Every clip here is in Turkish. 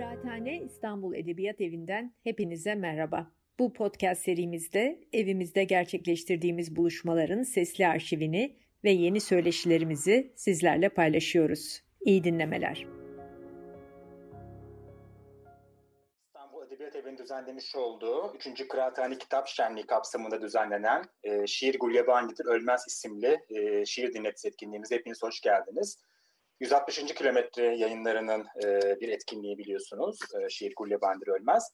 Kıraathane İstanbul Edebiyat Evi'nden hepinize merhaba. Bu podcast serimizde evimizde gerçekleştirdiğimiz buluşmaların sesli arşivini ve yeni söyleşilerimizi sizlerle paylaşıyoruz. İyi dinlemeler. İstanbul Edebiyat Evi'nin düzenlemiş olduğu 3. Kıraathane Kitap Şenliği kapsamında düzenlenen e, Şiir Gulyabani'dir Ölmez isimli e, şiir dinletici etkinliğimize hepiniz hoş geldiniz. 160. kilometre yayınlarının e, bir etkinliği biliyorsunuz. E, Şiir Gulyabani'dir Ölmez.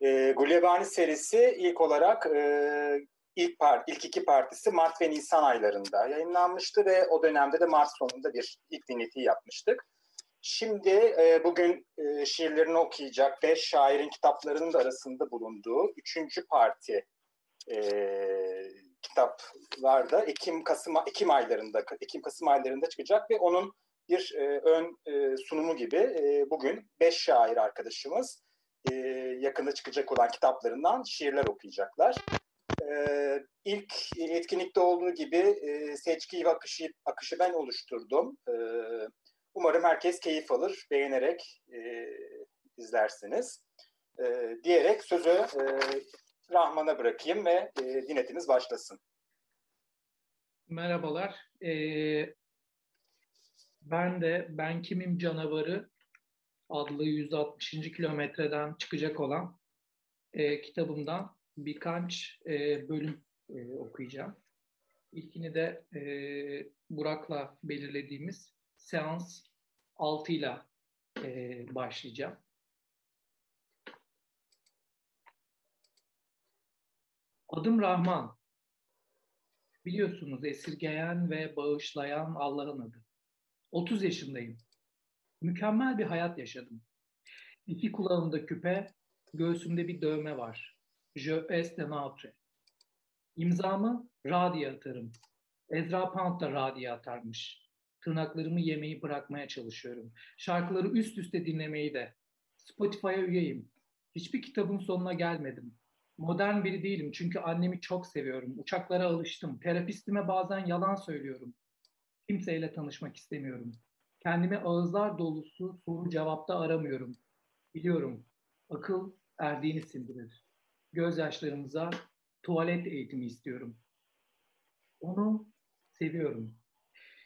E, Gulyabani serisi ilk olarak e, ilk, part, ilk iki partisi Mart ve Nisan aylarında yayınlanmıştı ve o dönemde de Mart sonunda bir ilk dinletiyi yapmıştık. Şimdi e, bugün e, şiirlerini okuyacak beş şairin kitaplarının da arasında bulunduğu üçüncü parti e, kitaplarda Ekim Kasım Ekim aylarında Ekim Kasım aylarında çıkacak ve onun bir e, ön e, sunumu gibi e, bugün beş şair arkadaşımız e, yakında çıkacak olan kitaplarından şiirler okuyacaklar. E, ilk etkinlikte olduğu gibi e, seçkiyi ve akışı, akışı ben oluşturdum. E, umarım herkes keyif alır, beğenerek e, izlersiniz. E, diyerek sözü e, Rahman'a bırakayım ve e, dinletiniz başlasın. Merhabalar. Ee, ben de Ben Kimim Canavarı adlı 160. kilometreden çıkacak olan e, kitabımdan birkaç e, bölüm e, okuyacağım. İlkini de e, Burak'la belirlediğimiz seans 6 ile başlayacağım. Adım Rahman. Biliyorsunuz esirgeyen ve bağışlayan Allah'ın adı. 30 yaşındayım. Mükemmel bir hayat yaşadım. İki kulağımda küpe, göğsümde bir dövme var. Je est de notre. İmzamı Radi'ye atarım. Ezra Pound da Radi'ye atarmış. Tırnaklarımı yemeyi bırakmaya çalışıyorum. Şarkıları üst üste dinlemeyi de. Spotify'a üyeyim. Hiçbir kitabın sonuna gelmedim. Modern biri değilim çünkü annemi çok seviyorum. Uçaklara alıştım. Terapistime bazen yalan söylüyorum. Kimseyle tanışmak istemiyorum. Kendimi ağızlar dolusu soru cevapta aramıyorum. Biliyorum, akıl erdiğini sindirir. Gözyaşlarımıza tuvalet eğitimi istiyorum. Onu seviyorum.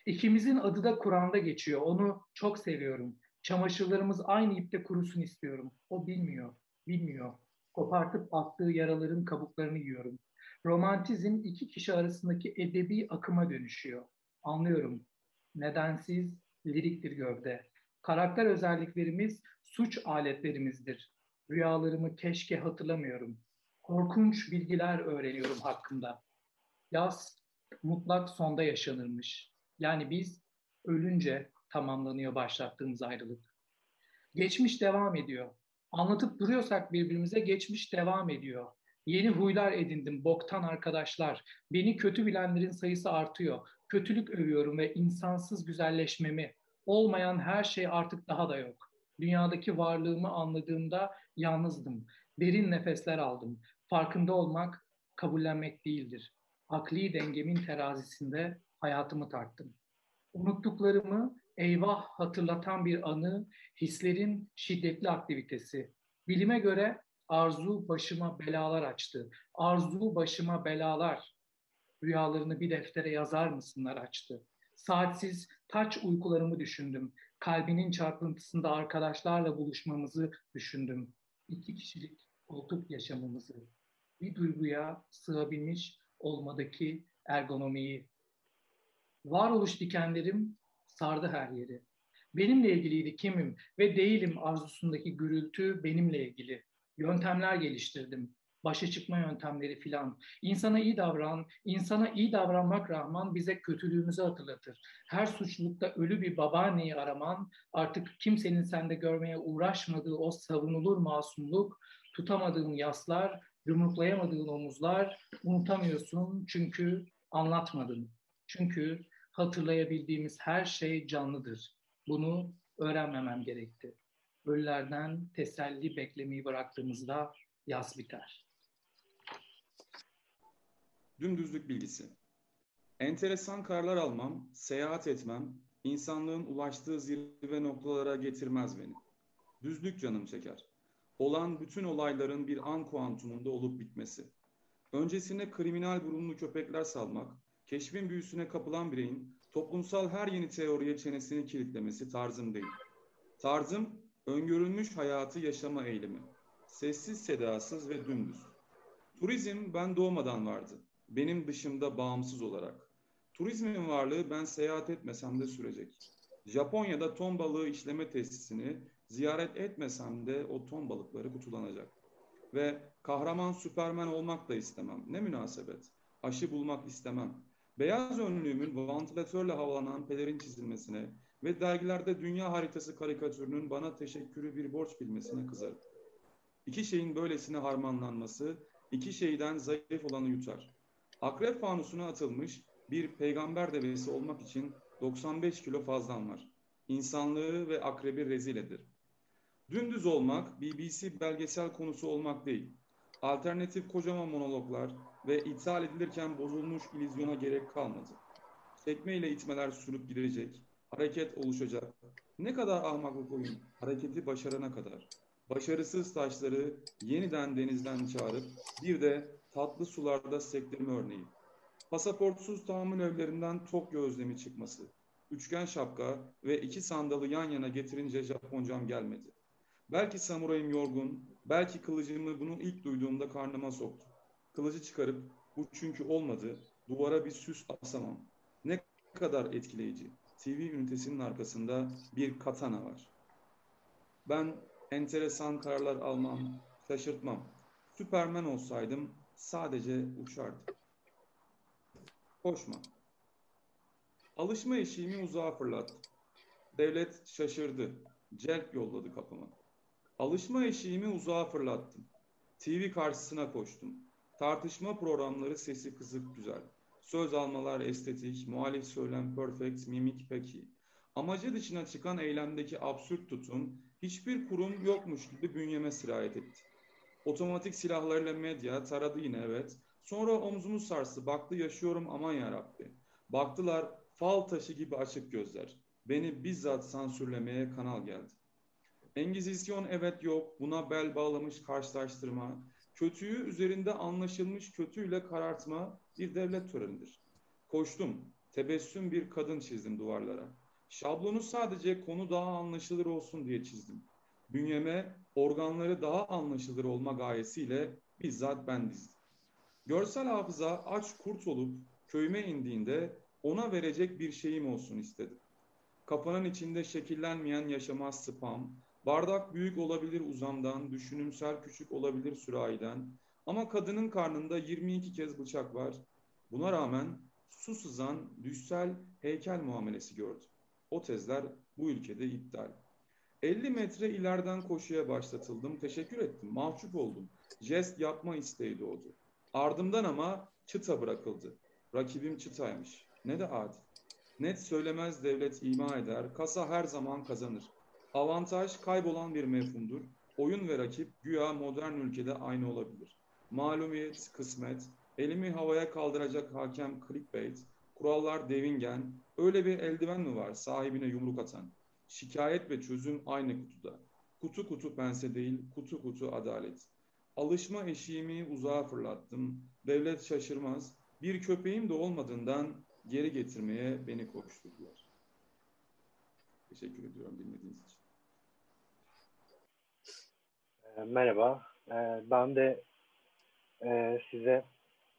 İkimizin adı da Kur'an'da geçiyor. Onu çok seviyorum. Çamaşırlarımız aynı ipte kurusun istiyorum. O bilmiyor, bilmiyor. Kopartıp attığı yaraların kabuklarını yiyorum. Romantizm iki kişi arasındaki edebi akıma dönüşüyor. Anlıyorum. Nedensiz, liriktir gövde. Karakter özelliklerimiz suç aletlerimizdir. Rüyalarımı keşke hatırlamıyorum. Korkunç bilgiler öğreniyorum hakkında. Yaz mutlak sonda yaşanırmış. Yani biz ölünce tamamlanıyor başlattığımız ayrılık. Geçmiş devam ediyor. Anlatıp duruyorsak birbirimize geçmiş devam ediyor. Yeni huylar edindim, boktan arkadaşlar. Beni kötü bilenlerin sayısı artıyor. Kötülük övüyorum ve insansız güzelleşmemi. Olmayan her şey artık daha da yok. Dünyadaki varlığımı anladığımda yalnızdım. Derin nefesler aldım. Farkında olmak kabullenmek değildir. Akli dengemin terazisinde hayatımı tarttım. Unuttuklarımı eyvah hatırlatan bir anı, hislerin şiddetli aktivitesi. Bilime göre Arzu başıma belalar açtı. Arzu başıma belalar. Rüyalarını bir deftere yazar mısınlar açtı. Saatsiz taç uykularımı düşündüm. Kalbinin çarpıntısında arkadaşlarla buluşmamızı düşündüm. İki kişilik koltuk yaşamımızı. Bir duyguya sığabilmiş olmadaki ergonomiyi. Varoluş dikenlerim sardı her yeri. Benimle ilgiliydi kimim ve değilim arzusundaki gürültü benimle ilgili yöntemler geliştirdim. Başa çıkma yöntemleri filan. İnsana iyi davran, insana iyi davranmak Rahman bize kötülüğümüzü hatırlatır. Her suçlulukta ölü bir babaanneyi araman, artık kimsenin sende görmeye uğraşmadığı o savunulur masumluk, tutamadığın yaslar, yumruklayamadığın omuzlar, unutamıyorsun çünkü anlatmadın. Çünkü hatırlayabildiğimiz her şey canlıdır. Bunu öğrenmemem gerekti ölülerden teselli beklemeyi bıraktığımızda yaz biter. Dümdüzlük bilgisi. Enteresan karlar almam, seyahat etmem, insanlığın ulaştığı zirve noktalara getirmez beni. Düzlük canım çeker. Olan bütün olayların bir an kuantumunda olup bitmesi. Öncesine kriminal burunlu köpekler salmak, keşfin büyüsüne kapılan bireyin toplumsal her yeni teoriye çenesini kilitlemesi tarzım değil. Tarzım öngörülmüş hayatı yaşama eğilimi. Sessiz sedasız ve dümdüz. Turizm ben doğmadan vardı. Benim dışımda bağımsız olarak. Turizmin varlığı ben seyahat etmesem de sürecek. Japonya'da ton balığı işleme tesisini ziyaret etmesem de o ton balıkları kutulanacak. Ve kahraman süpermen olmak da istemem. Ne münasebet. Aşı bulmak istemem. Beyaz önlüğümün vantilatörle havalanan pelerin çizilmesine ve dergilerde dünya haritası karikatürünün bana teşekkürü bir borç bilmesine kızarım. İki şeyin böylesine harmanlanması, iki şeyden zayıf olanı yutar. Akrep fanusuna atılmış bir peygamber devesi olmak için 95 kilo fazlan var. İnsanlığı ve akrebi rezil edir. Dümdüz olmak, BBC belgesel konusu olmak değil. Alternatif kocaman monologlar ve ithal edilirken bozulmuş ilizyona gerek kalmadı. Tekme ile itmeler sürüp gidecek, hareket oluşacak. Ne kadar ahmaklık oyun, hareketi başarana kadar. Başarısız taşları yeniden denizden çağırıp bir de tatlı sularda sektirme örneği. Pasaportsuz tahammül evlerinden Tokyo özlemi çıkması. Üçgen şapka ve iki sandalı yan yana getirince Japoncam gelmedi. Belki samurayım yorgun, belki kılıcımı bunu ilk duyduğumda karnıma soktu. Kılıcı çıkarıp bu çünkü olmadı, duvara bir süs asamam. Ne kadar etkileyici. TV ünitesinin arkasında bir katana var. Ben enteresan kararlar almam, şaşırtmam. Süpermen olsaydım sadece uçardım. Koşma. Alışma eşiğimi uzağa fırlattım. Devlet şaşırdı. Celp yolladı kapıma. Alışma eşiğimi uzağa fırlattım. TV karşısına koştum. Tartışma programları sesi kızık güzel. Söz almalar estetik, muhalif söylem perfect, mimik peki. Amacı dışına çıkan eylemdeki absürt tutum hiçbir kurum yokmuş gibi bünyeme sirayet etti. Otomatik silahlarıyla medya taradı yine evet. Sonra omzumu sarsı, baktı yaşıyorum aman yarabbi. Baktılar fal taşı gibi açık gözler. Beni bizzat sansürlemeye kanal geldi. Engizisyon evet yok, buna bel bağlamış karşılaştırma, kötüyü üzerinde anlaşılmış kötüyle karartma bir devlet törenidir. Koştum, tebessüm bir kadın çizdim duvarlara. Şablonu sadece konu daha anlaşılır olsun diye çizdim. Bünyeme organları daha anlaşılır olma gayesiyle bizzat ben dizdim. Görsel hafıza aç kurt olup köyüme indiğinde ona verecek bir şeyim olsun istedim. Kafanın içinde şekillenmeyen yaşamaz spam, bardak büyük olabilir uzamdan, düşünümsel küçük olabilir sürahiden ama kadının karnında 22 kez bıçak var. Buna rağmen su sızan düşsel heykel muamelesi gördüm. O tezler bu ülkede iptal. 50 metre ileriden koşuya başlatıldım. Teşekkür ettim. Mahcup oldum. Jest yapma isteği doğdu. Ardımdan ama çıta bırakıldı. Rakibim çıtaymış. Ne de adil. Net söylemez devlet ima eder. Kasa her zaman kazanır. Avantaj kaybolan bir mefhumdur. Oyun ve rakip güya modern ülkede aynı olabilir. Malumiyet, kısmet, elimi havaya kaldıracak hakem clickbait, kurallar devingen, öyle bir eldiven mi var sahibine yumruk atan? Şikayet ve çözüm aynı kutuda. Kutu kutu pense değil, kutu kutu adalet. Alışma eşiğimi uzağa fırlattım. Devlet şaşırmaz. Bir köpeğim de olmadığından geri getirmeye beni koşturdular. Teşekkür ediyorum dinlediğiniz için. Merhaba. Ben de size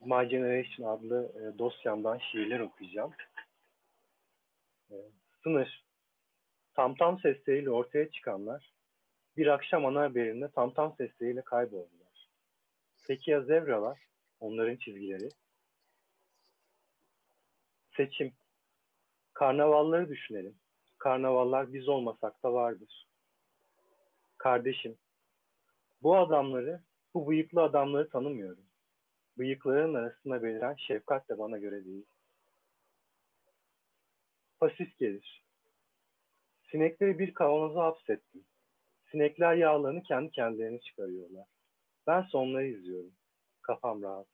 My Generation adlı dosyamdan şiirler okuyacağım. Sınır. Tam tam sesleriyle ortaya çıkanlar bir akşam ana haberinde tam tam sesleriyle kayboldular. Peki ya zebralar? Onların çizgileri? Seçim. Karnavalları düşünelim. Karnavallar biz olmasak da vardır. Kardeşim. Bu adamları, bu bıyıklı adamları tanımıyorum. Bıyıkların arasında beliren şefkat de bana göre değil. Pasif gelir. Sinekleri bir kavanoza hapsettim. Sinekler yağlarını kendi kendilerine çıkarıyorlar. Ben sonları izliyorum. Kafam rahat.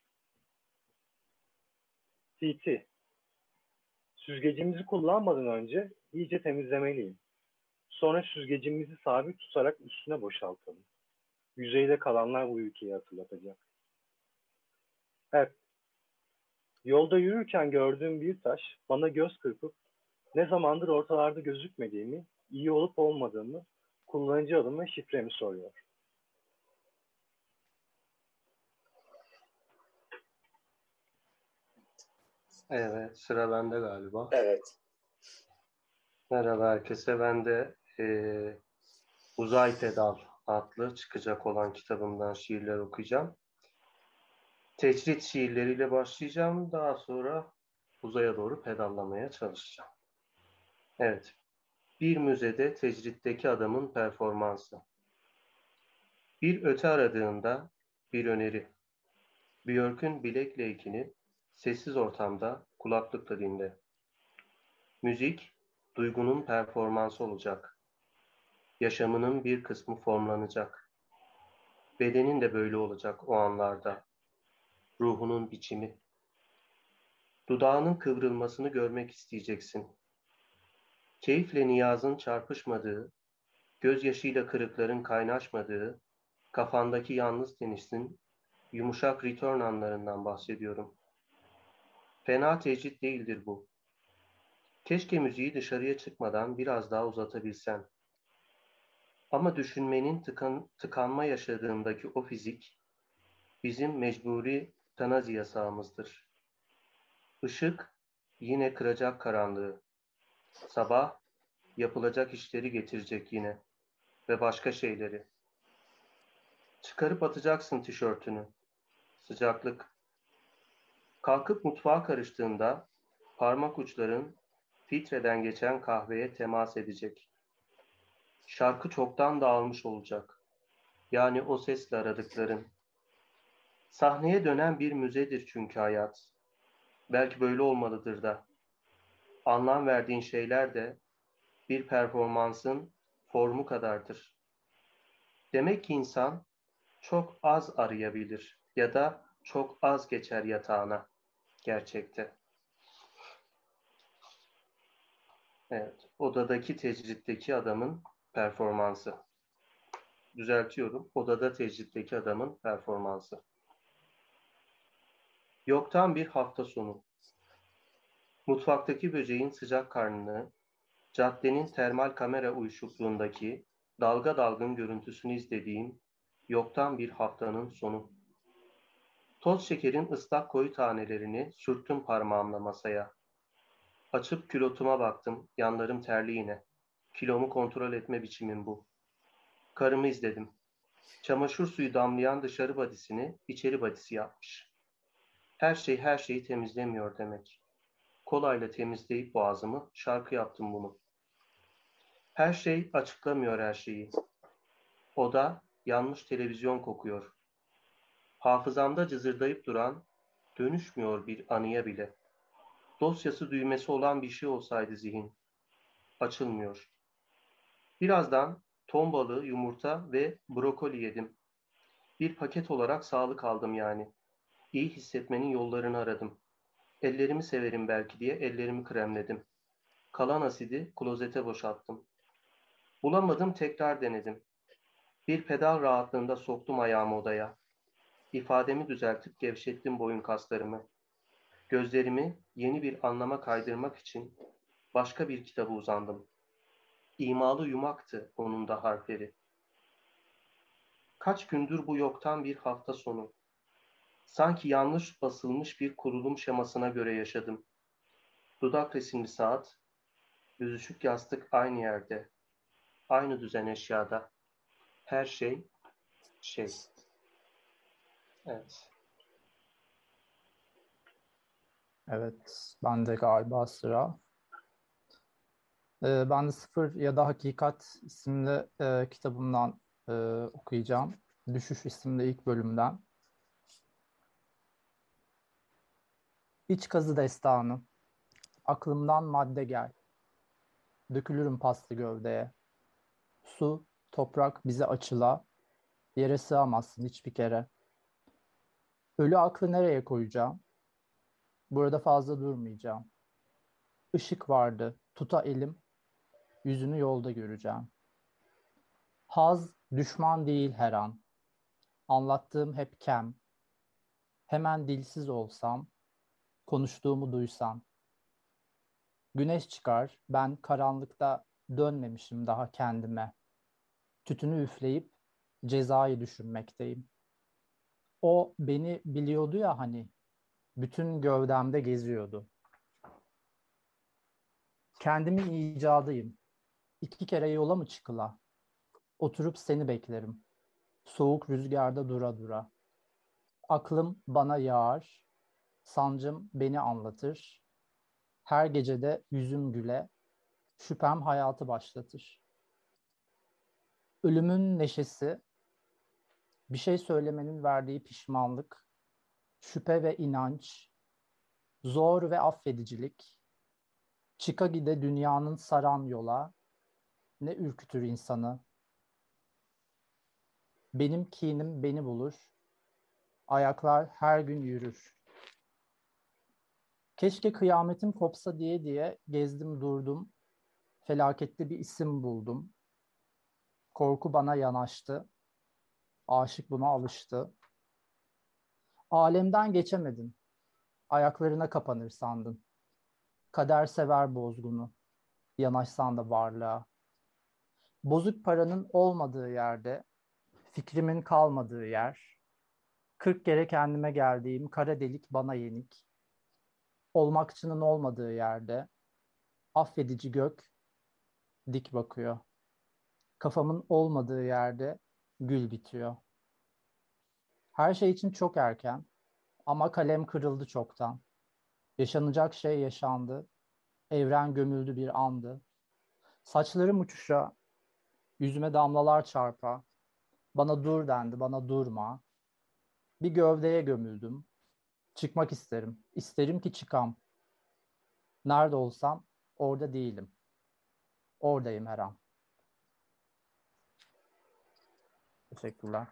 TT. Süzgecimizi kullanmadan önce iyice temizlemeliyim. Sonra süzgecimizi sabit tutarak üstüne boşaltalım. Yüzeyde kalanlar bu ülkeyi hatırlatacak. Evet. Yolda yürürken gördüğüm bir taş bana göz kırpıp ne zamandır ortalarda gözükmediğimi, iyi olup olmadığımı, kullanıcı adım ve şifremi soruyor. Evet, sıra bende galiba. Evet. Merhaba herkese. Ben de e, Uzay Pedal adlı çıkacak olan kitabımdan şiirler okuyacağım. Tecrit şiirleriyle başlayacağım. Daha sonra uzaya doğru pedallamaya çalışacağım. Evet. Bir müzede tecritteki adamın performansı. Bir öte aradığında bir öneri. Björk'ün bilek leykini sessiz ortamda kulaklıkla dinle. Müzik, duygunun performansı olacak. Yaşamının bir kısmı formlanacak. Bedenin de böyle olacak o anlarda. Ruhunun biçimi. Dudağının kıvrılmasını görmek isteyeceksin. Keyifle niyazın çarpışmadığı, gözyaşıyla kırıkların kaynaşmadığı, kafandaki yalnız tenisin yumuşak return anlarından bahsediyorum. Fena tecrit değildir bu. Keşke müziği dışarıya çıkmadan biraz daha uzatabilsen. Ama düşünmenin tıkan, tıkanma yaşadığındaki o fizik, bizim mecburi tanazi yasağımızdır. Işık yine kıracak karanlığı. Sabah yapılacak işleri getirecek yine ve başka şeyleri. Çıkarıp atacaksın tişörtünü. Sıcaklık. Kalkıp mutfağa karıştığında parmak uçların filtreden geçen kahveye temas edecek. Şarkı çoktan dağılmış olacak. Yani o sesle aradıkların. Sahneye dönen bir müzedir çünkü hayat. Belki böyle olmalıdır da. Anlam verdiğin şeyler de bir performansın formu kadardır. Demek ki insan çok az arayabilir ya da çok az geçer yatağına gerçekte. Evet, odadaki tecritteki adamın performansı. Düzeltiyorum, odada tecritteki adamın performansı. Yoktan bir hafta sonu. Mutfaktaki böceğin sıcak karnını, caddenin termal kamera uyuşukluğundaki dalga dalgın görüntüsünü izlediğim yoktan bir haftanın sonu. Toz şekerin ıslak koyu tanelerini sürttüm parmağımla masaya. Açıp külotuma baktım, yanlarım terli yine. Kilomu kontrol etme biçimim bu. Karımı izledim. Çamaşır suyu damlayan dışarı badisini içeri badisi yapmış. Her şey her şeyi temizlemiyor demek. Kolayla temizleyip boğazımı, şarkı yaptım bunu. Her şey açıklamıyor her şeyi. O da yanmış televizyon kokuyor. Hafızamda cızırdayıp duran, dönüşmüyor bir anıya bile. Dosyası düğmesi olan bir şey olsaydı zihin. Açılmıyor. Birazdan ton balığı, yumurta ve brokoli yedim. Bir paket olarak sağlık aldım yani. İyi hissetmenin yollarını aradım. Ellerimi severim belki diye ellerimi kremledim. Kalan asidi klozete boşalttım. Bulamadım tekrar denedim. Bir pedal rahatlığında soktum ayağımı odaya. İfademi düzeltip gevşettim boyun kaslarımı. Gözlerimi yeni bir anlama kaydırmak için başka bir kitaba uzandım. İmalı yumaktı onun da harfleri. Kaç gündür bu yoktan bir hafta sonu. Sanki yanlış basılmış bir kurulum şemasına göre yaşadım. Dudak resimli saat, büzüşük yastık aynı yerde, aynı düzen eşyada. Her şey şey. Evet. Evet, ben de galiba sıra. Ee, ben de Sıfır ya da Hakikat isimli e, kitabımdan e, okuyacağım. Düşüş isimli ilk bölümden. İç kazı destanı. Aklımdan madde gel. Dökülürüm paslı gövdeye. Su, toprak bize açıla. Yere sığamazsın hiçbir kere. Ölü aklı nereye koyacağım? Burada fazla durmayacağım. Işık vardı, tuta elim. yüzünü yolda göreceğim. Haz düşman değil her an. Anlattığım hep kem. Hemen dilsiz olsam, konuştuğumu duysan. Güneş çıkar, ben karanlıkta dönmemişim daha kendime. Tütünü üfleyip cezayı düşünmekteyim. O beni biliyordu ya hani, bütün gövdemde geziyordu. Kendimin icadıyım. İki kere yola mı çıkıla? Oturup seni beklerim. Soğuk rüzgarda dura dura. Aklım bana yağar, sancım beni anlatır. Her gecede yüzüm güle, şüphem hayatı başlatır. Ölümün neşesi, bir şey söylemenin verdiği pişmanlık, şüphe ve inanç, zor ve affedicilik, çıka gide dünyanın saran yola, ne ürkütür insanı. Benim kinim beni bulur, ayaklar her gün yürür. Keşke kıyametim kopsa diye diye gezdim durdum, felaketli bir isim buldum. Korku bana yanaştı, aşık buna alıştı. Alemden geçemedin, ayaklarına kapanır sandın. Kader sever bozgunu, yanaşsan da varlığa. Bozuk paranın olmadığı yerde, fikrimin kalmadığı yer, kırk kere kendime geldiğim kara delik bana yenik, olmakçının olmadığı yerde, affedici gök dik bakıyor. Kafamın olmadığı yerde gül bitiyor. Her şey için çok erken ama kalem kırıldı çoktan. Yaşanacak şey yaşandı. Evren gömüldü bir andı. Saçlarım uçuşa, yüzüme damlalar çarpa. Bana dur dendi, bana durma. Bir gövdeye gömüldüm. Çıkmak isterim. İsterim ki çıkam. Nerede olsam orada değilim. Oradayım her an. Teşekkürler.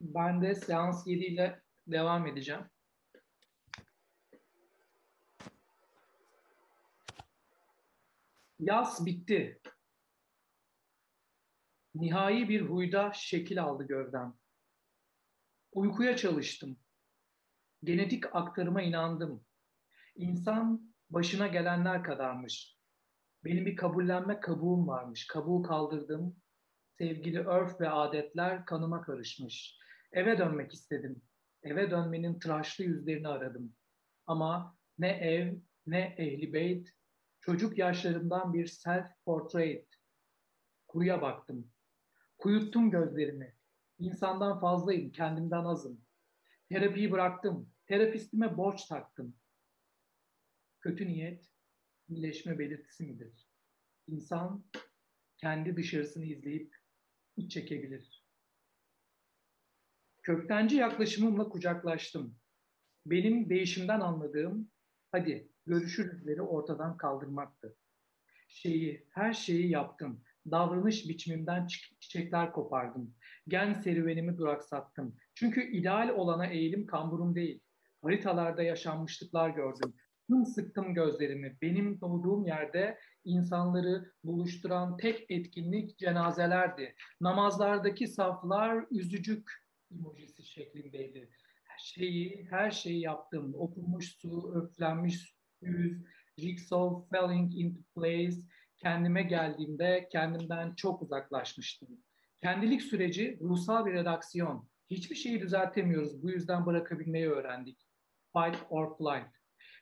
Ben de seans 7 ile devam edeceğim. Yaz bitti. Nihai bir huyda şekil aldı gövdem. Uykuya çalıştım. Genetik aktarıma inandım. İnsan başına gelenler kadarmış. Benim bir kabullenme kabuğum varmış. Kabuğu kaldırdım. Sevgili örf ve adetler kanıma karışmış. Eve dönmek istedim. Eve dönmenin tıraşlı yüzlerini aradım. Ama ne ev, ne ehli beyt, çocuk yaşlarımdan bir self-portrait. Kuyuya baktım. Kuyuttum gözlerimi. İnsandan fazlayım, kendimden azım. Terapiyi bıraktım. Terapistime borç taktım. Kötü niyet, iyileşme belirtisi midir? İnsan kendi dışarısını izleyip iç çekebilir. Köktenci yaklaşımımla kucaklaştım. Benim değişimden anladığım, hadi görüşürüzleri ortadan kaldırmaktı. Şeyi, her şeyi yaptım. Davranış biçimimden çiçekler kopardım. Gen serüvenimi duraksattım. Çünkü ideal olana eğilim kamburum değil. Haritalarda yaşanmışlıklar gördüm. Tüm sıktım gözlerimi. Benim doğduğum yerde insanları buluşturan tek etkinlik cenazelerdi. Namazlardaki saflar üzücük emojisi şeklindeydi. Her şeyi, her şeyi yaptım. Okunmuş su, öflenmiş yüz, jigsaw falling into place. Kendime geldiğimde kendimden çok uzaklaşmıştım. Kendilik süreci ruhsal bir redaksiyon. Hiçbir şeyi düzeltemiyoruz. Bu yüzden bırakabilmeyi öğrendik. Fight or flight.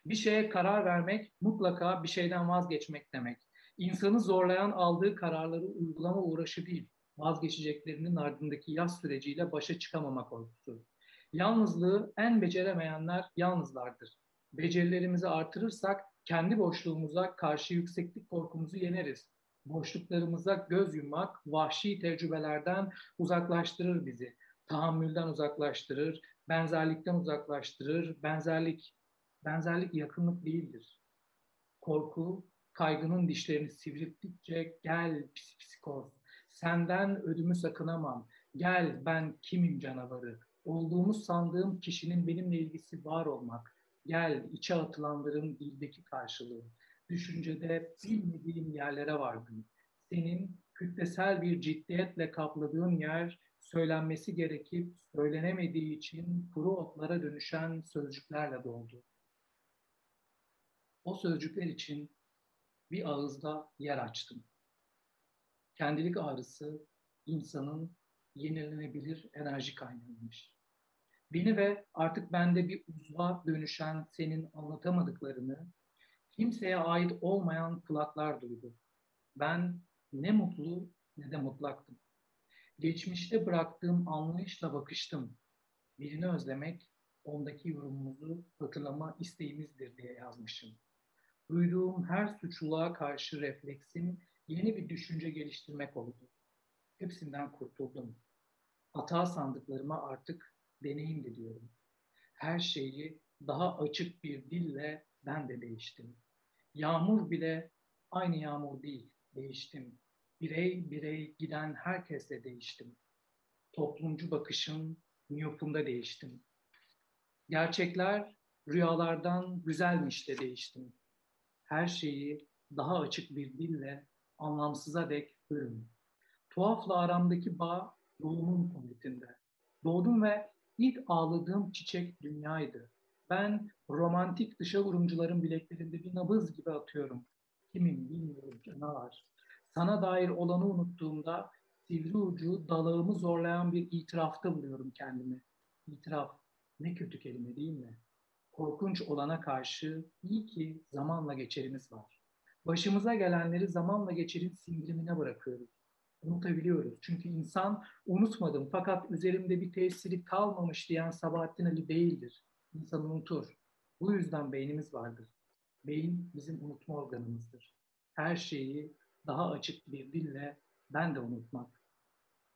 Bir şeye karar vermek mutlaka bir şeyden vazgeçmek demek. İnsanı zorlayan aldığı kararları uygulama uğraşı değil, vazgeçeceklerinin ardındaki yaz süreciyle başa çıkamama korkusu. Yalnızlığı en beceremeyenler yalnızlardır. Becerilerimizi artırırsak kendi boşluğumuza karşı yükseklik korkumuzu yeneriz. Boşluklarımıza göz yummak vahşi tecrübelerden uzaklaştırır bizi. Tahammülden uzaklaştırır, benzerlikten uzaklaştırır. Benzerlik benzerlik yakınlık değildir. Korku kaygının dişlerini sivrilttikçe gel pis psikoz. Senden ödümü sakınamam. Gel ben kimim canavarı. olduğumuz sandığım kişinin benimle ilgisi var olmak, gel içe atılanların dildeki karşılığı, düşüncede bilmediğim yerlere vardım. Senin kütlesel bir ciddiyetle kapladığın yer söylenmesi gerekip söylenemediği için kuru otlara dönüşen sözcüklerle doldu. O sözcükler için bir ağızda yer açtım. Kendilik ağrısı insanın yenilenebilir enerji kaynağıymış. Beni ve artık bende bir uzva dönüşen senin anlatamadıklarını kimseye ait olmayan kulaklar duydu. Ben ne mutlu ne de mutlaktım. Geçmişte bıraktığım anlayışla bakıştım. Birini özlemek, ondaki yorumumuzu hatırlama isteğimizdir diye yazmışım. Duyduğum her suçluluğa karşı refleksim yeni bir düşünce geliştirmek oldu. Hepsinden kurtuldum. Hata sandıklarıma artık deneyimli diyorum. Her şeyi daha açık bir dille ben de değiştim. Yağmur bile aynı yağmur değil, değiştim. Birey birey giden herkesle değiştim. Toplumcu bakışım, miyopumda değiştim. Gerçekler rüyalardan güzelmiş de değiştim. Her şeyi daha açık bir dille anlamsıza dek bölüm. Tuhafla aramdaki bağ doğumun kuvvetinde. Doğdum ve ilk ağladığım çiçek dünyaydı. Ben romantik dışa vurumcuların bileklerinde bir nabız gibi atıyorum. Kimin bilmiyorum canavar. Sana dair olanı unuttuğumda sivri ucu dalağımı zorlayan bir itirafta buluyorum kendimi. İtiraf ne kötü kelime değil mi? Korkunç olana karşı iyi ki zamanla geçerimiz var. Başımıza gelenleri zamanla geçerin sindirimine bırakıyoruz. Unutabiliyoruz. Çünkü insan unutmadım fakat üzerimde bir tesiri kalmamış diyen Sabahattin Ali değildir. İnsan unutur. Bu yüzden beynimiz vardır. Beyin bizim unutma organımızdır. Her şeyi daha açık bir dille ben de unutmak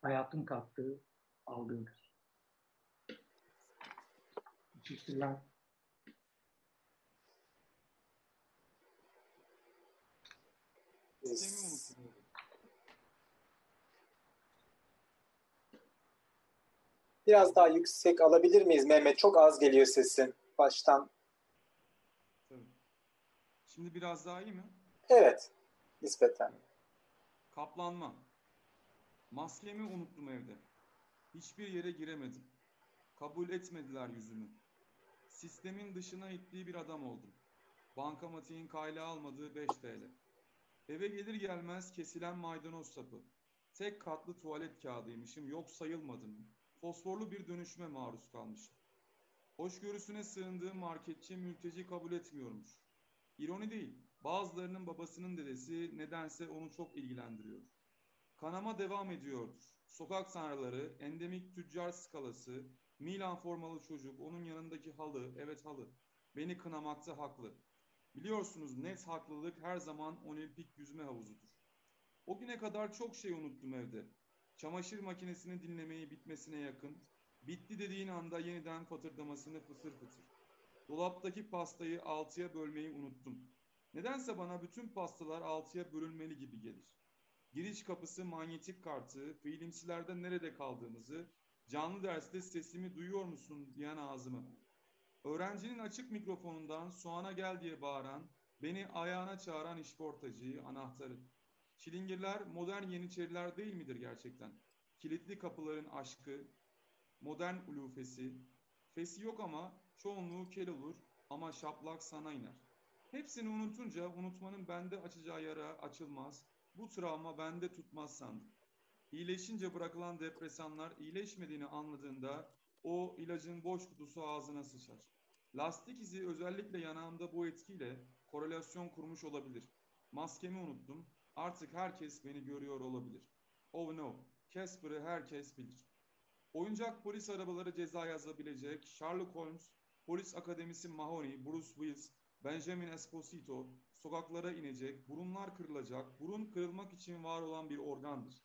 hayatın kattığı algıdır. Teşekkürler. Biraz daha yüksek alabilir miyiz Mehmet? Çok az geliyor sesin baştan. Tabii. Şimdi biraz daha iyi mi? Evet, nispeten. Kaplanma. Maskemi unuttum evde. Hiçbir yere giremedim. Kabul etmediler yüzümü. Sistemin dışına ittiği bir adam oldum. Bankamatiğin kayla almadığı 5 TL. Eve gelir gelmez kesilen maydanoz sapı. Tek katlı tuvalet kağıdıymışım, yok sayılmadım. Fosforlu bir dönüşüme maruz kalmışım. Hoşgörüsüne sığındığım marketçi mülteci kabul etmiyormuş. İroni değil, bazılarının babasının dedesi nedense onu çok ilgilendiriyor. Kanama devam ediyordur. Sokak tanrıları, endemik tüccar skalası, Milan formalı çocuk, onun yanındaki halı, evet halı. Beni kınamakta haklı. Biliyorsunuz net haklılık her zaman olimpik yüzme havuzudur. O güne kadar çok şey unuttum evde. Çamaşır makinesini dinlemeyi bitmesine yakın, bitti dediğin anda yeniden fatırdamasını fıtır fıtır. Dolaptaki pastayı altıya bölmeyi unuttum. Nedense bana bütün pastalar altıya bölünmeli gibi gelir. Giriş kapısı manyetik kartı, fiilimsilerde nerede kaldığımızı, canlı derste sesimi duyuyor musun diyen ağzımı. Öğrencinin açık mikrofonundan soğana gel diye bağıran, beni ayağına çağıran işportacıyı, anahtarı. Çilingirler modern yeniçeriler değil midir gerçekten? Kilitli kapıların aşkı, modern ulufesi. Fesi yok ama çoğunluğu kel olur ama şaplak sana iner. Hepsini unutunca unutmanın bende açacağı yara açılmaz. Bu travma bende tutmaz sandım. İyileşince bırakılan depresanlar iyileşmediğini anladığında o ilacın boş kutusu ağzına sıçar. Lastik izi özellikle yanağımda bu etkiyle korelasyon kurmuş olabilir. Maskemi unuttum. Artık herkes beni görüyor olabilir. Oh no, Casper'ı herkes bilir. Oyuncak polis arabaları ceza yazabilecek, Sherlock Holmes, Polis Akademisi Mahoney, Bruce Willis, Benjamin Esposito sokaklara inecek, burunlar kırılacak, burun kırılmak için var olan bir organdır.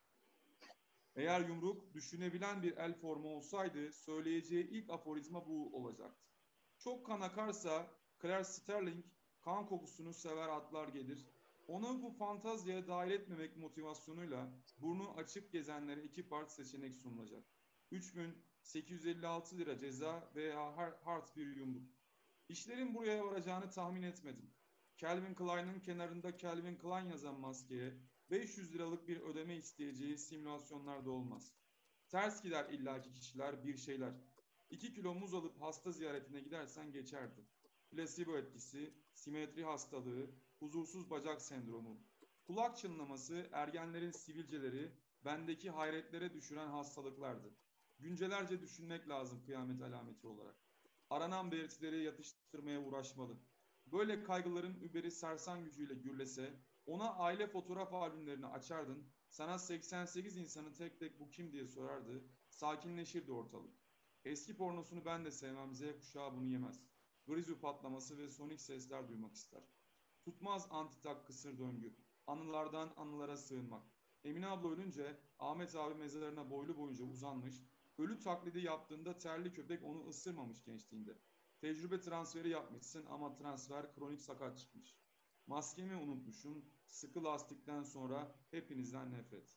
Eğer yumruk düşünebilen bir el formu olsaydı söyleyeceği ilk aforizma bu olacaktı. Çok kan akarsa Claire Sterling kan kokusunu sever atlar gelir. Onu bu fantaziye dahil etmemek motivasyonuyla burnu açık gezenlere iki part seçenek sunulacak. Üç gün 856 lira ceza veya hard bir yumruk. İşlerin buraya varacağını tahmin etmedim. Calvin Klein'ın kenarında Calvin Klein yazan maskeye 500 liralık bir ödeme isteyeceği simülasyonlarda olmaz. Ters gider illaki kişiler bir şeyler. 2 kilo muz alıp hasta ziyaretine gidersen geçerdi. Plasebo etkisi, simetri hastalığı, huzursuz bacak sendromu, kulak çınlaması, ergenlerin sivilceleri, bendeki hayretlere düşüren hastalıklardı. Güncelerce düşünmek lazım kıyamet alameti olarak. Aranan belirtileri yatıştırmaya uğraşmalı. Böyle kaygıların überi sersan gücüyle gürlese, ona aile fotoğraf albümlerini açardın, sana 88 insanı tek tek bu kim diye sorardı, sakinleşirdi ortalık. Eski pornosunu ben de sevmem, Z kuşağı bunu yemez. Grizu patlaması ve sonik sesler duymak ister. Tutmaz antitak kısır döngü. Anılardan anılara sığınmak. Emine abla ölünce Ahmet abi mezarına boylu boyunca uzanmış, ölü taklidi yaptığında terli köpek onu ısırmamış gençliğinde. Tecrübe transferi yapmışsın ama transfer kronik sakat çıkmış. Maskemi unutmuşum, sıkı lastikten sonra hepinizden nefret.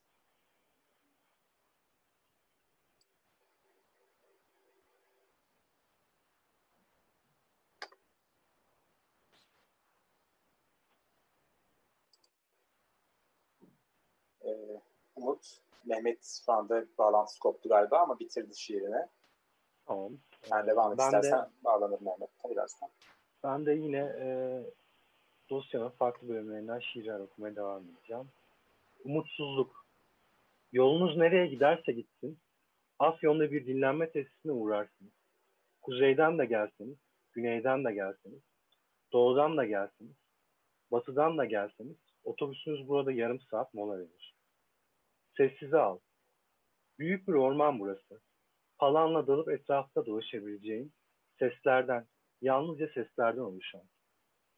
Ee, Umut, Mehmet şu anda bağlantısı koptu galiba ama bitirdi şiirini. Tamam. Sen devam et Ben de- istersen bağlanır Mehmet birazdan. Ben de yine e, dosyanın farklı bölümlerinden şiirler okumaya devam edeceğim. Umutsuzluk. Yolunuz nereye giderse gitsin, Afyon'da bir dinlenme tesisine uğrarsınız. Kuzeyden de gelseniz, güneyden de gelseniz, doğudan da gelseniz, batıdan da gelseniz, otobüsünüz burada yarım saat mola verir. Sessize al. Büyük bir orman burası. Palanla dalıp etrafta dolaşabileceğin, seslerden, yalnızca seslerden oluşan.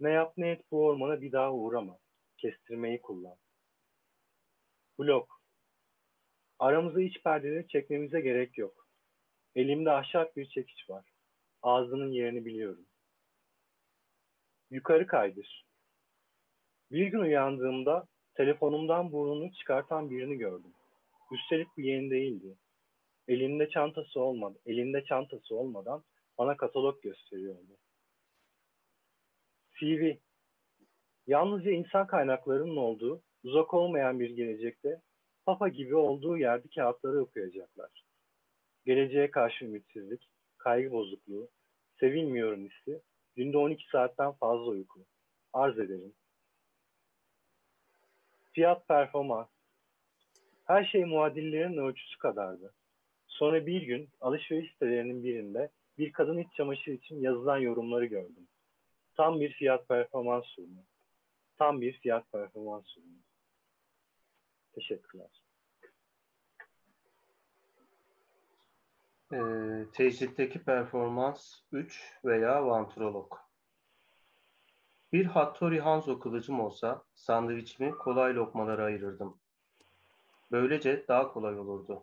Ne yap ne et bu ormana bir daha uğrama. Kestirmeyi kullan. Blok. Aramıza iç perdeleri çekmemize gerek yok. Elimde ahşap bir çekiç var. Ağzının yerini biliyorum. Yukarı kaydır. Bir gün uyandığımda telefonumdan burnunu çıkartan birini gördüm. Üstelik bu yeni değildi. Elinde çantası olmadı. Elinde çantası olmadan bana katalog gösteriyordu. CV. Yalnızca insan kaynaklarının olduğu, uzak olmayan bir gelecekte Papa gibi olduğu yerde kağıtları okuyacaklar. Geleceğe karşı ümitsizlik, kaygı bozukluğu, sevilmiyorum hissi, günde 12 saatten fazla uyku. Arz ederim. Fiyat performans. Her şey muadillerin ölçüsü kadardı. Sonra bir gün alışveriş sitelerinin birinde bir kadın iç çamaşırı için yazılan yorumları gördüm. Tam bir fiyat performans ürünü. Tam bir fiyat performans ürünü. Teşekkürler. Ee, tecritteki performans 3 veya vantrolog. Bir Hattori Hanzo kılıcım olsa sandviçimi kolay lokmalara ayırırdım. Böylece daha kolay olurdu.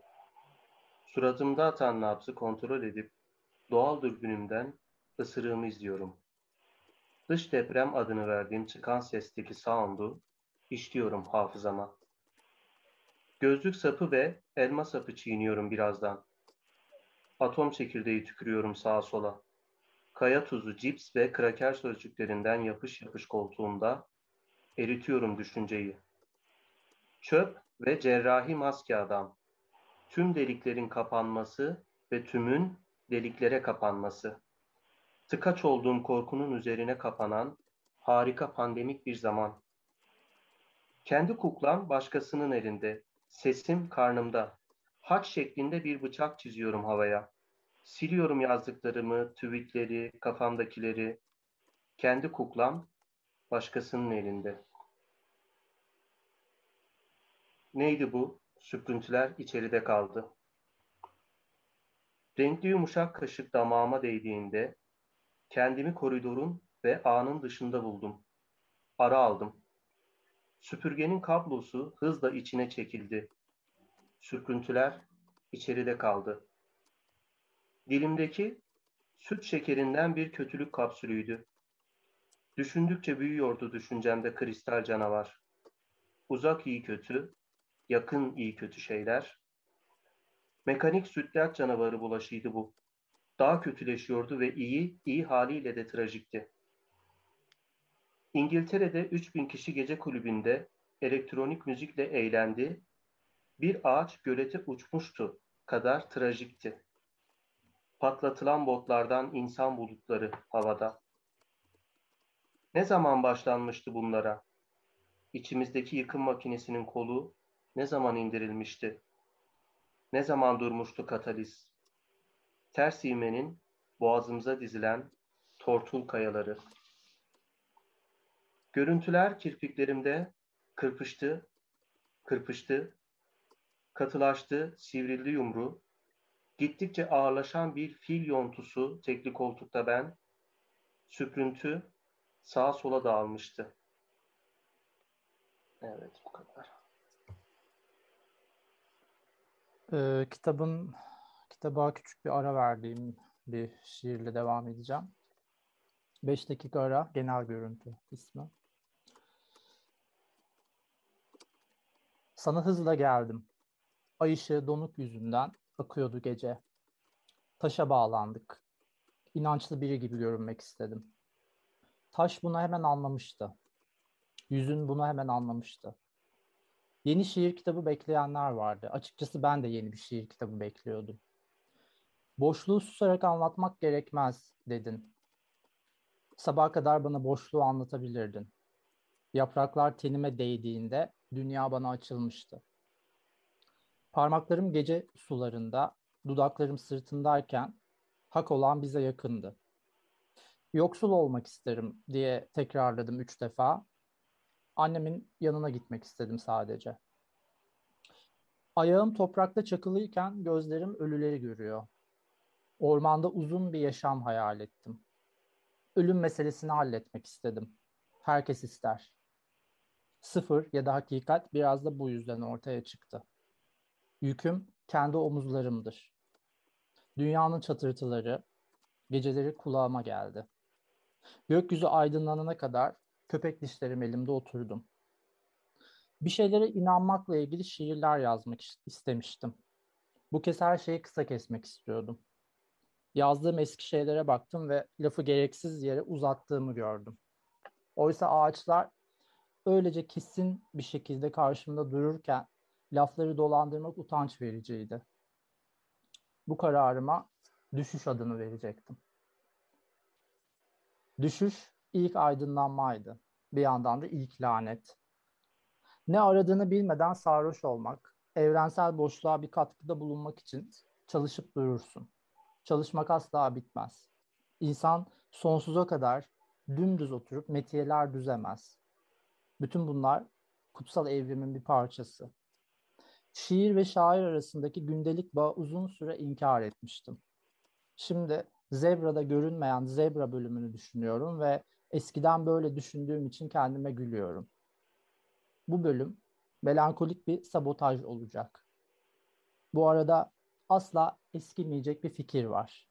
Suratımda atan nabzı kontrol edip doğal dürbünümden ısırığımı izliyorum. Dış deprem adını verdiğim çıkan sesteki sound'u işliyorum hafızama. Gözlük sapı ve elma sapı çiğniyorum birazdan. Atom çekirdeği tükürüyorum sağa sola. Kaya tuzu, cips ve kraker sözcüklerinden yapış yapış koltuğumda eritiyorum düşünceyi. Çöp ve cerrahi maske adam. Tüm deliklerin kapanması ve tümün deliklere kapanması. Tıkaç olduğum korkunun üzerine kapanan harika pandemik bir zaman. Kendi kuklam başkasının elinde. Sesim karnımda. Haç şeklinde bir bıçak çiziyorum havaya. Siliyorum yazdıklarımı, tweetleri, kafamdakileri. Kendi kuklam başkasının elinde. Neydi bu? Süprüntüler içeride kaldı. Renkli yumuşak kaşık damağıma değdiğinde kendimi koridorun ve ağının dışında buldum. Ara aldım. Süpürgenin kablosu hızla içine çekildi. Sürküntüler içeride kaldı. Dilimdeki süt şekerinden bir kötülük kapsülüydü. Düşündükçe büyüyordu düşüncemde kristal canavar. Uzak iyi kötü, yakın iyi kötü şeyler. Mekanik sütlaç canavarı bulaşıydı bu. Daha kötüleşiyordu ve iyi, iyi haliyle de trajikti. İngiltere'de 3000 kişi gece kulübünde elektronik müzikle eğlendi. Bir ağaç gölete uçmuştu kadar trajikti. Patlatılan botlardan insan bulutları havada. Ne zaman başlanmıştı bunlara? İçimizdeki yıkım makinesinin kolu ne zaman indirilmişti? Ne zaman durmuştu kataliz? Ters ivmenin boğazımıza dizilen tortul kayaları. Görüntüler kirpiklerimde kırpıştı, kırpıştı, katılaştı, sivrildi yumru. Gittikçe ağırlaşan bir fil yontusu tekli koltukta ben, süprüntü sağa sola dağılmıştı. Evet bu kadar. Ee, kitabın kitaba küçük bir ara verdiğim bir şiirle devam edeceğim. Beş dakika ara genel görüntü ismi. Sana hızla geldim. Ay ışığı donuk yüzünden akıyordu gece. Taşa bağlandık. İnançlı biri gibi görünmek istedim. Taş bunu hemen anlamıştı. Yüzün bunu hemen anlamıştı. Yeni şiir kitabı bekleyenler vardı. Açıkçası ben de yeni bir şiir kitabı bekliyordum. Boşluğu susarak anlatmak gerekmez dedin. Sabaha kadar bana boşluğu anlatabilirdin. Yapraklar tenime değdiğinde dünya bana açılmıştı. Parmaklarım gece sularında, dudaklarım sırtındayken hak olan bize yakındı. Yoksul olmak isterim diye tekrarladım üç defa. Annemin yanına gitmek istedim sadece. Ayağım toprakta çakılıyken gözlerim ölüleri görüyor. Ormanda uzun bir yaşam hayal ettim. Ölüm meselesini halletmek istedim. Herkes ister. Sıfır ya da hakikat biraz da bu yüzden ortaya çıktı. Yüküm kendi omuzlarımdır. Dünyanın çatırtıları, geceleri kulağıma geldi. Gökyüzü aydınlanana kadar köpek dişlerim elimde oturdum. Bir şeylere inanmakla ilgili şiirler yazmak istemiştim. Bu kez her şeyi kısa kesmek istiyordum. Yazdığım eski şeylere baktım ve lafı gereksiz yere uzattığımı gördüm. Oysa ağaçlar öylece kesin bir şekilde karşımda dururken lafları dolandırmak utanç vericiydi. Bu kararıma düşüş adını verecektim. Düşüş ilk aydınlanmaydı. Bir yandan da ilk lanet. Ne aradığını bilmeden sarhoş olmak, evrensel boşluğa bir katkıda bulunmak için çalışıp durursun. Çalışmak asla bitmez. İnsan sonsuza kadar dümdüz oturup metiyeler düzemez. Bütün bunlar kutsal evrimin bir parçası. Şiir ve şair arasındaki gündelik bağı uzun süre inkar etmiştim. Şimdi Zebra'da görünmeyen Zebra bölümünü düşünüyorum ve eskiden böyle düşündüğüm için kendime gülüyorum. Bu bölüm melankolik bir sabotaj olacak. Bu arada asla eskimeyecek bir fikir var.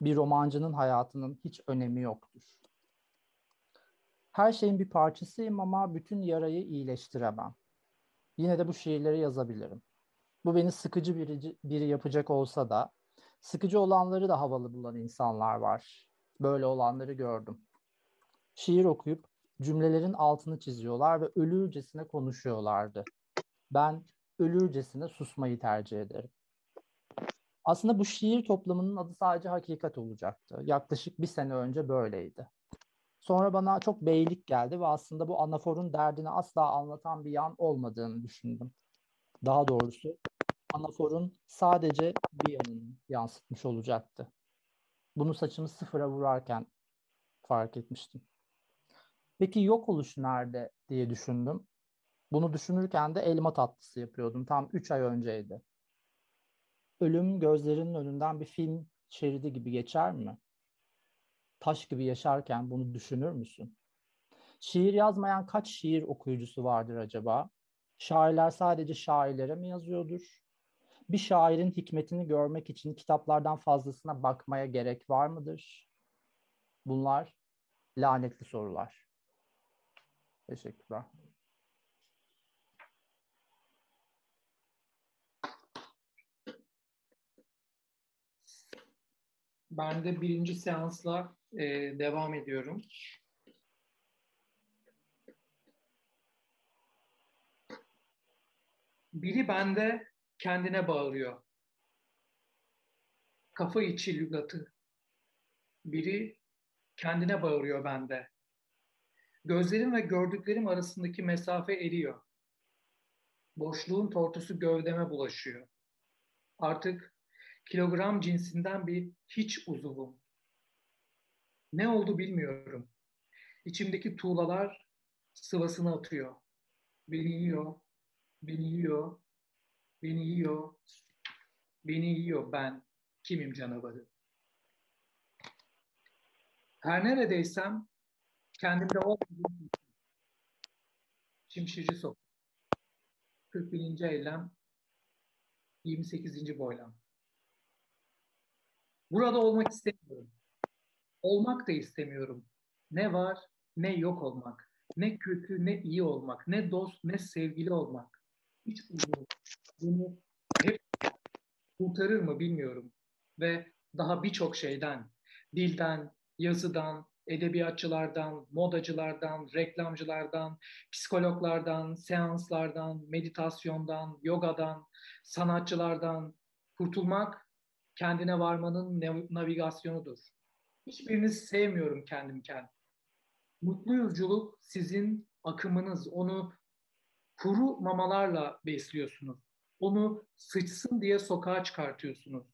Bir romancının hayatının hiç önemi yoktur. Her şeyin bir parçasıyım ama bütün yarayı iyileştiremem. Yine de bu şiirleri yazabilirim. Bu beni sıkıcı biri, biri yapacak olsa da sıkıcı olanları da havalı bulan insanlar var. Böyle olanları gördüm. Şiir okuyup cümlelerin altını çiziyorlar ve ölürcesine konuşuyorlardı. Ben ölürcesine susmayı tercih ederim. Aslında bu şiir toplamının adı sadece hakikat olacaktı. Yaklaşık bir sene önce böyleydi. Sonra bana çok beylik geldi ve aslında bu anaforun derdini asla anlatan bir yan olmadığını düşündüm. Daha doğrusu anaforun sadece bir yanını yansıtmış olacaktı. Bunu saçımı sıfıra vurarken fark etmiştim. Peki yok oluş nerede diye düşündüm. Bunu düşünürken de elma tatlısı yapıyordum. Tam 3 ay önceydi. Ölüm gözlerinin önünden bir film şeridi gibi geçer mi? Taş gibi yaşarken bunu düşünür müsün? Şiir yazmayan kaç şiir okuyucusu vardır acaba? Şairler sadece şairlere mi yazıyordur? Bir şairin hikmetini görmek için kitaplardan fazlasına bakmaya gerek var mıdır? Bunlar lanetli sorular. Teşekkürler. Ben de birinci seansla e, devam ediyorum. Biri bende kendine bağırıyor. Kafa içi lügatı. Biri kendine bağırıyor bende. Gözlerim ve gördüklerim arasındaki mesafe eriyor. Boşluğun tortusu gövdeme bulaşıyor. Artık kilogram cinsinden bir hiç uzuvum. Ne oldu bilmiyorum. İçimdeki tuğlalar sıvasını atıyor. Beni yiyor, beni yiyor, beni yiyor, beni yiyor ben. Kimim canavarı? Her neredeysem kendimde olmadığım Şimşirci Sokak. 41. eylem 28. boylam. Burada olmak istemiyorum. Olmak da istemiyorum. Ne var ne yok olmak. Ne kötü ne iyi olmak. Ne dost ne sevgili olmak. Hiç. Beni hep kurtarır mı bilmiyorum. Ve daha birçok şeyden, dilden, yazıdan, edebiyatçılardan, modacılardan, reklamcılardan, psikologlardan, seanslardan, meditasyondan, yogadan, sanatçılardan kurtulmak kendine varmanın navigasyonudur. Hiçbirinizi sevmiyorum kendimken. Mutluyuzculuk sizin akımınız. Onu kuru mamalarla besliyorsunuz. Onu sıçsın diye sokağa çıkartıyorsunuz.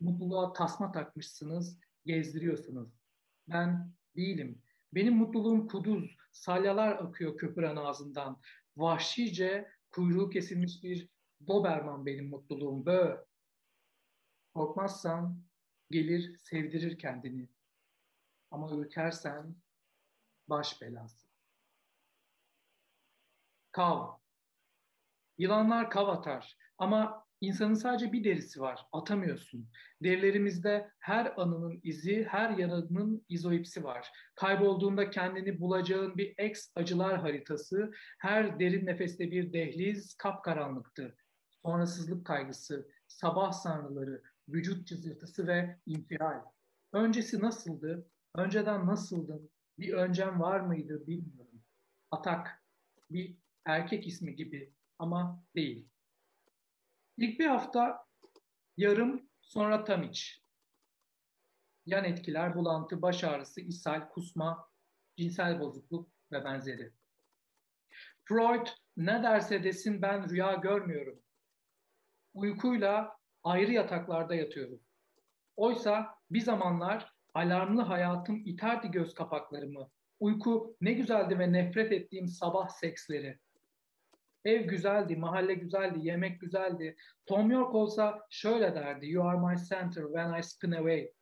Mutluluğa tasma takmışsınız, gezdiriyorsunuz. Ben değilim. Benim mutluluğum kuduz, salyalar akıyor köpüren ağzından. Vahşice kuyruğu kesilmiş bir Doberman benim mutluluğum. Bö. Korkmazsan gelir sevdirir kendini. Ama ürkersen baş belası. Kav. Yılanlar kav atar ama insanın sadece bir derisi var. Atamıyorsun. Derilerimizde her anının izi, her yanının izoipsi var. Kaybolduğunda kendini bulacağın bir ex acılar haritası, her derin nefeste bir dehliz kapkaranlıktı. Sonrasızlık kaygısı, sabah sanrıları, vücut cızırtısı ve infial. Öncesi nasıldı? Önceden nasıldın? Bir öncem var mıydı bilmiyorum. Atak, bir erkek ismi gibi ama değil. İlk bir hafta yarım, sonra tam iç. Yan etkiler, bulantı, baş ağrısı, ishal, kusma, cinsel bozukluk ve benzeri. Freud ne derse desin ben rüya görmüyorum. Uykuyla ayrı yataklarda yatıyorum. Oysa bir zamanlar alarmlı hayatım iterdi göz kapaklarımı. Uyku ne güzeldi ve nefret ettiğim sabah seksleri. Ev güzeldi, mahalle güzeldi, yemek güzeldi. Tom York olsa şöyle derdi. You are my center when I spin away.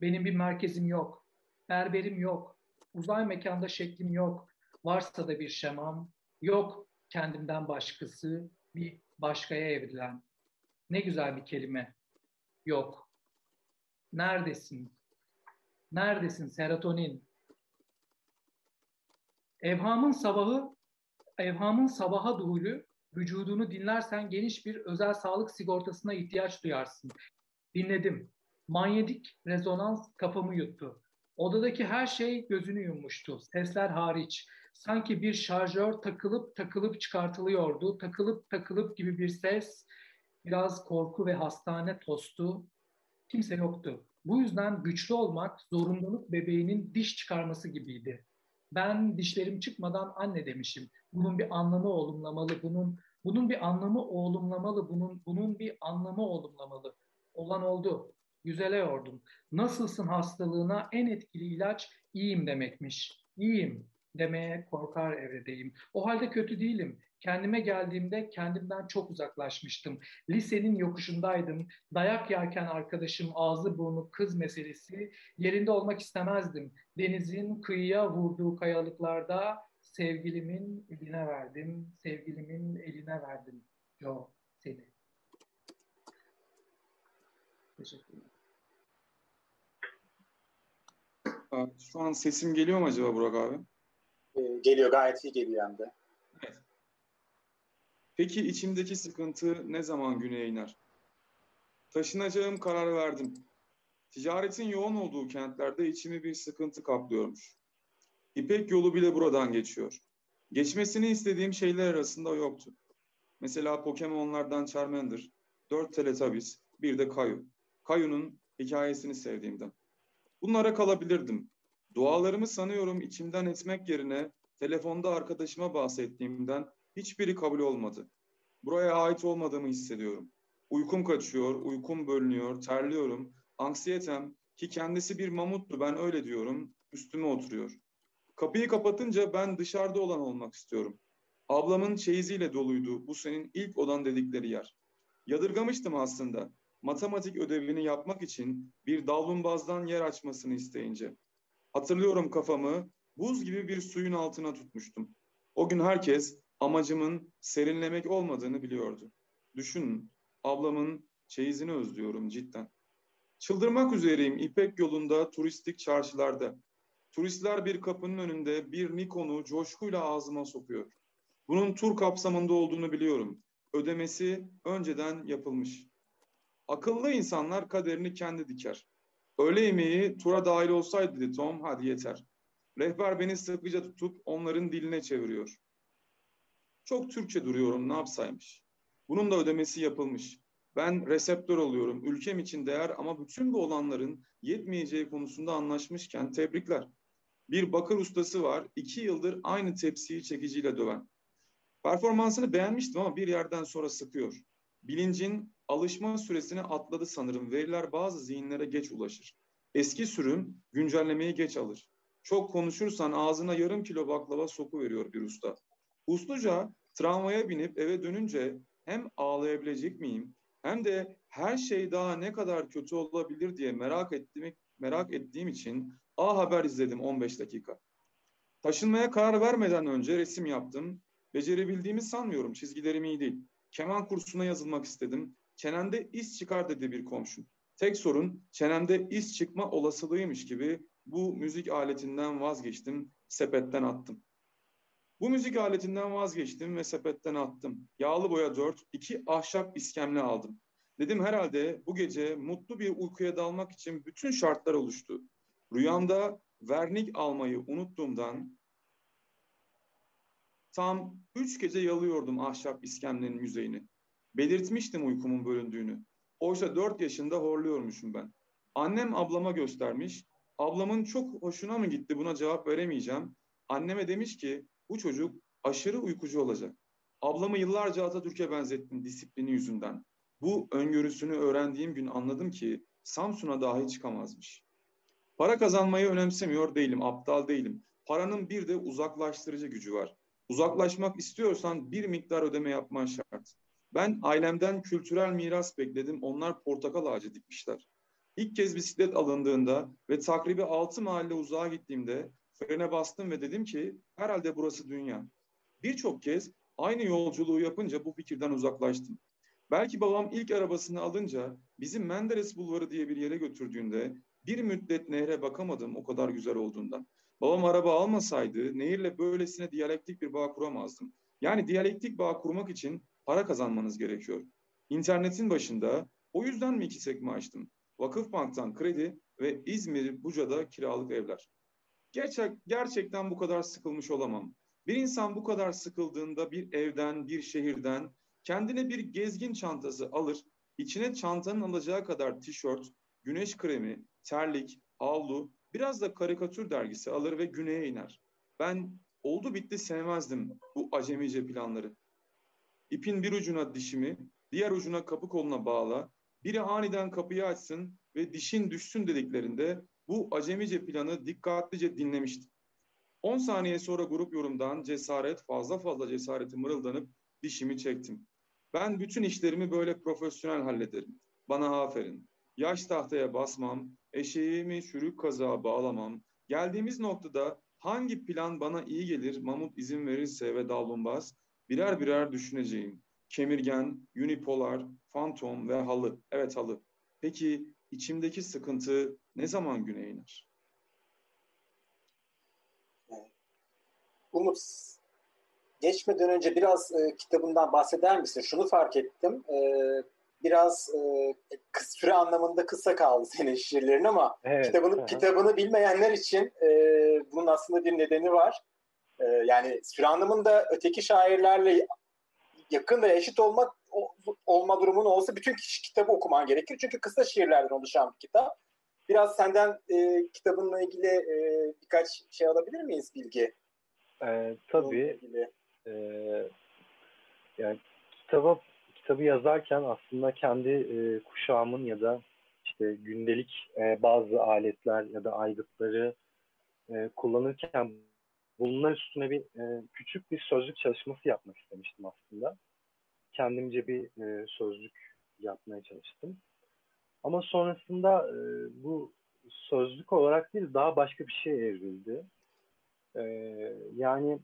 Benim bir merkezim yok. Berberim yok. Uzay mekanda şeklim yok. Varsa da bir şemam. Yok kendimden başkası. Bir başkaya evrilen. Ne güzel bir kelime. Yok. Neredesin? Neredesin serotonin? Evhamın sabahı evhamın sabaha duhulü vücudunu dinlersen geniş bir özel sağlık sigortasına ihtiyaç duyarsın. Dinledim. Manyetik rezonans kafamı yuttu. Odadaki her şey gözünü yummuştu. Sesler hariç. Sanki bir şarjör takılıp takılıp çıkartılıyordu. Takılıp takılıp gibi bir ses. Biraz korku ve hastane tostu. Kimse yoktu. Bu yüzden güçlü olmak zorunluluk bebeğinin diş çıkarması gibiydi. Ben dişlerim çıkmadan anne demişim. Bunun bir anlamı olumlamalı. Bunun bunun bir anlamı olumlamalı. Bunun bunun bir anlamı olumlamalı. Olan oldu. Güzele yordum. Nasılsın hastalığına en etkili ilaç iyiyim demekmiş. İyiyim demeye korkar evredeyim. O halde kötü değilim. Kendime geldiğimde kendimden çok uzaklaşmıştım. Lisenin yokuşundaydım. Dayak yerken arkadaşım ağzı burnu kız meselesi. Yerinde olmak istemezdim. Denizin kıyıya vurduğu kayalıklarda sevgilimin eline verdim. Sevgilimin eline verdim. Yo seni. Teşekkürler. Şu an sesim geliyor mu acaba Burak abi? Ee, geliyor gayet iyi geliyor hem de. Peki içimdeki sıkıntı ne zaman güneye iner? Taşınacağım karar verdim. Ticaretin yoğun olduğu kentlerde içimi bir sıkıntı kaplıyormuş. İpek yolu bile buradan geçiyor. Geçmesini istediğim şeyler arasında yoktu. Mesela Pokemon'lardan Charmander, dört Teletubbies, bir de Kayu. Kayu'nun hikayesini sevdiğimden. Bunlara kalabilirdim. Dualarımı sanıyorum içimden etmek yerine telefonda arkadaşıma bahsettiğimden hiçbiri kabul olmadı. Buraya ait olmadığımı hissediyorum. Uykum kaçıyor, uykum bölünüyor, terliyorum. Anksiyetem ki kendisi bir mamuttu ben öyle diyorum, üstüme oturuyor. Kapıyı kapatınca ben dışarıda olan olmak istiyorum. Ablamın çeyiziyle doluydu bu senin ilk odan dedikleri yer. Yadırgamıştım aslında. Matematik ödevini yapmak için bir davlumbazdan yer açmasını isteyince. Hatırlıyorum kafamı buz gibi bir suyun altına tutmuştum. O gün herkes amacımın serinlemek olmadığını biliyordu. Düşünün, ablamın çeyizini özlüyorum cidden. Çıldırmak üzereyim İpek yolunda turistik çarşılarda. Turistler bir kapının önünde bir Nikon'u coşkuyla ağzıma sokuyor. Bunun tur kapsamında olduğunu biliyorum. Ödemesi önceden yapılmış. Akıllı insanlar kaderini kendi diker. Öğle yemeği tura dahil olsaydı dedi Tom, hadi yeter. Rehber beni sıkıca tutup onların diline çeviriyor. Çok Türkçe duruyorum, ne yapsaymış. Bunun da ödemesi yapılmış. Ben reseptör oluyorum. Ülkem için değer ama bütün bu olanların yetmeyeceği konusunda anlaşmışken tebrikler. Bir bakır ustası var. iki yıldır aynı tepsiyi çekiciyle döven. Performansını beğenmiştim ama bir yerden sonra sıkıyor. Bilincin alışma süresini atladı sanırım. Veriler bazı zihinlere geç ulaşır. Eski sürüm güncellemeyi geç alır. Çok konuşursan ağzına yarım kilo baklava soku veriyor bir usta. Usluca tramvaya binip eve dönünce hem ağlayabilecek miyim hem de her şey daha ne kadar kötü olabilir diye merak ettiğim, merak ettiğim için A Haber izledim 15 dakika. Taşınmaya karar vermeden önce resim yaptım. Becerebildiğimi sanmıyorum. Çizgilerim iyi değil. Keman kursuna yazılmak istedim. Çenemde iz çıkar dedi bir komşum. Tek sorun çenemde iz çıkma olasılığıymış gibi bu müzik aletinden vazgeçtim, sepetten attım. Bu müzik aletinden vazgeçtim ve sepetten attım. Yağlı boya dört, iki ahşap iskemle aldım. Dedim herhalde bu gece mutlu bir uykuya dalmak için bütün şartlar oluştu. Rüyamda vernik almayı unuttuğumdan tam üç gece yalıyordum ahşap iskemlenin yüzeyini. Belirtmiştim uykumun bölündüğünü. Oysa dört yaşında horluyormuşum ben. Annem ablama göstermiş. Ablamın çok hoşuna mı gitti buna cevap veremeyeceğim. Anneme demiş ki bu çocuk aşırı uykucu olacak. Ablamı yıllarca Atatürk'e benzettim disiplini yüzünden. Bu öngörüsünü öğrendiğim gün anladım ki Samsun'a dahi çıkamazmış. Para kazanmayı önemsemiyor değilim, aptal değilim. Paranın bir de uzaklaştırıcı gücü var. Uzaklaşmak istiyorsan bir miktar ödeme yapman şart. Ben ailemden kültürel miras bekledim. Onlar portakal ağacı dikmişler. İlk kez bisiklet alındığında ve takribi altı mahalle uzağa gittiğimde frene bastım ve dedim ki herhalde burası dünya. Birçok kez aynı yolculuğu yapınca bu fikirden uzaklaştım. Belki babam ilk arabasını alınca bizim Menderes Bulvarı diye bir yere götürdüğünde bir müddet nehre bakamadım o kadar güzel olduğundan. Babam araba almasaydı nehirle böylesine diyalektik bir bağ kuramazdım. Yani diyalektik bağ kurmak için para kazanmanız gerekiyor. İnternetin başında o yüzden mi iki sekme açtım? Vakıfbank'tan kredi ve İzmir Buca'da kiralık evler. Gerçek, gerçekten bu kadar sıkılmış olamam. Bir insan bu kadar sıkıldığında bir evden, bir şehirden kendine bir gezgin çantası alır, içine çantanın alacağı kadar tişört, güneş kremi, terlik, havlu, biraz da karikatür dergisi alır ve güneye iner. Ben oldu bitti sevmezdim bu acemice planları. İpin bir ucuna dişimi, diğer ucuna kapı koluna bağla, biri aniden kapıyı açsın ve dişin düşsün dediklerinde bu acemice planı dikkatlice dinlemiştim. 10 saniye sonra grup yorumdan cesaret, fazla fazla cesareti mırıldanıp dişimi çektim. Ben bütün işlerimi böyle profesyonel hallederim. Bana aferin. Yaş tahtaya basmam, eşeğimi çürük kazağa bağlamam. Geldiğimiz noktada hangi plan bana iyi gelir Mamut izin verirse ve davlumbaz birer birer düşüneceğim. Kemirgen, unipolar, fantom ve halı. Evet halı. Peki içimdeki sıkıntı ne zaman güne iner? Umut, geçmeden önce biraz e, kitabından bahseder misin? Şunu fark ettim. E, biraz e, süre anlamında kısa kaldı senin şiirlerin ama evet, kitabını aha. kitabını bilmeyenler için e, bunun aslında bir nedeni var. E, yani süre anlamında öteki şairlerle yakın ve eşit olmak olma durumun olsa bütün kişi kitabı okuman gerekir. Çünkü kısa şiirlerden oluşan bir kitap. Biraz senden e, kitabınla ilgili e, birkaç şey alabilir miyiz bilgi? Ee, tabii. E, yani kitaba kitabı yazarken aslında kendi e, kuşağımın ya da işte gündelik e, bazı aletler ya da aygıtları e, kullanırken bunlar üstüne bir e, küçük bir sözlük çalışması yapmak istemiştim aslında. Kendimce bir e, sözlük yapmaya çalıştım. Ama sonrasında e, bu sözlük olarak değil daha başka bir şey evrildi. E, yani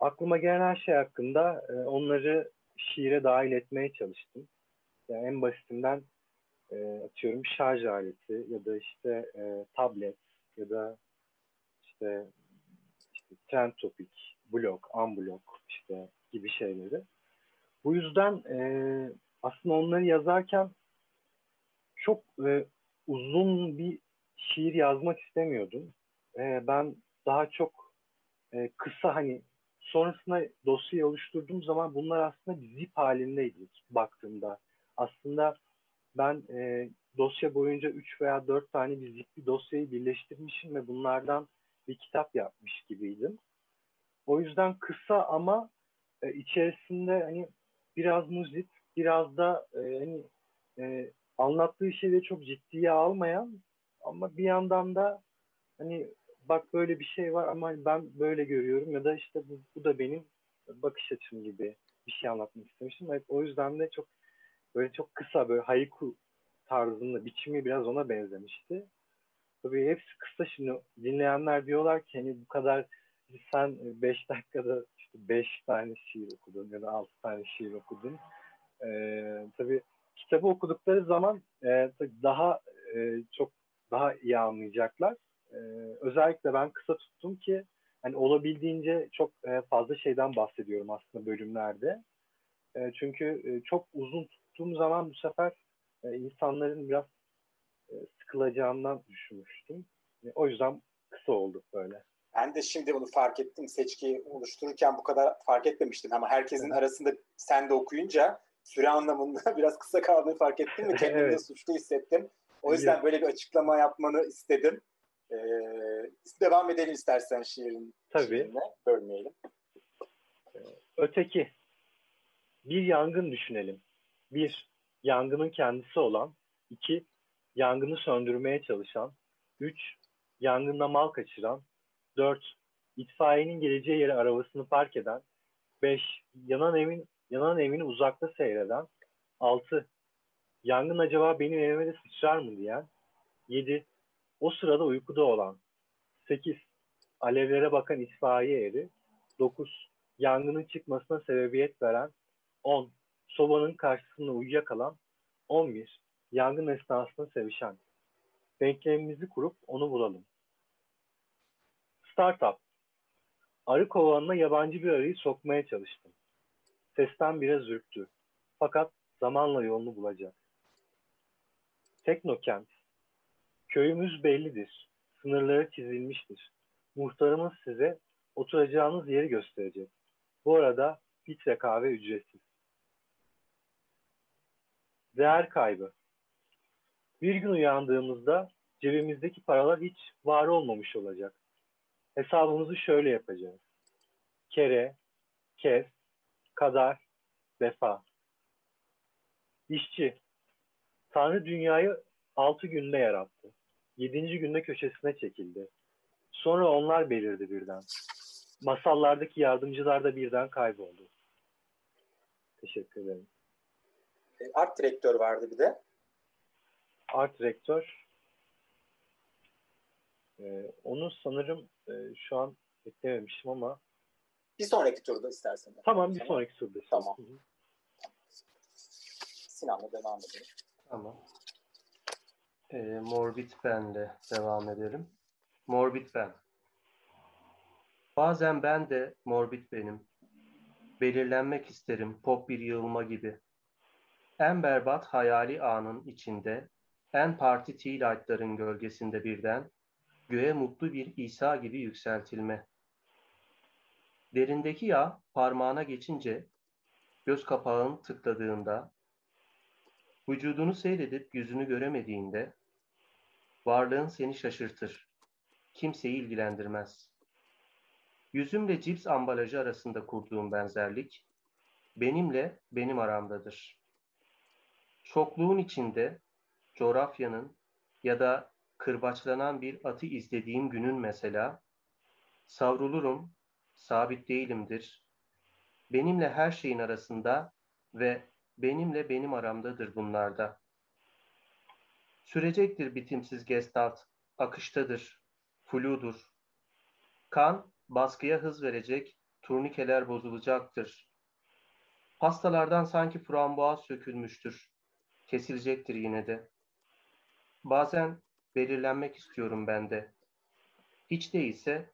aklıma gelen her şey hakkında e, onları şiire dahil etmeye çalıştım. Yani en basitinden e, atıyorum şarj aleti ya da işte e, tablet ya da işte, işte trend topik, blok, unblock işte gibi şeyleri. Bu yüzden e, aslında onları yazarken çok e, uzun bir şiir yazmak istemiyordum. E, ben daha çok e, kısa hani sonrasında dosyayı oluşturduğum zaman bunlar aslında bir zip halindeydi baktığımda. Aslında ben e, dosya boyunca 3 veya 4 tane bir zipli dosyayı birleştirmişim ve bunlardan bir kitap yapmış gibiydim. O yüzden kısa ama e, içerisinde hani biraz müzik, biraz da e, hani e, anlattığı şeyleri çok ciddiye almayan ama bir yandan da hani bak böyle bir şey var ama ben böyle görüyorum ya da işte bu, bu da benim bakış açım gibi bir şey anlatmak istemiştim. O yüzden de çok böyle çok kısa böyle haiku tarzında biçimi biraz ona benzemişti. Tabii hepsi kısa şimdi dinleyenler diyorlar ki hani bu kadar sen 5 dakikada işte 5 tane şiir okudun ya da 6 tane şiir okudun. Ee, tabii kitabı okudukları zaman e, daha e, çok daha iyi anlayacaklar. E, özellikle ben kısa tuttum ki hani olabildiğince çok e, fazla şeyden bahsediyorum aslında bölümlerde. E, çünkü e, çok uzun tuttuğum zaman bu sefer e, insanların biraz e, sıkılacağından düşünmüştüm. E, o yüzden kısa oldu böyle. Ben de şimdi bunu fark ettim. Seçki oluştururken bu kadar fark etmemiştim ama herkesin evet. arasında sen de okuyunca süre anlamında biraz kısa kaldığını fark ettim ve kendimi evet. de suçlu hissettim. O yüzden evet. böyle bir açıklama yapmanı istedim. Ee, devam edelim istersen şiirin Tabii. şiirine. Bölmeyelim. Ee, öteki. Bir yangın düşünelim. Bir, yangının kendisi olan. iki yangını söndürmeye çalışan. Üç, yangında mal kaçıran. Dört, itfaiyenin geleceği yere arabasını park eden. Beş, yanan evin yanan evini uzakta seyreden. Altı, yangın acaba benim evime de sıçrar mı diyen. Yedi, o sırada uykuda olan 8. Alevlere bakan itfaiye eri 9. Yangının çıkmasına sebebiyet veren 10. Sobanın karşısında uyuyakalan 11. Yangın esnasında sevişen. Denklemimizi kurup onu bulalım. Startup. Arı kovanına yabancı bir arıyı sokmaya çalıştım. Sesten biraz ürktü. Fakat zamanla yolunu bulacak. Teknokent. Köyümüz bellidir. Sınırları çizilmiştir. Muhtarımız size oturacağınız yeri gösterecek. Bu arada filtre kahve ücretsiz. Değer kaybı. Bir gün uyandığımızda cebimizdeki paralar hiç var olmamış olacak. Hesabımızı şöyle yapacağız. Kere, kes, kadar, defa. İşçi. Tanrı dünyayı altı günde yarattı. Yedinci günde köşesine çekildi. Sonra onlar belirdi birden. Masallardaki yardımcılar da birden kayboldu. Teşekkür ederim. E, art direktör vardı bir de. Art direktör. Ee, onu sanırım e, şu an eklememişim ama bir sonraki turda istersen. Tamam bir sonraki turda. Tamam. Sinan'la devam edelim. Tamam. E, Morbid Ben'le devam edelim. Morbid Ben. Bazen ben de morbid benim. Belirlenmek isterim pop bir yığılma gibi. En berbat hayali anın içinde, en parti tea light'ların gölgesinde birden, göğe mutlu bir İsa gibi yükseltilme. Derindeki yağ parmağına geçince, göz kapağın tıkladığında, vücudunu seyredip yüzünü göremediğinde, varlığın seni şaşırtır, kimseyi ilgilendirmez. Yüzümle cips ambalajı arasında kurduğum benzerlik, benimle benim aramdadır. Çokluğun içinde, coğrafyanın ya da kırbaçlanan bir atı izlediğim günün mesela, savrulurum, sabit değilimdir. Benimle her şeyin arasında ve benimle benim aramdadır bunlarda. Sürecektir bitimsiz gestalt, akıştadır, fludur. Kan baskıya hız verecek, turnikeler bozulacaktır. Hastalardan sanki frambuaz sökülmüştür. Kesilecektir yine de. Bazen belirlenmek istiyorum ben de. Hiç değilse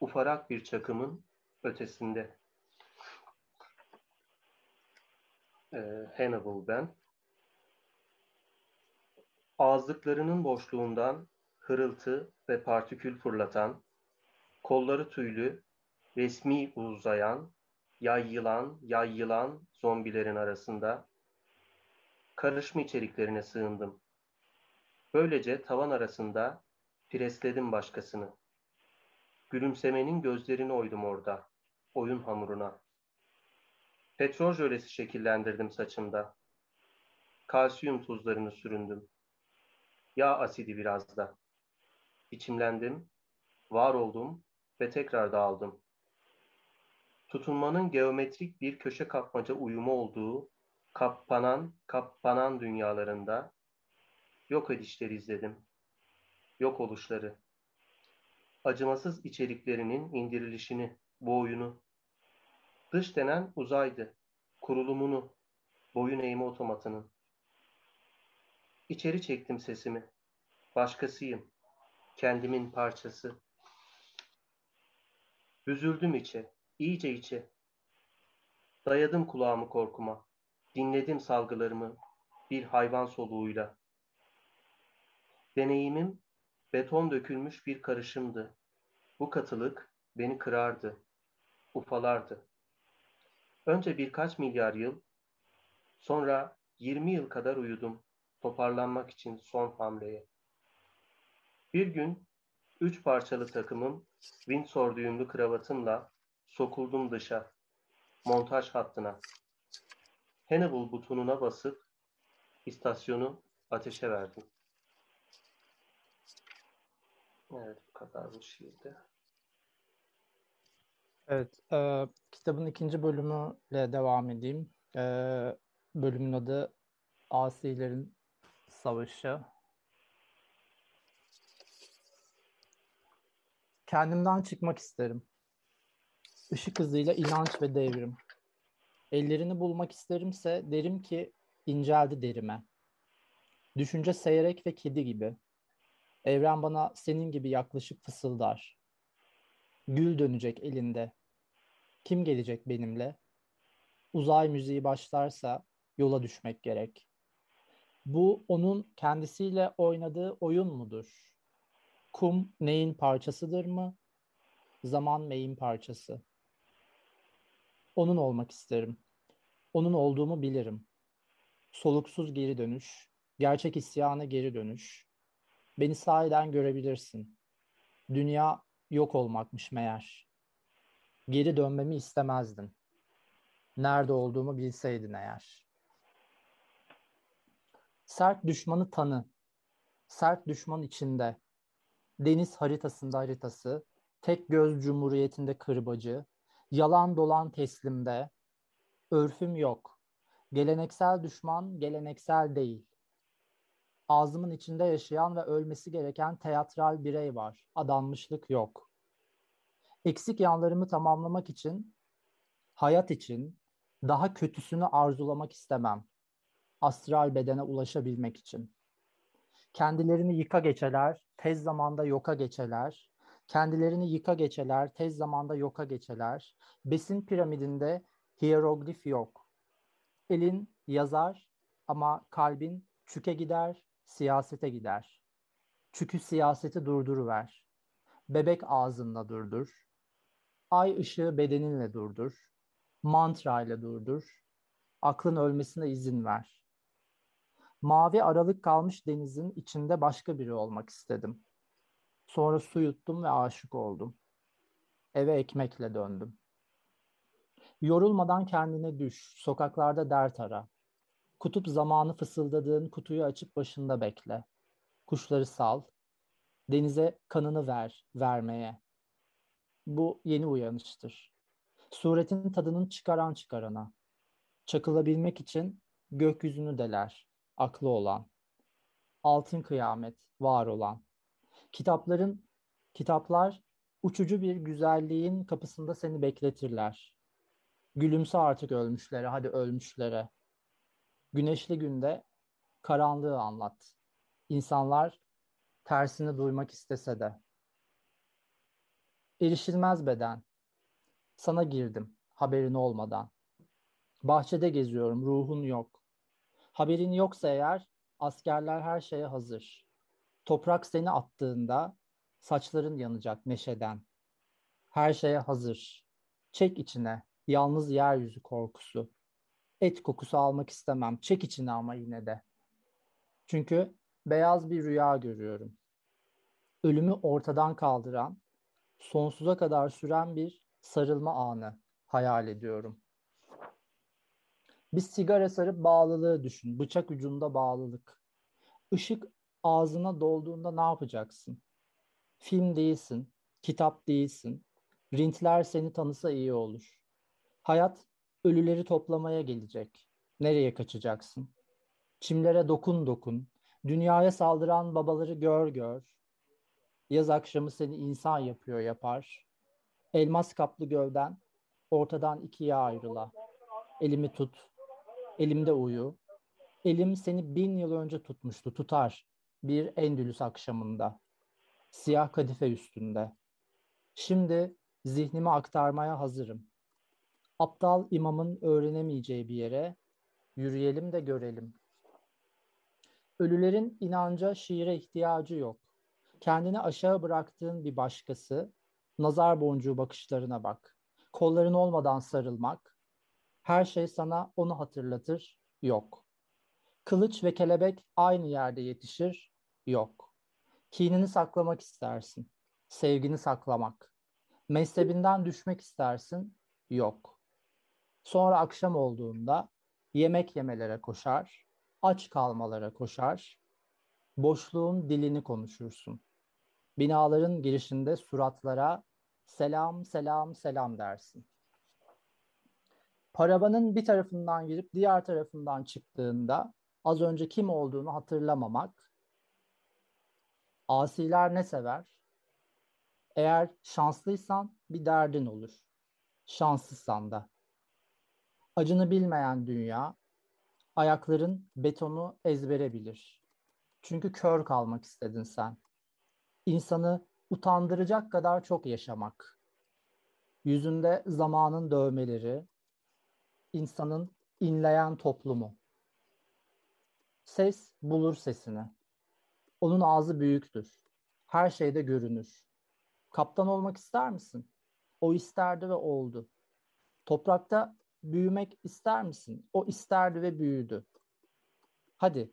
ufarak bir çakımın ötesinde. Ee, Hannibal ben. Ağızlıklarının boşluğundan hırıltı ve partikül fırlatan, kolları tüylü, resmi uzayan, yay yılan, yay yılan zombilerin arasında karışma içeriklerine sığındım. Böylece tavan arasında presledim başkasını. Gülümsemenin gözlerini oydum orada, oyun hamuruna. Petrol jölesi şekillendirdim saçımda. Kalsiyum tuzlarını süründüm. Yağ asidi biraz da. İçimlendim, var oldum ve tekrar dağıldım. Tutunmanın geometrik bir köşe kapmaca uyumu olduğu kapanan, kapanan dünyalarında yok edişleri izledim. Yok oluşları. Acımasız içeriklerinin indirilişini, bu oyunu. Dış denen uzaydı, kurulumunu, boyun eğme otomatının. İçeri çektim sesimi. Başkasıyım. Kendimin parçası. Üzüldüm içe, iyice içe. Dayadım kulağımı korkuma. Dinledim salgılarımı bir hayvan soluğuyla. Deneyimim beton dökülmüş bir karışımdı. Bu katılık beni kırardı, ufalardı. Önce birkaç milyar yıl, sonra 20 yıl kadar uyudum toparlanmak için son hamleye. Bir gün üç parçalı takımım Windsor düğümlü kravatımla sokuldum dışa, montaj hattına. Hannibal butonuna basıp istasyonu ateşe verdim. Evet, bu kadar bu şiirde. Evet, e, kitabın ikinci bölümüyle devam edeyim. E, bölümün adı Asilerin Savaşı. Kendimden çıkmak isterim. Işık hızıyla inanç ve devrim. Ellerini bulmak isterimse derim ki inceldi derime. Düşünce seyrek ve kedi gibi. Evren bana senin gibi yaklaşık fısıldar. Gül dönecek elinde. Kim gelecek benimle? Uzay müziği başlarsa yola düşmek gerek. Bu onun kendisiyle oynadığı oyun mudur? Kum neyin parçasıdır mı? Zaman neyin parçası? Onun olmak isterim. Onun olduğumu bilirim. Soluksuz geri dönüş, gerçek isyana geri dönüş. Beni sahiden görebilirsin. Dünya yok olmakmış meğer. Geri dönmemi istemezdin. Nerede olduğumu bilseydin eğer. Sert düşmanı tanı. Sert düşman içinde. Deniz haritasında haritası. Tek göz cumhuriyetinde kırbacı. Yalan dolan teslimde. Örfüm yok. Geleneksel düşman geleneksel değil. Ağzımın içinde yaşayan ve ölmesi gereken teatral birey var. Adanmışlık yok. Eksik yanlarımı tamamlamak için, hayat için daha kötüsünü arzulamak istemem. Astral bedene ulaşabilmek için. Kendilerini yıka geçeler, tez zamanda yoka geçeler. Kendilerini yıka geçeler, tez zamanda yoka geçeler. Besin piramidinde hieroglif yok. Elin yazar Ama kalbin çüke gider, siyasete gider. Çükü siyaseti durduruver. Bebek ağzında durdur. Ay ışığı bedeninle durdur. Mantra ile durdur. Aklın ölmesine izin ver. Mavi aralık kalmış denizin içinde başka biri olmak istedim. Sonra su yuttum ve aşık oldum. Eve ekmekle döndüm. Yorulmadan kendine düş, sokaklarda dert ara. Kutup zamanı fısıldadığın kutuyu açıp başında bekle. Kuşları sal, denize kanını ver, vermeye. Bu yeni uyanıştır. Suretin tadının çıkaran çıkarana. Çakılabilmek için gökyüzünü deler, aklı olan. Altın kıyamet, var olan. Kitapların, kitaplar uçucu bir güzelliğin kapısında seni bekletirler. Gülümse artık ölmüşlere, hadi ölmüşlere. Güneşli günde karanlığı anlat. İnsanlar tersini duymak istese de. Erişilmez beden. Sana girdim haberin olmadan. Bahçede geziyorum ruhun yok. Haberin yoksa eğer askerler her şeye hazır. Toprak seni attığında saçların yanacak neşeden. Her şeye hazır. Çek içine yalnız yeryüzü korkusu. Et kokusu almak istemem. Çek içine ama yine de. Çünkü beyaz bir rüya görüyorum. Ölümü ortadan kaldıran, sonsuza kadar süren bir sarılma anı hayal ediyorum. Bir sigara sarıp bağlılığı düşün. Bıçak ucunda bağlılık. Işık ağzına dolduğunda ne yapacaksın? Film değilsin, kitap değilsin. Rintler seni tanısa iyi olur. Hayat ölüleri toplamaya gelecek. Nereye kaçacaksın? Çimlere dokun dokun. Dünyaya saldıran babaları gör gör. Yaz akşamı seni insan yapıyor yapar. Elmas kaplı gövden ortadan ikiye ayrıla. Elimi tut. Elimde uyu. Elim seni bin yıl önce tutmuştu. Tutar. Bir Endülüs akşamında. Siyah kadife üstünde. Şimdi zihnimi aktarmaya hazırım. Aptal imamın öğrenemeyeceği bir yere yürüyelim de görelim. Ölülerin inanca şiire ihtiyacı yok. Kendini aşağı bıraktığın bir başkası, nazar boncuğu bakışlarına bak. Kolların olmadan sarılmak, her şey sana onu hatırlatır, yok. Kılıç ve kelebek aynı yerde yetişir, yok. Kinini saklamak istersin, sevgini saklamak. Mezhebinden düşmek istersin, yok. Sonra akşam olduğunda yemek yemelere koşar, aç kalmalara koşar, boşluğun dilini konuşursun. Binaların girişinde suratlara selam selam selam dersin. Paravanın bir tarafından girip diğer tarafından çıktığında az önce kim olduğunu hatırlamamak. Asiler ne sever? Eğer şanslıysan bir derdin olur. Şanssızsan da. Acını bilmeyen dünya, ayakların betonu ezbere bilir. Çünkü kör kalmak istedin sen. İnsanı utandıracak kadar çok yaşamak. Yüzünde zamanın dövmeleri, insanın inleyen toplumu. Ses bulur sesini. Onun ağzı büyüktür. Her şeyde görünür. Kaptan olmak ister misin? O isterdi ve oldu. Toprakta büyümek ister misin? O isterdi ve büyüdü. Hadi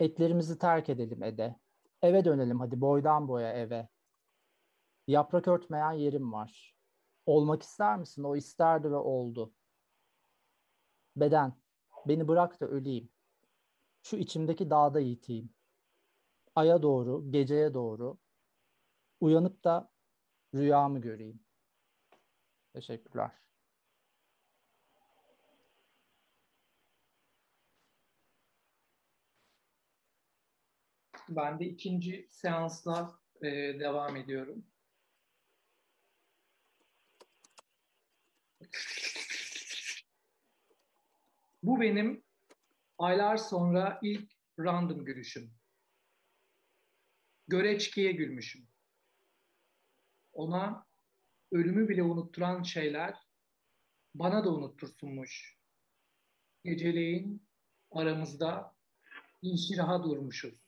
etlerimizi terk edelim Ede. Eve dönelim hadi boydan boya eve. Yaprak örtmeyen yerim var. Olmak ister misin? O isterdi ve oldu. Beden, beni bırak da öleyim. Şu içimdeki dağda yiteyim. Aya doğru, geceye doğru. Uyanıp da rüyamı göreyim. Teşekkürler. Ben de ikinci seansla e, devam ediyorum. Bu benim aylar sonra ilk random gülüşüm. Göreçkiye gülmüşüm. Ona ölümü bile unutturan şeyler bana da unuttursunmuş. Geceleyin aramızda inşiraha durmuşuz.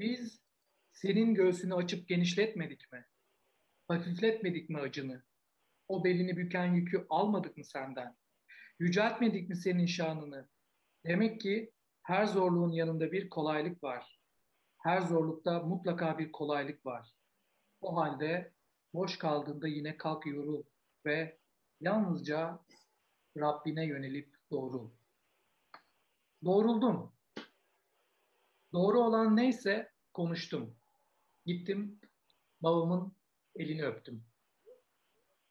Biz senin göğsünü açıp genişletmedik mi? Hafifletmedik mi acını? O belini büken yükü almadık mı senden? Yüceltmedik mi senin şanını? Demek ki her zorluğun yanında bir kolaylık var. Her zorlukta mutlaka bir kolaylık var. O halde boş kaldığında yine kalk yorul ve yalnızca Rabbine yönelip doğrul. Doğruldum. Doğru olan neyse konuştum. Gittim babamın elini öptüm.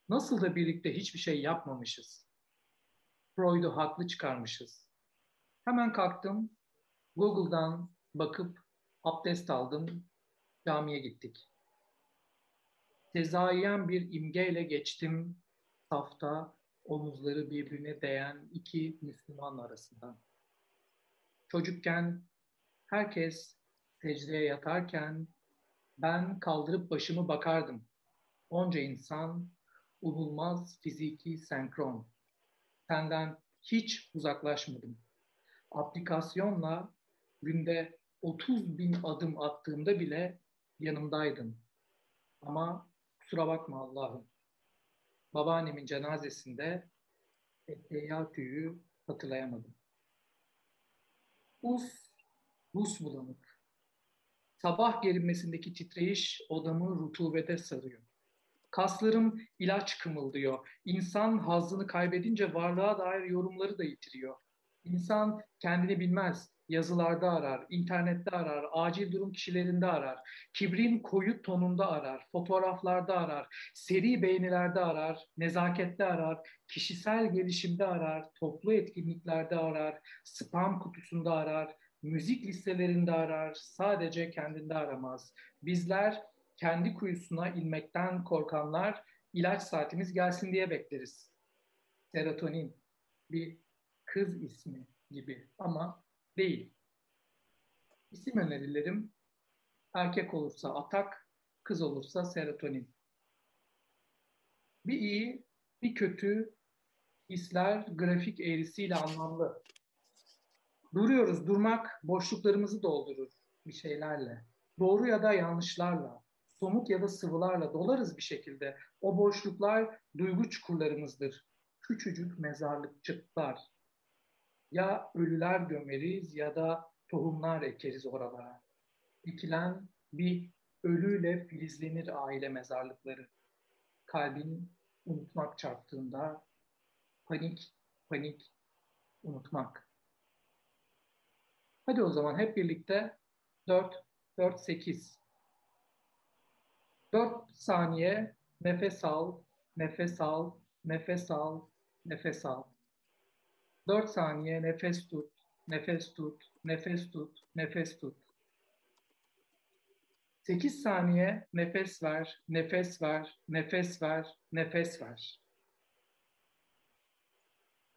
Nasıl da birlikte hiçbir şey yapmamışız. Freud'u haklı çıkarmışız. Hemen kalktım. Google'dan bakıp abdest aldım. Camiye gittik. Tezaiyen bir imgeyle geçtim safta omuzları birbirine değen iki Müslüman arasından. Çocukken herkes secdeye yatarken ben kaldırıp başımı bakardım. Onca insan, umulmaz fiziki senkron. Senden hiç uzaklaşmadım. Aplikasyonla günde 30 bin adım attığımda bile yanımdaydın. Ama kusura bakma Allah'ım. Babaannemin cenazesinde Etteya tüyü hatırlayamadım. Us, buz bulanık. Sabah gerinmesindeki titreyiş odamı rutubete sarıyor. Kaslarım ilaç kımıldıyor. İnsan hazını kaybedince varlığa dair yorumları da yitiriyor. İnsan kendini bilmez, yazılarda arar, internette arar, acil durum kişilerinde arar, kibrin koyu tonunda arar, fotoğraflarda arar, seri beğenilerde arar, nezakette arar, kişisel gelişimde arar, toplu etkinliklerde arar, spam kutusunda arar, müzik listelerinde arar, sadece kendinde aramaz. Bizler kendi kuyusuna inmekten korkanlar ilaç saatimiz gelsin diye bekleriz. Serotonin bir kız ismi gibi ama değil. İsim önerilerim erkek olursa atak, kız olursa serotonin. Bir iyi, bir kötü hisler grafik eğrisiyle anlamlı. Duruyoruz, durmak boşluklarımızı doldurur bir şeylerle. Doğru ya da yanlışlarla, somut ya da sıvılarla dolarız bir şekilde. O boşluklar duygu çukurlarımızdır. Küçücük mezarlıkçıklar. Ya ölüler gömeriz ya da tohumlar ekeriz oralara. Dikilen bir ölüyle filizlenir aile mezarlıkları. Kalbin unutmak çarptığında panik, panik, unutmak. Hadi o zaman hep birlikte 4, 4, 8. 4 saniye nefes al, nefes al, nefes al, nefes al. 4 saniye nefes tut, nefes tut, nefes tut, nefes tut. 8 saniye nefes ver, nefes ver, nefes ver, nefes ver.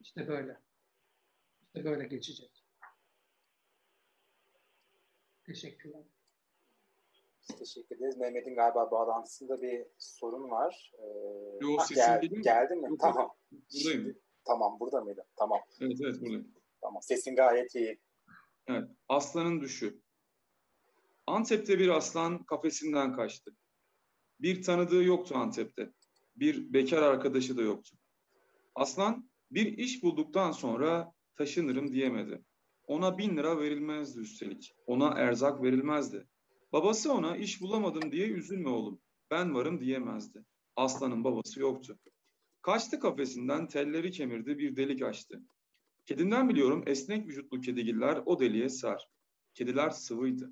İşte böyle. İşte böyle geçecek. Teşekkürler. Biz teşekkür ederiz. Mehmet'in galiba bağlantısında bir sorun var. Ee, Yo, ha, sesim gel, geliyor mu? geldi mi? Yok, tamam. Buradayım. Şimdi- tamam burada mıydı? Tamam. Evet evet buradayım. Tamam. Sesin gayet iyi. Evet. Aslanın düşü. Antep'te bir aslan kafesinden kaçtı. Bir tanıdığı yoktu Antep'te. Bir bekar arkadaşı da yoktu. Aslan bir iş bulduktan sonra taşınırım diyemedi. Ona bin lira verilmezdi üstelik. Ona erzak verilmezdi. Babası ona iş bulamadım diye üzülme oğlum. Ben varım diyemezdi. Aslanın babası yoktu. Kaçtı kafesinden telleri kemirdi bir delik açtı. Kedimden biliyorum esnek vücutlu kedigiller o deliğe sar. Kediler sıvıydı.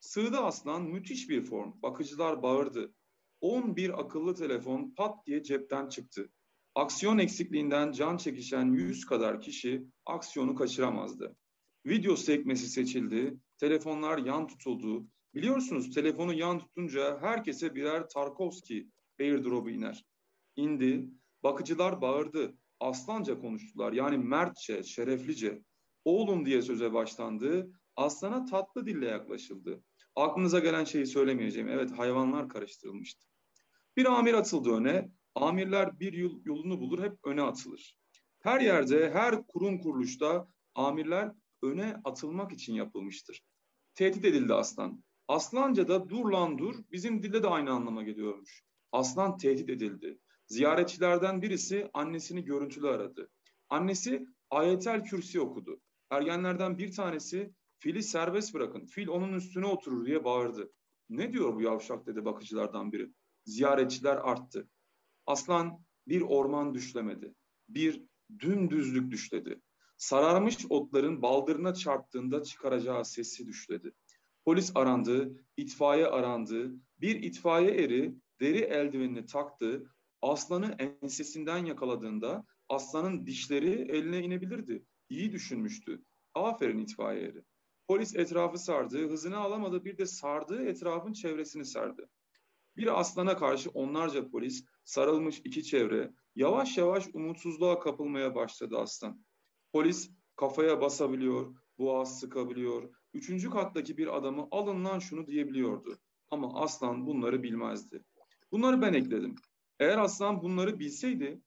Sığdı aslan müthiş bir form. Bakıcılar bağırdı. 11 akıllı telefon pat diye cepten çıktı. Aksiyon eksikliğinden can çekişen 100 kadar kişi aksiyonu kaçıramazdı. Video sekmesi seçildi. Telefonlar yan tutuldu. Biliyorsunuz telefonu yan tutunca herkese birer Tarkovski airdrop'u iner. İndi. Bakıcılar bağırdı. Aslanca konuştular. Yani mertçe, şereflice. Oğlum diye söze başlandı. Aslana tatlı dille yaklaşıldı. Aklınıza gelen şeyi söylemeyeceğim. Evet hayvanlar karıştırılmıştı. Bir amir atıldı öne. Amirler bir yol, yolunu bulur hep öne atılır. Her yerde, her kurum kuruluşta amirler öne atılmak için yapılmıştır. Tehdit edildi aslan. Aslanca da dur lan dur bizim dilde de aynı anlama geliyormuş. Aslan tehdit edildi. Ziyaretçilerden birisi annesini görüntülü aradı. Annesi ayetel kürsi okudu. Ergenlerden bir tanesi fili serbest bırakın, fil onun üstüne oturur diye bağırdı. Ne diyor bu yavşak dedi bakıcılardan biri. Ziyaretçiler arttı. Aslan bir orman düşlemedi. Bir dümdüzlük düşledi. Sararmış otların baldırına çarptığında çıkaracağı sesi düşledi. Polis arandı, itfaiye arandı. Bir itfaiye eri deri eldivenini taktı. Aslanı ensesinden yakaladığında aslanın dişleri eline inebilirdi. İyi düşünmüştü. Aferin itfaiye eri. Polis etrafı sardı, hızını alamadı bir de sardığı etrafın çevresini sardı. Bir aslana karşı onlarca polis, sarılmış iki çevre, yavaş yavaş umutsuzluğa kapılmaya başladı aslan. Polis kafaya basabiliyor, boğaz sıkabiliyor, üçüncü kattaki bir adamı alın lan şunu diyebiliyordu. Ama aslan bunları bilmezdi. Bunları ben ekledim. Eğer aslan bunları bilseydi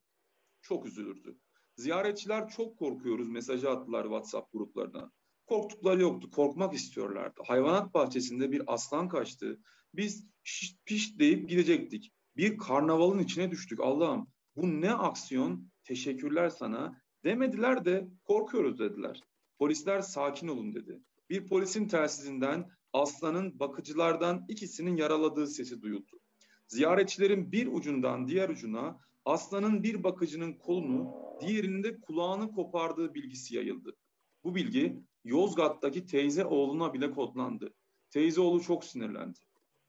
çok üzülürdü. Ziyaretçiler çok korkuyoruz mesajı attılar WhatsApp gruplarına. Korktukları yoktu, korkmak istiyorlardı. Hayvanat bahçesinde bir aslan kaçtı. Biz pişt pişt deyip gidecektik. Bir karnavalın içine düştük. Allah'ım bu ne aksiyon? Teşekkürler sana. Demediler de korkuyoruz dediler. Polisler sakin olun dedi. Bir polisin telsizinden aslanın bakıcılardan ikisinin yaraladığı sesi duyuldu. Ziyaretçilerin bir ucundan diğer ucuna aslanın bir bakıcının kolunu, diğerinin de kulağını kopardığı bilgisi yayıldı. Bu bilgi Yozgat'taki teyze oğluna bile kodlandı. Teyze oğlu çok sinirlendi.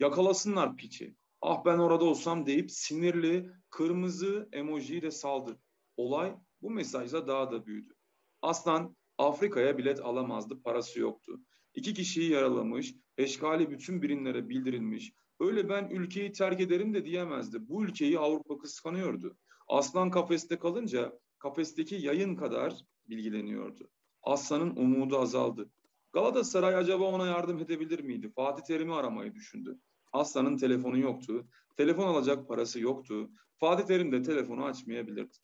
Yakalasınlar piçi. Ah ben orada olsam deyip sinirli kırmızı emojiyi de saldı. Olay bu mesajla daha da büyüdü. Aslan Afrika'ya bilet alamazdı, parası yoktu. İki kişiyi yaralamış, eşkali bütün birimlere bildirilmiş. Öyle ben ülkeyi terk ederim de diyemezdi. Bu ülkeyi Avrupa kıskanıyordu. Aslan kafeste kalınca kafesteki yayın kadar bilgileniyordu. Aslan'ın umudu azaldı. Galatasaray acaba ona yardım edebilir miydi? Fatih Terim'i aramayı düşündü. Aslan'ın telefonu yoktu. Telefon alacak parası yoktu. Fatih Terim de telefonu açmayabilirdi.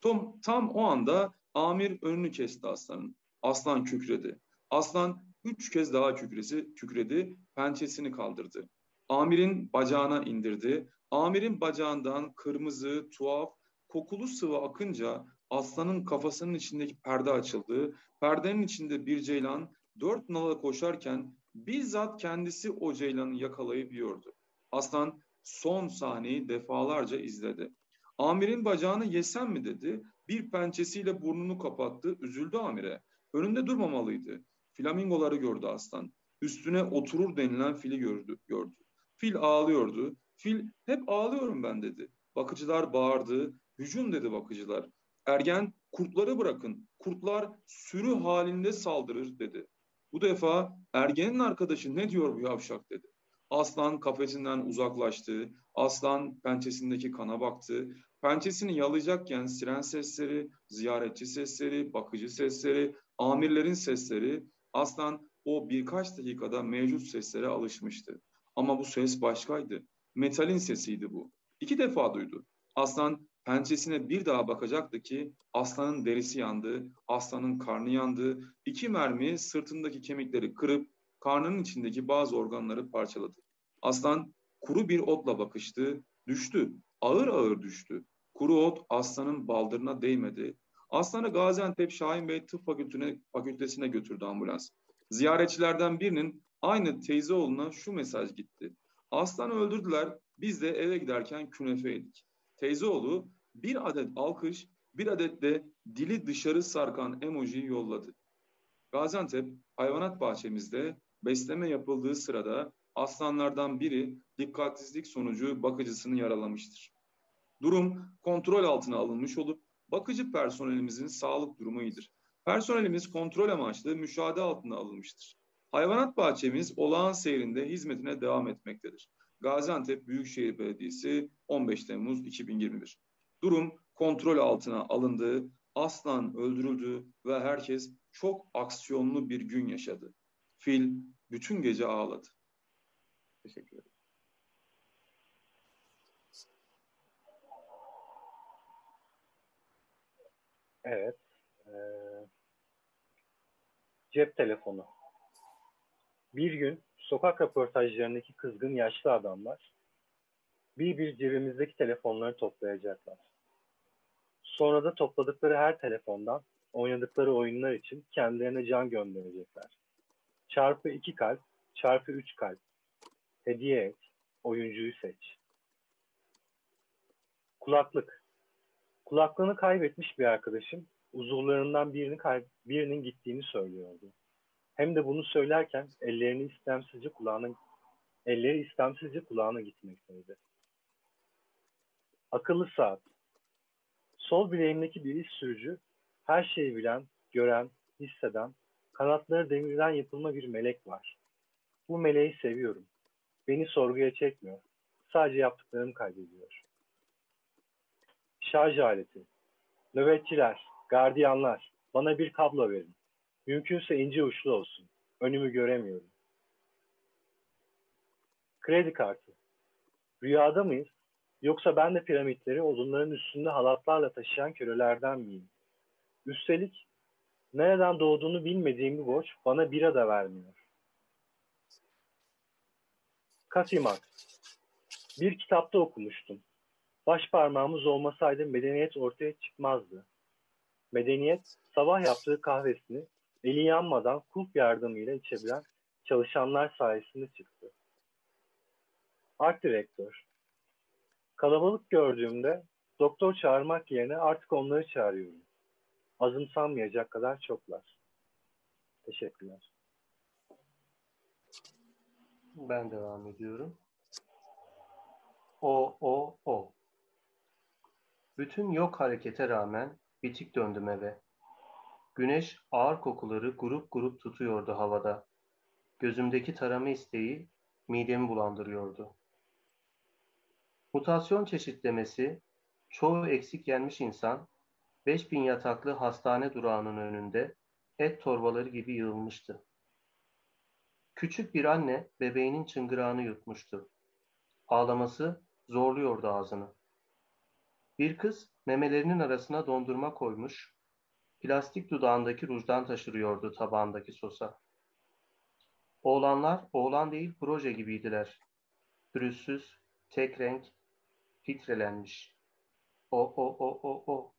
Tom, tam o anda amir önünü kesti Aslan'ın. Aslan kükredi. Aslan üç kez daha kükresi, kükredi, pençesini kaldırdı. Amirin bacağına indirdi. Amirin bacağından kırmızı, tuhaf, kokulu sıvı akınca aslanın kafasının içindeki perde açıldı. Perdenin içinde bir ceylan dört nala koşarken bizzat kendisi o ceylanı yakalayıp yiyordu. Aslan son sahneyi defalarca izledi. Amirin bacağını yesem mi dedi. Bir pençesiyle burnunu kapattı. Üzüldü amire. Önünde durmamalıydı. Flamingoları gördü aslan. Üstüne oturur denilen fili gördü. gördü. Fil ağlıyordu. Fil hep ağlıyorum ben dedi. Bakıcılar bağırdı. Hücum dedi bakıcılar. Ergen kurtları bırakın. Kurtlar sürü halinde saldırır dedi. Bu defa ergenin arkadaşı ne diyor bu yavşak dedi. Aslan kafesinden uzaklaştı. Aslan pençesindeki kana baktı. Pençesini yalayacakken siren sesleri, ziyaretçi sesleri, bakıcı sesleri, amirlerin sesleri aslan o birkaç dakikada mevcut seslere alışmıştı. Ama bu ses başkaydı. Metalin sesiydi bu. İki defa duydu. Aslan pençesine bir daha bakacaktı ki aslanın derisi yandı, aslanın karnı yandı. İki mermi sırtındaki kemikleri kırıp karnının içindeki bazı organları parçaladı. Aslan kuru bir otla bakıştı, düştü, ağır ağır düştü. Kuru ot aslanın baldırına değmedi. Aslanı Gaziantep Şahin Bey Tıp Fakültesine, Fakültesine götürdü ambulans. Ziyaretçilerden birinin aynı teyze oğluna şu mesaj gitti. Aslanı öldürdüler, biz de eve giderken künefe yedik. Teyzeoğlu bir adet alkış, bir adet de dili dışarı sarkan emojiyi yolladı. Gaziantep hayvanat bahçemizde besleme yapıldığı sırada aslanlardan biri dikkatsizlik sonucu bakıcısını yaralamıştır. Durum kontrol altına alınmış olup bakıcı personelimizin sağlık durumu iyidir. Personelimiz kontrol amaçlı müşahede altına alınmıştır. Hayvanat bahçemiz olağan seyrinde hizmetine devam etmektedir. Gaziantep Büyükşehir Belediyesi 15 Temmuz 2021. Durum kontrol altına alındı, aslan öldürüldü ve herkes çok aksiyonlu bir gün yaşadı. Fil bütün gece ağladı. Teşekkür ederim. Evet. Ee, Cep telefonu. Bir gün sokak röportajlarındaki kızgın yaşlı adamlar bir bir cebimizdeki telefonları toplayacaklar. Sonra da topladıkları her telefondan oynadıkları oyunlar için kendilerine can gönderecekler. Çarpı iki kalp, çarpı üç kalp. Hediye et, oyuncuyu seç. Kulaklık. Kulaklığını kaybetmiş bir arkadaşım uzuvlarından birini kay- birinin gittiğini söylüyordu. Hem de bunu söylerken ellerini istemsizce kulağına elleri istemsizce kulağına gitmekteydi. Akıllı saat. Sol bileğimdeki bir iş sürücü, her şeyi bilen, gören, hisseden, kanatları demirden yapılma bir melek var. Bu meleği seviyorum. Beni sorguya çekmiyor. Sadece yaptıklarımı kaydediyor. Şarj aleti. Nöbetçiler, gardiyanlar, bana bir kablo verin. Mümkünse ince uçlu olsun. Önümü göremiyorum. Kredi kartı. Rüyada mıyız? Yoksa ben de piramitleri odunların üstünde halatlarla taşıyan kölelerden miyim? Üstelik nereden doğduğunu bilmediğim bir borç bana bira da vermiyor. Katimak. Bir kitapta okumuştum. Baş parmağımız olmasaydı medeniyet ortaya çıkmazdı. Medeniyet sabah yaptığı kahvesini eli yanmadan kulp yardımıyla içebilen çalışanlar sayesinde çıktı. Art direktör. Kalabalık gördüğümde doktor çağırmak yerine artık onları çağırıyorum. Azımsanmayacak kadar çoklar. Teşekkürler. Ben devam ediyorum. O, o, o. Bütün yok harekete rağmen bitik döndüm eve. Güneş ağır kokuları grup grup tutuyordu havada. Gözümdeki tarama isteği midemi bulandırıyordu. Mutasyon çeşitlemesi, çoğu eksik yenmiş insan, 5000 yataklı hastane durağının önünde et torbaları gibi yığılmıştı. Küçük bir anne bebeğinin çıngırağını yutmuştu. Ağlaması zorluyordu ağzını. Bir kız memelerinin arasına dondurma koymuş, plastik dudağındaki rujdan taşırıyordu tabağındaki sosa. Oğlanlar oğlan değil proje gibiydiler. Pürüzsüz, tek renk, filtrelenmiş. O, o, o, o, o.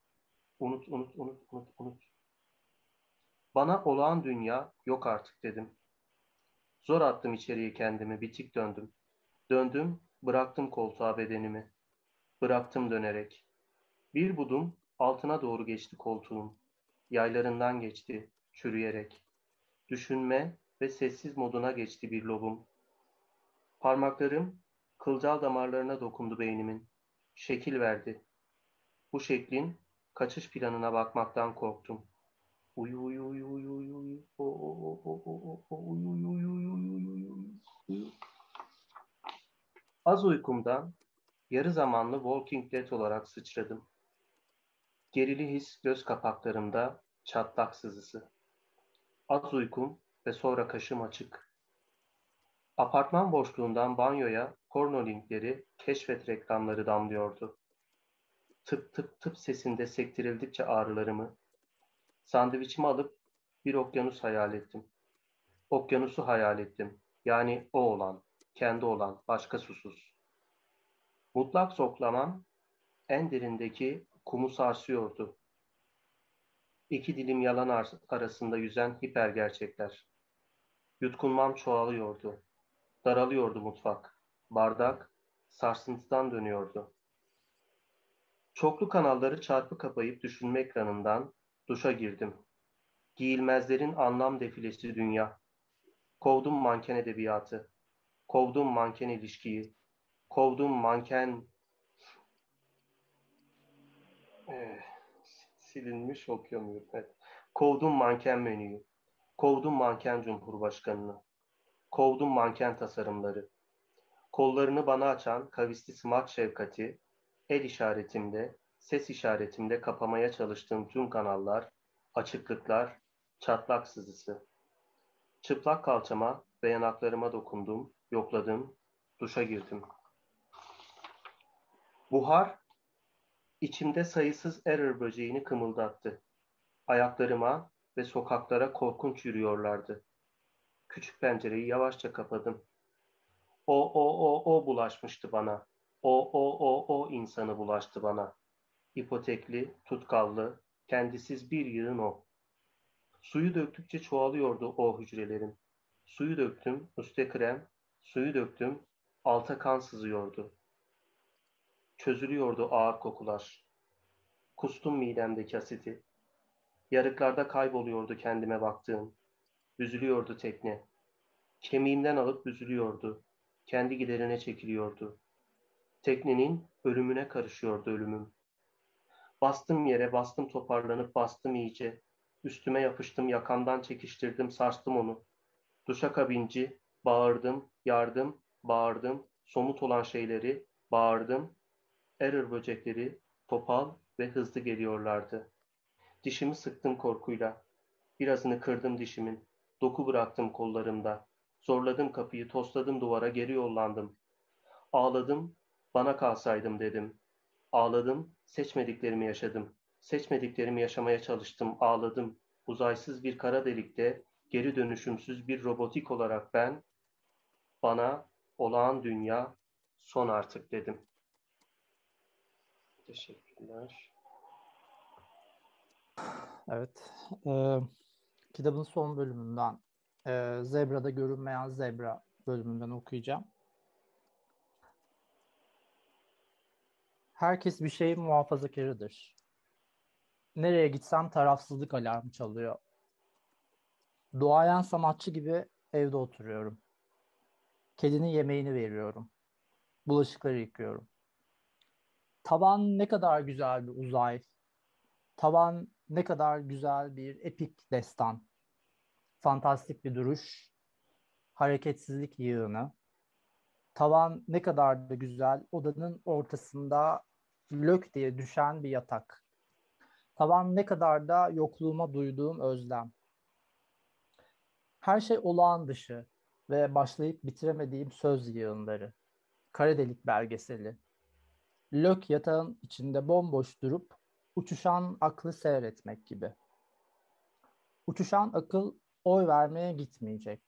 Unut, unut, unut, unut, unut. Bana olağan dünya yok artık dedim. Zor attım içeriye kendimi, bitik döndüm. Döndüm, bıraktım koltuğa bedenimi. Bıraktım dönerek. Bir budum altına doğru geçti koltuğum. Yaylarından geçti, çürüyerek. Düşünme ve sessiz moduna geçti bir lobum. Parmaklarım kılcal damarlarına dokundu beynimin. Şekil verdi. Bu şeklin kaçış planına bakmaktan korktum. Uyu uyu uyu uyu uyu uyu o o o o o o uyu uyu uyu uyu uyu uyu uyu Az uykumdan yarı zamanlı Walking Dead olarak sıçradım. Gerili his göz kapaklarımda çatlak sızısı. Az uykum ve sonra kaşım açık. Apartman boşluğundan banyoya porno linkleri, keşfet reklamları damlıyordu. Tıp tıp tıp sesinde sektirildikçe ağrılarımı, sandviçimi alıp bir okyanus hayal ettim. Okyanusu hayal ettim. Yani o olan, kendi olan, başka susuz. Mutlak soklamam en derindeki kumu sarsıyordu. İki dilim yalan arasında yüzen hiper gerçekler. Yutkunmam çoğalıyordu. Daralıyordu mutfak. Bardak sarsıntıdan dönüyordu. Çoklu kanalları çarpı kapayıp düşünme ekranından duşa girdim. Giyilmezlerin anlam defilesi dünya. Kovdum manken edebiyatı. Kovdum manken ilişkiyi. Kovdum manken... Eh, silinmiş okuyamıyorum. Evet. Kovdum manken menüyü. Kovdum manken cumhurbaşkanını. Kovdum manken tasarımları. Kollarını bana açan kavisli smart şefkati, el işaretimde, ses işaretimde kapamaya çalıştığım tüm kanallar, açıklıklar, çatlak sızısı. Çıplak kalçama ve yanaklarıma dokundum, yokladım, duşa girdim. Buhar, içimde sayısız error böceğini kımıldattı. Ayaklarıma ve sokaklara korkunç yürüyorlardı. Küçük pencereyi yavaşça kapadım. O, o, o, o bulaşmıştı bana. O, o, o, o insanı bulaştı bana. İpotekli, tutkallı, kendisiz bir yığın o. Suyu döktükçe çoğalıyordu o hücrelerim. Suyu döktüm, üste krem, suyu döktüm, alta kan sızıyordu. Çözülüyordu ağır kokular. Kustum midemdeki asiti. Yarıklarda kayboluyordu kendime baktığım. Büzülüyordu tekne. Kemiğimden alıp büzülüyordu. Kendi giderine çekiliyordu. Teknenin ölümüne karışıyordu ölümüm. Bastım yere, bastım toparlanıp bastım iyice. Üstüme yapıştım, yakamdan çekiştirdim, sarstım onu. Duşa kabinci, bağırdım, yardım, bağırdım, somut olan şeyleri, bağırdım. Error böcekleri, topal ve hızlı geliyorlardı. Dişimi sıktım korkuyla. Birazını kırdım dişimin. Doku bıraktım kollarımda. Zorladım kapıyı, tosladım duvara, geri yollandım. Ağladım, bana kalsaydım dedim. Ağladım, seçmediklerimi yaşadım. Seçmediklerimi yaşamaya çalıştım, ağladım. Uzaysız bir kara delikte, geri dönüşümsüz bir robotik olarak ben, bana olağan dünya son artık dedim. Teşekkürler. Evet. E, kitabın son bölümünden e, Zebra'da görünmeyen zebra bölümünden okuyacağım. Herkes bir şeyin muhafazakarıdır. Nereye gitsem tarafsızlık alarmı çalıyor. Doğayan sanatçı gibi evde oturuyorum. Kedinin yemeğini veriyorum. Bulaşıkları yıkıyorum. Tavan ne kadar güzel bir uzay. Tavan ne kadar güzel bir epik destan. Fantastik bir duruş. Hareketsizlik yığını. Tavan ne kadar da güzel. Odanın ortasında lök diye düşen bir yatak. Tavan ne kadar da yokluğuma duyduğum özlem. Her şey olağan dışı ve başlayıp bitiremediğim söz yığınları. Kara delik belgeseli. Lök yatağın içinde bomboş durup uçuşan aklı seyretmek gibi. Uçuşan akıl oy vermeye gitmeyecek.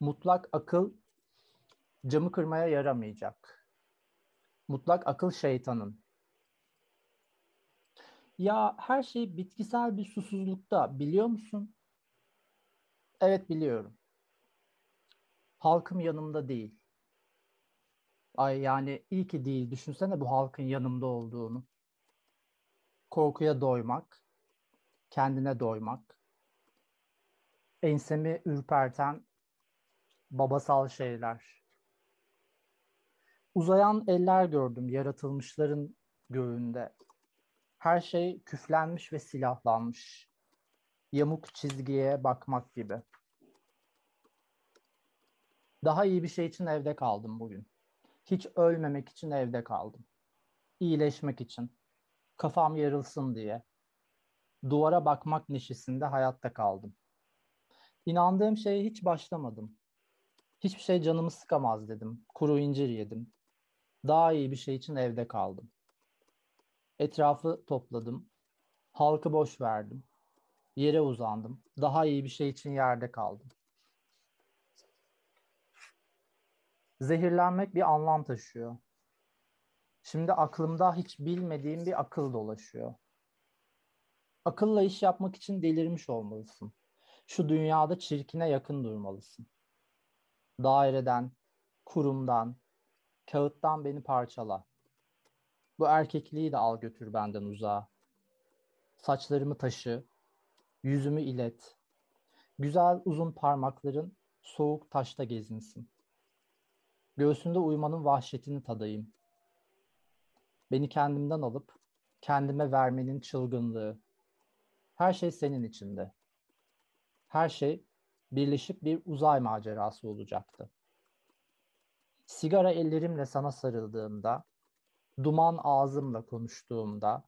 Mutlak akıl camı kırmaya yaramayacak. Mutlak akıl şeytanın. Ya her şey bitkisel bir susuzlukta biliyor musun? Evet biliyorum. Halkım yanımda değil. Ay yani iyi ki değil. Düşünsene bu halkın yanımda olduğunu. Korkuya doymak, kendine doymak, ensemi ürperten babasal şeyler. Uzayan eller gördüm yaratılmışların göğünde. Her şey küflenmiş ve silahlanmış. Yamuk çizgiye bakmak gibi. Daha iyi bir şey için evde kaldım bugün. Hiç ölmemek için evde kaldım. İyileşmek için. Kafam yarılsın diye. Duvara bakmak neşesinde hayatta kaldım. İnandığım şeye hiç başlamadım. Hiçbir şey canımı sıkamaz dedim. Kuru incir yedim. Daha iyi bir şey için evde kaldım. Etrafı topladım. Halkı boş verdim. Yere uzandım. Daha iyi bir şey için yerde kaldım. Zehirlenmek bir anlam taşıyor. Şimdi aklımda hiç bilmediğim bir akıl dolaşıyor. Akılla iş yapmak için delirmiş olmalısın. Şu dünyada çirkine yakın durmalısın. Daireden, kurumdan, kağıttan beni parçala. Bu erkekliği de al götür benden uzağa. Saçlarımı taşı, yüzümü ilet. Güzel uzun parmakların soğuk taşta gezinsin. Göğsünde uyumanın vahşetini tadayım. Beni kendimden alıp kendime vermenin çılgınlığı. Her şey senin içinde. Her şey birleşip bir uzay macerası olacaktı. Sigara ellerimle sana sarıldığımda, duman ağzımla konuştuğumda,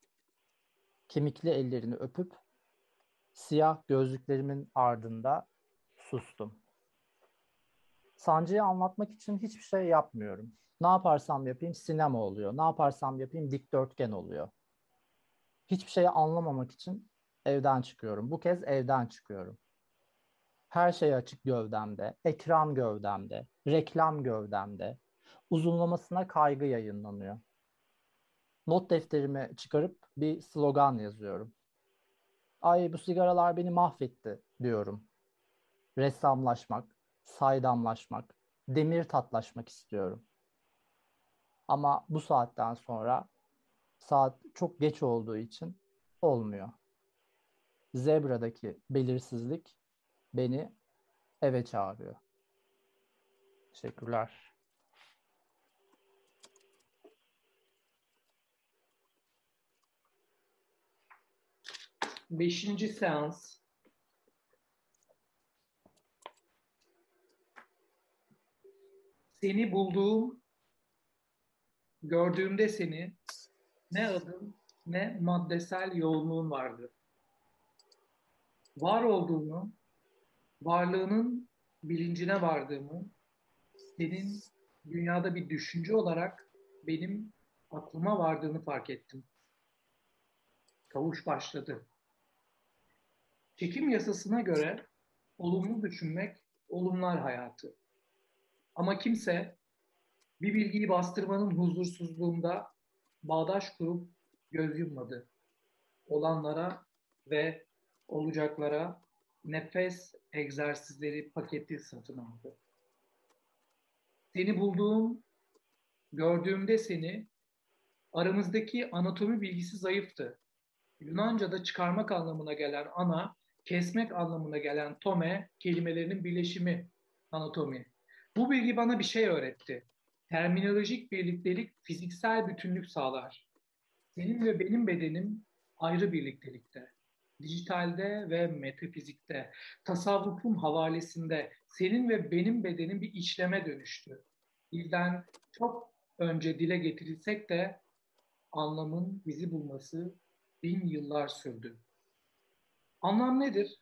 kemikli ellerini öpüp siyah gözlüklerimin ardında sustum. Sancıyı anlatmak için hiçbir şey yapmıyorum. Ne yaparsam yapayım sinema oluyor. Ne yaparsam yapayım dikdörtgen oluyor. Hiçbir şeyi anlamamak için evden çıkıyorum. Bu kez evden çıkıyorum. Her şey açık gövdemde, ekran gövdemde, reklam gövdemde. Uzunlamasına kaygı yayınlanıyor. Not defterimi çıkarıp bir slogan yazıyorum. Ay bu sigaralar beni mahvetti diyorum. Ressamlaşmak, saydamlaşmak, demir tatlaşmak istiyorum. Ama bu saatten sonra saat çok geç olduğu için olmuyor. Zebra'daki belirsizlik beni eve çağırıyor. Teşekkürler. Beşinci seans. Seni bulduğum, gördüğümde seni ne adım ne maddesel yoğunluğun vardı. Var olduğunu, varlığının bilincine vardığımı, senin dünyada bir düşünce olarak benim aklıma vardığını fark ettim. Kavuş başladı. Çekim yasasına göre olumlu düşünmek olumlar hayatı. Ama kimse bir bilgiyi bastırmanın huzursuzluğunda bağdaş kurup göz yummadı. Olanlara ve olacaklara nefes egzersizleri paketi satın aldı. Seni bulduğum, gördüğümde seni aramızdaki anatomi bilgisi zayıftı. Yunanca'da çıkarmak anlamına gelen ana kesmek anlamına gelen tome kelimelerinin birleşimi anatomi. Bu bilgi bana bir şey öğretti. Terminolojik birliktelik fiziksel bütünlük sağlar. Senin ve benim bedenim ayrı birliktelikte. Dijitalde ve metafizikte, tasavvufun havalesinde senin ve benim bedenim bir işleme dönüştü. Dilden çok önce dile getirilsek de anlamın bizi bulması bin yıllar sürdü. Anlam nedir?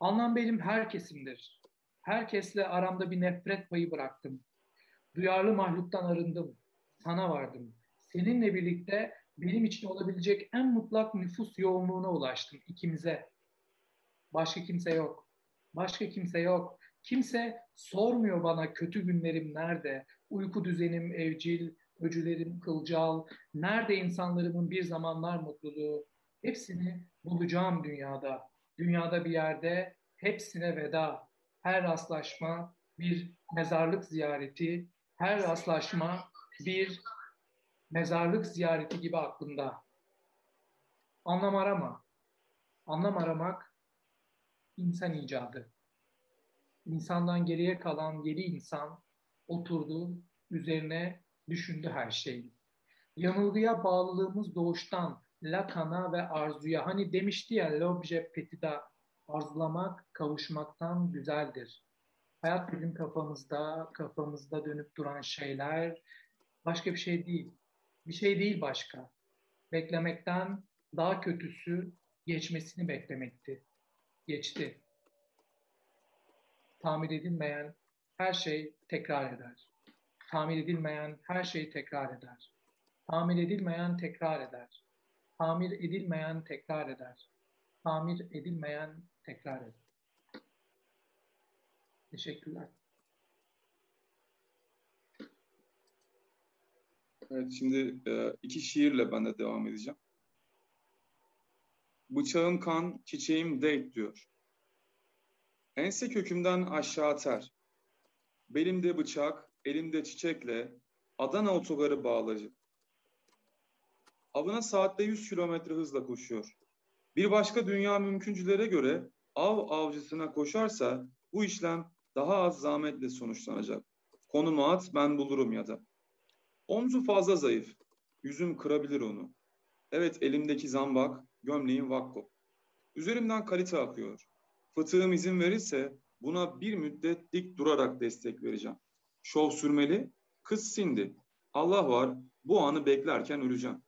Anlam benim herkesimdir. Herkesle aramda bir nefret payı bıraktım. Duyarlı mahluktan arındım. Sana vardım. Seninle birlikte benim için olabilecek en mutlak nüfus yoğunluğuna ulaştım ikimize. Başka kimse yok. Başka kimse yok. Kimse sormuyor bana kötü günlerim nerede, uyku düzenim evcil, öcülerim kılcal, nerede insanlarımın bir zamanlar mutluluğu, Hepsini bulacağım dünyada. Dünyada bir yerde hepsine veda. Her rastlaşma bir mezarlık ziyareti, her rastlaşma bir mezarlık ziyareti gibi aklımda. Anlam arama. Anlam aramak insan icadı. İnsandan geriye kalan yedi insan oturdu, üzerine düşündü her şeyi. Yanılgıya bağlılığımız doğuştan, Lakan'a ve arzuya. Hani demişti ya l'obje petita arzulamak kavuşmaktan güzeldir. Hayat bizim kafamızda, kafamızda dönüp duran şeyler başka bir şey değil. Bir şey değil başka. Beklemekten daha kötüsü geçmesini beklemekti. Geçti. Tamir edilmeyen her şey tekrar eder. Tamir edilmeyen her şey tekrar eder. Tamir edilmeyen tekrar eder. Tamir edilmeyen tekrar eder. Tamir edilmeyen tekrar eder. Teşekkürler. Evet, şimdi e, iki şiirle ben de devam edeceğim. Bıçağım kan, çiçeğim date diyor. Ense kökümden aşağı ter. Belimde bıçak, elimde çiçekle Adana otogarı bağlacı. Avına saatte 100 kilometre hızla koşuyor. Bir başka dünya mümküncülere göre av avcısına koşarsa bu işlem daha az zahmetle sonuçlanacak. Konumu at ben bulurum ya da. Omzu fazla zayıf. Yüzüm kırabilir onu. Evet elimdeki zambak, gömleğim vakko. Üzerimden kalite akıyor. Fıtığım izin verirse buna bir müddet dik durarak destek vereceğim. Şov sürmeli, kız sindi. Allah var, bu anı beklerken öleceğim.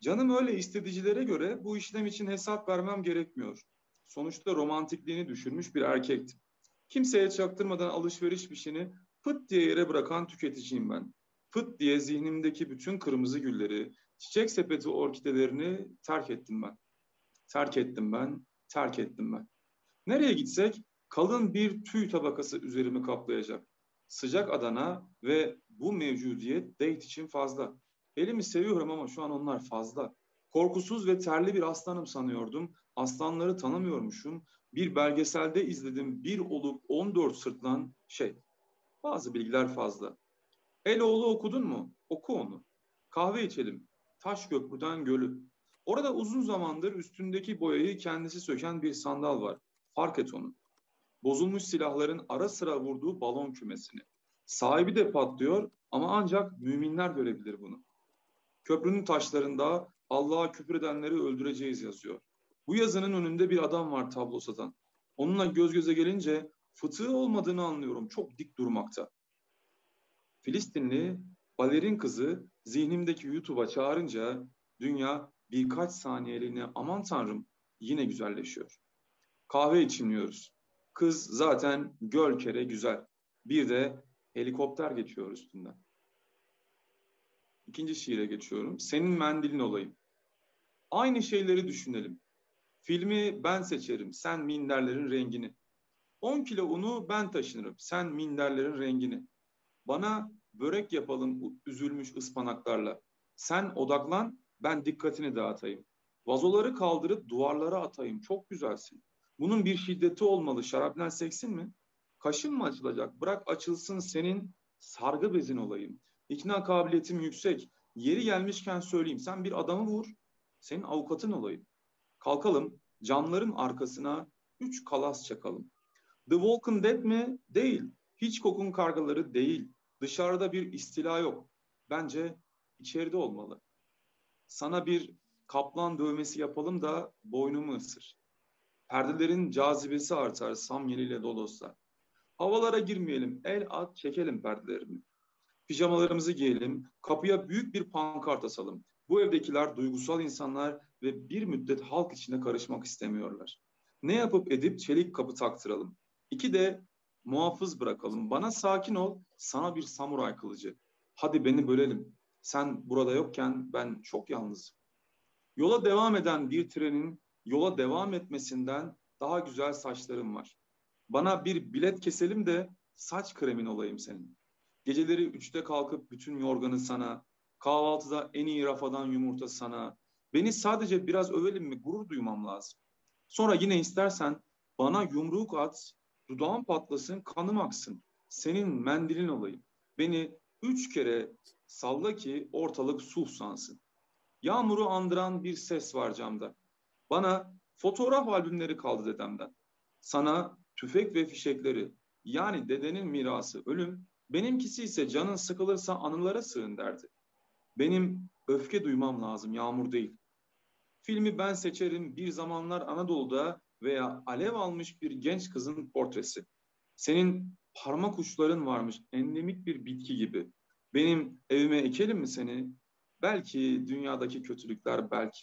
Canım öyle istedicilere göre bu işlem için hesap vermem gerekmiyor. Sonuçta romantikliğini düşürmüş bir erkektim. Kimseye çaktırmadan alışveriş işini fıt diye yere bırakan tüketiciyim ben. Fıt diye zihnimdeki bütün kırmızı gülleri, Çiçek sepeti orkidelerini terk ettim ben. Terk ettim ben, terk ettim ben. Nereye gitsek kalın bir tüy tabakası üzerimi kaplayacak. Sıcak Adana ve bu mevcudiyet date için fazla. Elimi seviyorum ama şu an onlar fazla. Korkusuz ve terli bir aslanım sanıyordum. Aslanları tanımıyormuşum. Bir belgeselde izledim. Bir olup 14 sırtlan şey. Bazı bilgiler fazla. Eloğlu okudun mu? Oku onu. Kahve içelim. Taş köprüden gölü. Orada uzun zamandır üstündeki boyayı kendisi söken bir sandal var. Fark et onu. Bozulmuş silahların ara sıra vurduğu balon kümesini. Sahibi de patlıyor ama ancak müminler görebilir bunu. Köprünün taşlarında Allah'a küfür edenleri öldüreceğiz yazıyor. Bu yazının önünde bir adam var tablo satan. Onunla göz göze gelince fıtığı olmadığını anlıyorum. Çok dik durmakta. Filistinli balerin kızı zihnimdeki YouTube'a çağırınca dünya birkaç saniyeliğine aman tanrım yine güzelleşiyor. Kahve içimliyoruz. Kız zaten göl kere güzel. Bir de helikopter geçiyor üstünden. İkinci şiire geçiyorum. Senin mendilin olayım. Aynı şeyleri düşünelim. Filmi ben seçerim, sen minderlerin rengini. 10 kilo unu ben taşınırım, sen minderlerin rengini. Bana börek yapalım üzülmüş ıspanaklarla. Sen odaklan, ben dikkatini dağıtayım. Vazoları kaldırıp duvarlara atayım, çok güzelsin. Bunun bir şiddeti olmalı, şarapnel seksin mi? Kaşın mı açılacak? Bırak açılsın senin sargı bezin olayım. İkna kabiliyetim yüksek. Yeri gelmişken söyleyeyim. Sen bir adamı vur, senin avukatın olayım. Kalkalım, camların arkasına üç kalas çakalım. The Walking Dead mi? Değil. Hiç kokun kargaları değil. Dışarıda bir istila yok. Bence içeride olmalı. Sana bir kaplan dövmesi yapalım da boynumu ısır. Perdelerin cazibesi artar samyeliyle dolozla. Havalara girmeyelim, el at çekelim perdelerini. Pijamalarımızı giyelim, kapıya büyük bir pankart asalım. Bu evdekiler duygusal insanlar ve bir müddet halk içine karışmak istemiyorlar. Ne yapıp edip çelik kapı taktıralım. İki de muhafız bırakalım. Bana sakin ol, sana bir samuray kılıcı. Hadi beni bölelim. Sen burada yokken ben çok yalnızım. Yola devam eden bir trenin yola devam etmesinden daha güzel saçlarım var. Bana bir bilet keselim de saç kremin olayım senin. Geceleri üçte kalkıp bütün yorganı sana, kahvaltıda en iyi rafadan yumurta sana. Beni sadece biraz övelim mi gurur duymam lazım. Sonra yine istersen bana yumruk at, dudağım patlasın, kanım aksın. Senin mendilin olayım. Beni üç kere salla ki ortalık sulh sansın. Yağmuru andıran bir ses var camda. Bana fotoğraf albümleri kaldı dedemden. Sana tüfek ve fişekleri yani dedenin mirası ölüm, benimkisi ise canın sıkılırsa anılara sığın derdi. Benim öfke duymam lazım, yağmur değil. Filmi ben seçerim bir zamanlar Anadolu'da veya alev almış bir genç kızın portresi. Senin parmak uçların varmış, endemik bir bitki gibi. Benim evime ekelim mi seni? Belki dünyadaki kötülükler belki.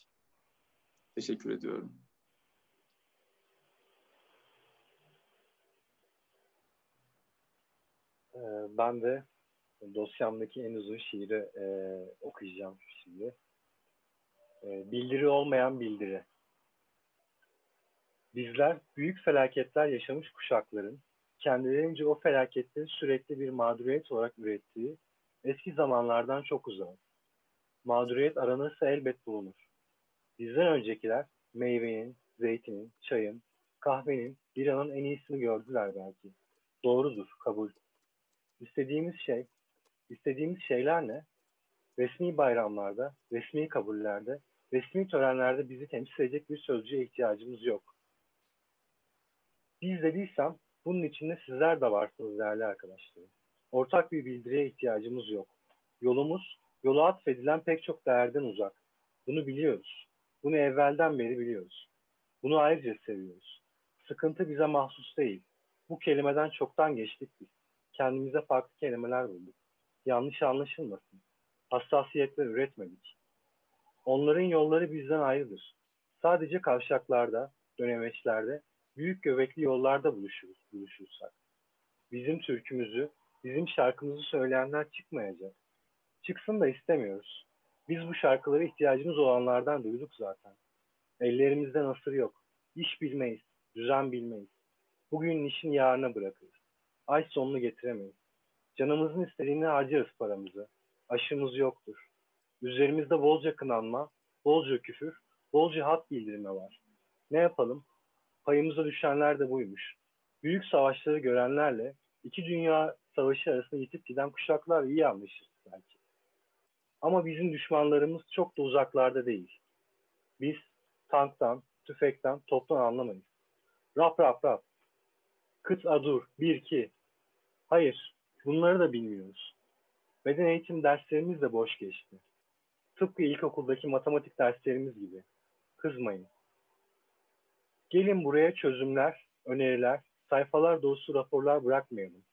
Teşekkür ediyorum. Ee, ben de dosyamdaki en uzun şiiri e, okuyacağım şimdi. E, bildiri olmayan bildiri. Bizler büyük felaketler yaşamış kuşakların kendilerince o felaketleri sürekli bir mağduriyet olarak ürettiği eski zamanlardan çok uzak. Mağduriyet aranırsa elbet bulunur. Bizden öncekiler meyvenin, zeytinin, çayın, kahvenin, biranın en iyisini gördüler belki. Doğrudur, kabul. İstediğimiz şey, istediğimiz şeyler ne? Resmi bayramlarda, resmi kabullerde, resmi törenlerde bizi temsil edecek bir sözcüye ihtiyacımız yok. Biz dediysem bunun içinde sizler de varsınız değerli arkadaşlarım. Ortak bir bildiriye ihtiyacımız yok. Yolumuz, yola atfedilen pek çok değerden uzak. Bunu biliyoruz. Bunu evvelden beri biliyoruz. Bunu ayrıca seviyoruz. Sıkıntı bize mahsus değil. Bu kelimeden çoktan geçtik biz. Kendimize farklı kelimeler bulduk. Yanlış anlaşılmasın. Hassasiyetler üretmedik. Onların yolları bizden ayrıdır. Sadece kavşaklarda, dönemeçlerde, büyük göbekli yollarda buluşuruz, buluşursak. Bizim türkümüzü, bizim şarkımızı söyleyenler çıkmayacak. Çıksın da istemiyoruz. Biz bu şarkılara ihtiyacımız olanlardan duyduk zaten. Ellerimizde nasır yok. İş bilmeyiz, düzen bilmeyiz. Bugün işin yarına bırakırız. Ay sonunu getiremeyiz. Canımızın istediğini harcarız paramızı. Aşımız yoktur. Üzerimizde bolca kınanma, bolca küfür, bolca hat bildirme var. Ne yapalım? Payımıza düşenler de buymuş. Büyük savaşları görenlerle iki dünya savaşı arasında yitip giden kuşaklar iyi anlaşır belki. Ama bizim düşmanlarımız çok da uzaklarda değil. Biz tanktan, tüfekten, toptan anlamayız. Rap rap rap. Kıt adur, bir iki. Hayır, bunları da bilmiyoruz. Beden eğitim derslerimiz de boş geçti. Tıpkı ilkokuldaki matematik derslerimiz gibi. Kızmayın. Gelin buraya çözümler, öneriler, sayfalar dolusu raporlar bırakmayalım.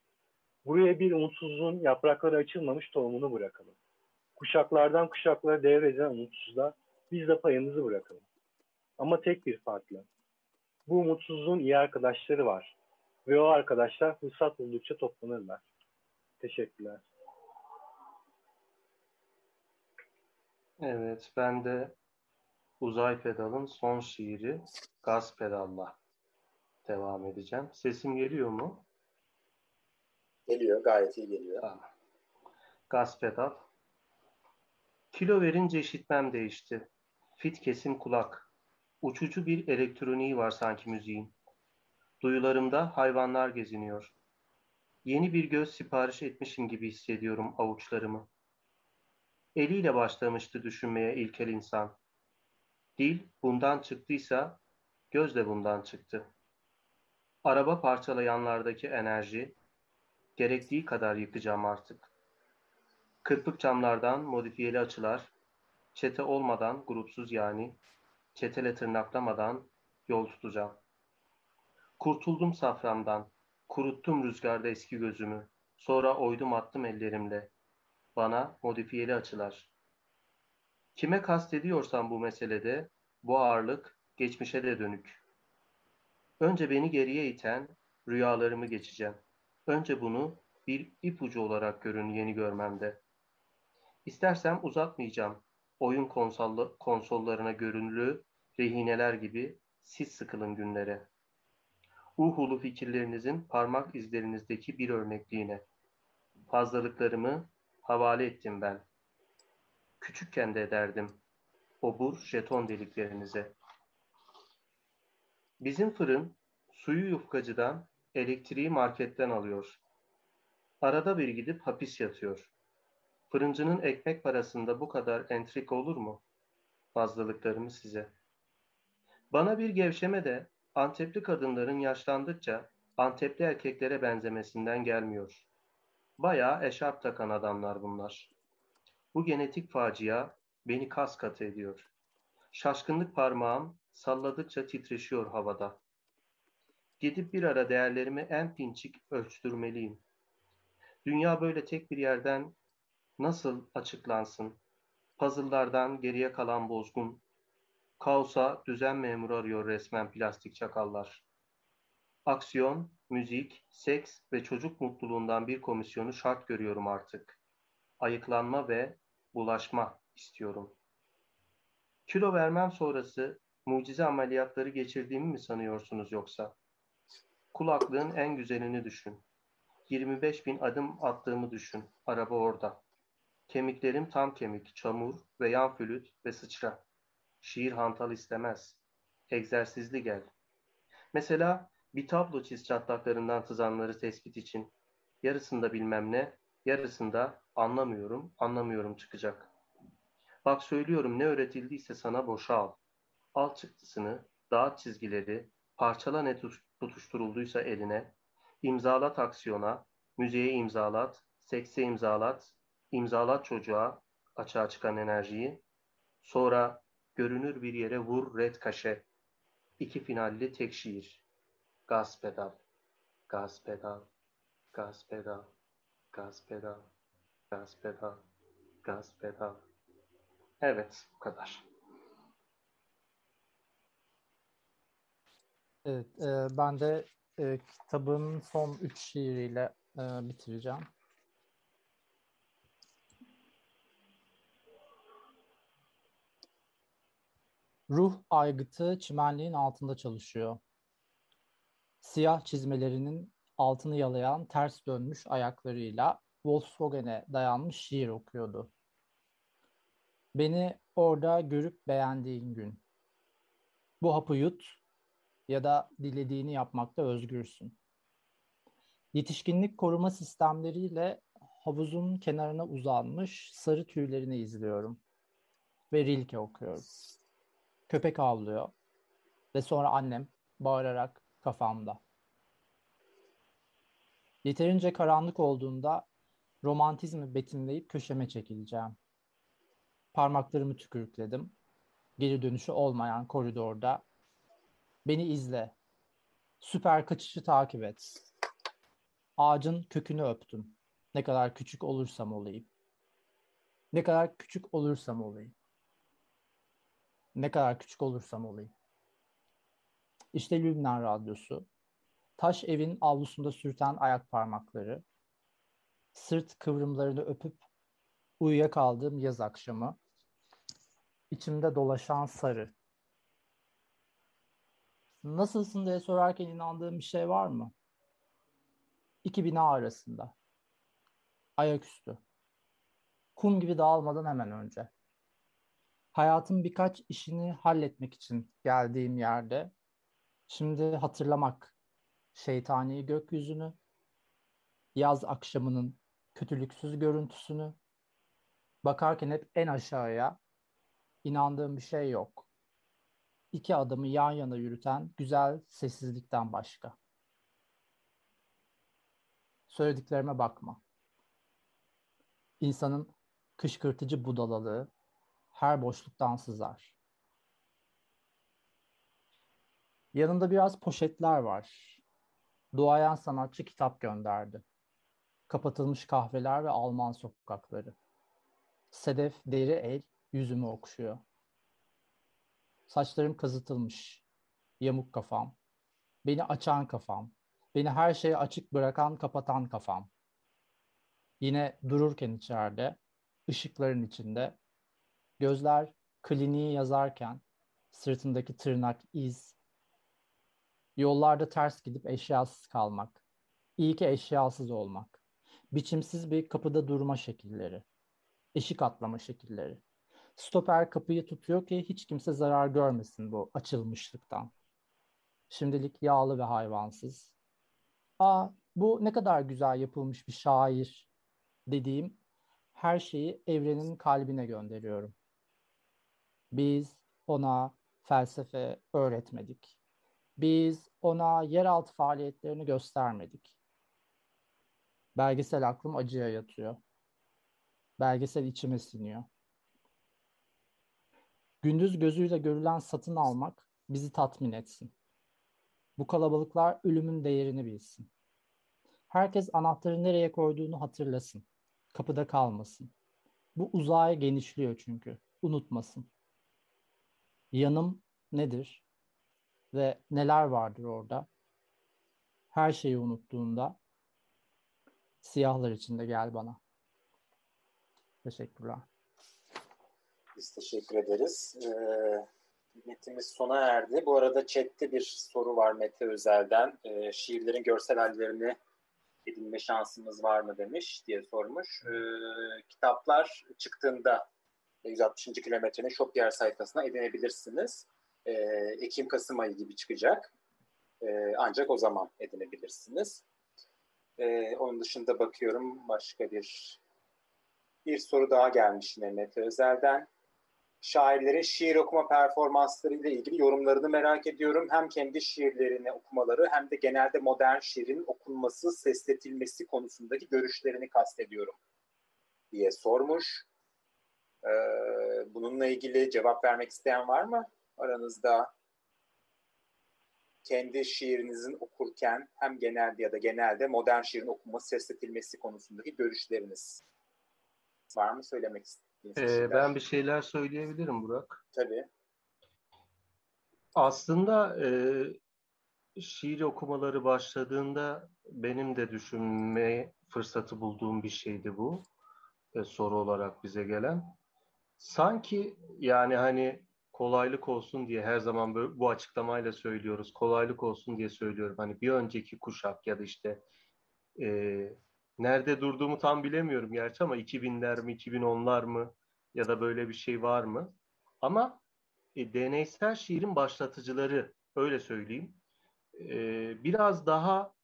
Buraya bir umutsuzluğun yaprakları açılmamış tohumunu bırakalım. Kuşaklardan kuşaklara devredilen umutsuzluğa biz de payımızı bırakalım. Ama tek bir farkla. Bu umutsuzluğun iyi arkadaşları var. Ve o arkadaşlar fırsat buldukça toplanırlar. Teşekkürler. Evet, ben de Uzay Pedal'ın son şiiri Gaz Pedal'la devam edeceğim. Sesim geliyor mu? Geliyor, gayet iyi geliyor. Tamam. Gaz Pedal. Kilo verince işitmem değişti. Fit kesim kulak. Uçucu bir elektroniği var sanki müziğin. Duyularımda hayvanlar geziniyor. Yeni bir göz sipariş etmişim gibi hissediyorum avuçlarımı. Eliyle başlamıştı düşünmeye ilkel insan. Dil bundan çıktıysa göz de bundan çıktı. Araba parçalayanlardaki enerji gerektiği kadar yıkacağım artık. Kırpık camlardan modifiyeli açılar, çete olmadan grupsuz yani, çetele tırnaklamadan yol tutacağım. Kurtuldum saframdan, kuruttum rüzgarda eski gözümü, sonra oydum attım ellerimle. Bana modifiyeli açılar. Kime kastediyorsan bu meselede, bu ağırlık geçmişe de dönük. Önce beni geriye iten rüyalarımı geçeceğim. Önce bunu bir ipucu olarak görün yeni görmemde. İstersem uzatmayacağım. Oyun konsollu, konsollarına görünülü rehineler gibi siz sıkılın günlere. Uhulu fikirlerinizin parmak izlerinizdeki bir örnekliğine. Fazlalıklarımı havale ettim ben. Küçükken de ederdim. Obur jeton deliklerinize. Bizim fırın suyu yufkacıdan, elektriği marketten alıyor. Arada bir gidip hapis yatıyor. Fırıncının ekmek parasında bu kadar entrik olur mu? Fazlalıklarımı size. Bana bir gevşeme de Antepli kadınların yaşlandıkça Antepli erkeklere benzemesinden gelmiyor. Bayağı eşarp takan adamlar bunlar. Bu genetik facia beni kas katı ediyor. Şaşkınlık parmağım salladıkça titreşiyor havada. Gidip bir ara değerlerimi en pinçik ölçtürmeliyim. Dünya böyle tek bir yerden nasıl açıklansın? Puzzle'lardan geriye kalan bozgun. Kaosa düzen memuru arıyor resmen plastik çakallar. Aksiyon, müzik, seks ve çocuk mutluluğundan bir komisyonu şart görüyorum artık. Ayıklanma ve bulaşma istiyorum. Kilo vermem sonrası mucize ameliyatları geçirdiğimi mi sanıyorsunuz yoksa? Kulaklığın en güzelini düşün. 25 bin adım attığımı düşün. Araba orada. Kemiklerim tam kemik, çamur ve yan flüt ve sıçra. Şiir hantal istemez. Egzersizli gel. Mesela bir tablo çiz çatlaklarından tızanları tespit için. Yarısında bilmem ne, yarısında anlamıyorum, anlamıyorum çıkacak. Bak söylüyorum ne öğretildiyse sana boşal. Al çıktısını, dağıt çizgileri, parçala ne tutuşturulduysa eline, imzalat aksiyona, müziğe imzalat, sekse imzalat, imzalat çocuğa, açığa çıkan enerjiyi, sonra görünür bir yere vur red kaşe. İki finalli tek şiir. Gaz pedal, gaz pedal, gaz pedal, gaz pedal, gaz pedal, gaz pedal. Evet, bu kadar. Evet, e, ben de e, kitabın son üç şiiriyle e, bitireceğim. Ruh aygıtı çimenliğin altında çalışıyor. Siyah çizmelerinin altını yalayan ters dönmüş ayaklarıyla Volkswagen'e dayanmış şiir okuyordu. Beni orada görüp beğendiğin gün. Bu hapı yut ya da dilediğini yapmakta özgürsün. Yetişkinlik koruma sistemleriyle havuzun kenarına uzanmış sarı tüylerini izliyorum. Ve Rilke okuyorum. Köpek avlıyor. Ve sonra annem bağırarak kafamda. Yeterince karanlık olduğunda romantizmi betimleyip köşeme çekileceğim. Parmaklarımı tükürükledim. Geri dönüşü olmayan koridorda. Beni izle. Süper kaçışı takip et. Ağacın kökünü öptüm. Ne kadar küçük olursam olayım. Ne kadar küçük olursam olayım. Ne kadar küçük olursam olayım. İşte Lübnan Radyosu. Taş evin avlusunda sürten ayak parmakları. Sırt kıvrımlarını öpüp uyuyakaldığım yaz akşamı. İçimde dolaşan sarı. Nasılsın diye sorarken inandığım bir şey var mı? İki bina arasında. Ayaküstü. Kum gibi dağılmadan hemen önce. Hayatın birkaç işini halletmek için geldiğim yerde şimdi hatırlamak şeytani gökyüzünü, yaz akşamının kötülüksüz görüntüsünü, bakarken hep en aşağıya inandığım bir şey yok. İki adamı yan yana yürüten güzel sessizlikten başka. Söylediklerime bakma. İnsanın kışkırtıcı budalalığı her boşluktan sızar. Yanında biraz poşetler var. Duayen sanatçı kitap gönderdi. Kapatılmış kahveler ve Alman sokakları. Sedef deri el yüzümü okşuyor. Saçlarım kazıtılmış. Yamuk kafam. Beni açan kafam. Beni her şeye açık bırakan, kapatan kafam. Yine dururken içeride, ışıkların içinde, gözler kliniği yazarken, sırtındaki tırnak iz, yollarda ters gidip eşyasız kalmak, iyi ki eşyasız olmak, biçimsiz bir kapıda durma şekilleri, eşik atlama şekilleri. Stoper kapıyı tutuyor ki hiç kimse zarar görmesin bu açılmışlıktan. Şimdilik yağlı ve hayvansız. Aa bu ne kadar güzel yapılmış bir şair dediğim her şeyi evrenin kalbine gönderiyorum. Biz ona felsefe öğretmedik. Biz ona yeraltı faaliyetlerini göstermedik. Belgesel aklım acıya yatıyor. Belgesel içime siniyor. Gündüz gözüyle görülen satın almak bizi tatmin etsin. Bu kalabalıklar ölümün değerini bilsin. Herkes anahtarı nereye koyduğunu hatırlasın. Kapıda kalmasın. Bu uzaya genişliyor çünkü. Unutmasın. Yanım nedir? Ve neler vardır orada? Her şeyi unuttuğunda siyahlar içinde gel bana. Teşekkürler. Biz teşekkür ederiz. Ee, metimiz sona erdi. Bu arada chatte bir soru var Mete Özel'den. Ee, şiirlerin görsel hallerini edinme şansımız var mı demiş diye sormuş. Ee, kitaplar çıktığında 160. kilometrenin Shopier sayfasına edinebilirsiniz. Ee, Ekim-Kasım ayı gibi çıkacak. Ee, ancak o zaman edinebilirsiniz. Ee, onun dışında bakıyorum başka bir bir soru daha gelmiş Mete Özel'den şairlerin şiir okuma performansları ile ilgili yorumlarını merak ediyorum. Hem kendi şiirlerini okumaları hem de genelde modern şiirin okunması, sesletilmesi konusundaki görüşlerini kastediyorum diye sormuş. Ee, bununla ilgili cevap vermek isteyen var mı aranızda? Kendi şiirinizin okurken hem genelde ya da genelde modern şiirin okunması, sesletilmesi konusundaki görüşleriniz var mı söylemek isteyen? Ee, ben bir şeyler söyleyebilirim Burak. Tabii. Aslında e, şiir okumaları başladığında benim de düşünme fırsatı bulduğum bir şeydi bu. E, soru olarak bize gelen. Sanki yani hani kolaylık olsun diye her zaman böyle, bu açıklamayla söylüyoruz. Kolaylık olsun diye söylüyorum. Hani bir önceki kuşak ya da işte e, nerede durduğumu tam bilemiyorum gerçi ama 2000'ler mi 2010'lar mı ya da böyle bir şey var mı? Ama e, deneysel şiirin başlatıcıları öyle söyleyeyim. E, biraz daha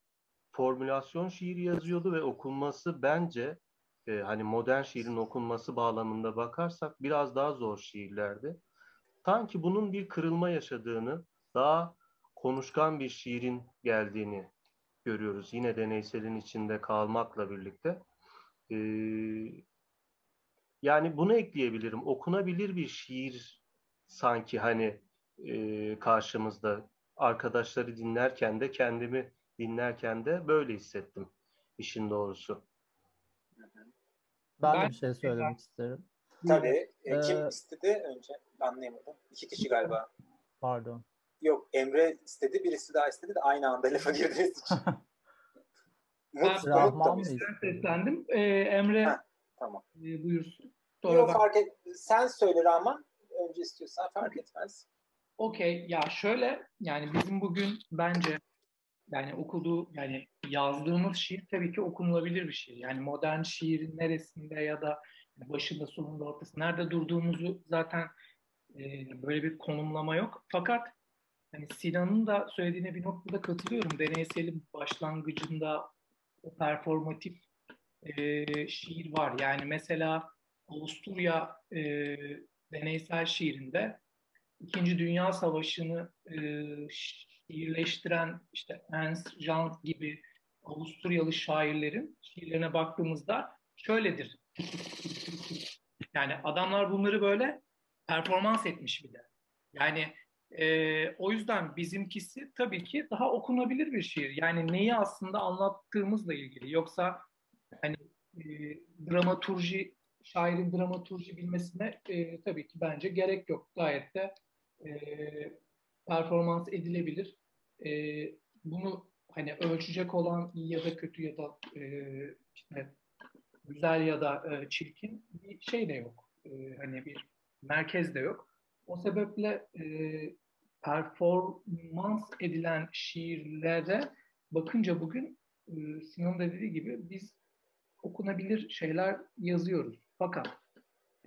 formülasyon şiiri yazıyordu ve okunması bence e, hani modern şiirin okunması bağlamında bakarsak biraz daha zor şiirlerdi. Sanki bunun bir kırılma yaşadığını, daha konuşkan bir şiirin geldiğini görüyoruz. Yine deneyselin içinde kalmakla birlikte. Ee, yani bunu ekleyebilirim. Okunabilir bir şiir sanki hani e, karşımızda. Arkadaşları dinlerken de kendimi dinlerken de böyle hissettim işin doğrusu. Ben, ben de bir şey söylemek ben... isterim. Tabii. E, kim ee, istedi önce? Anlayamadım. İki kişi galiba. Pardon. Yok Emre istedi, birisi daha istedi de aynı anda lafa girdiniz için. ben Rahman seslendim. Ee, Emre ha, tamam. E, buyursun. Sonra Yok fark et. Sen söyle Rahman. Önce istiyorsan fark etmez. Okey. Ya şöyle yani bizim bugün bence yani okuduğu yani yazdığımız şiir tabii ki okunulabilir bir şiir. Yani modern şiirin neresinde ya da başında sonunda ortası nerede durduğumuzu zaten e, böyle bir konumlama yok. Fakat hani Sinan'ın da söylediğine bir noktada katılıyorum. Deneyselin başlangıcında o performatif e, şiir var. Yani mesela Avusturya e, deneysel şiirinde İkinci Dünya Savaşı'nı e, şiirleştiren işte Ernst Jant gibi Avusturyalı şairlerin şiirlerine baktığımızda şöyledir. Yani adamlar bunları böyle performans etmiş bir de. Yani e, o yüzden bizimkisi tabii ki daha okunabilir bir şiir. Yani neyi aslında anlattığımızla ilgili. Yoksa hani e, dramaturji, şairin dramaturji bilmesine e, tabii ki bence gerek yok. Gayet de e, performans edilebilir. E, bunu hani ölçecek olan iyi ya da kötü ya da e, işte güzel ya da e, çirkin bir şey de yok. E, hani bir merkez de yok. O sebeple e, performans edilen şiirlere bakınca bugün e, Sinan da dediği gibi biz okunabilir şeyler yazıyoruz. Fakat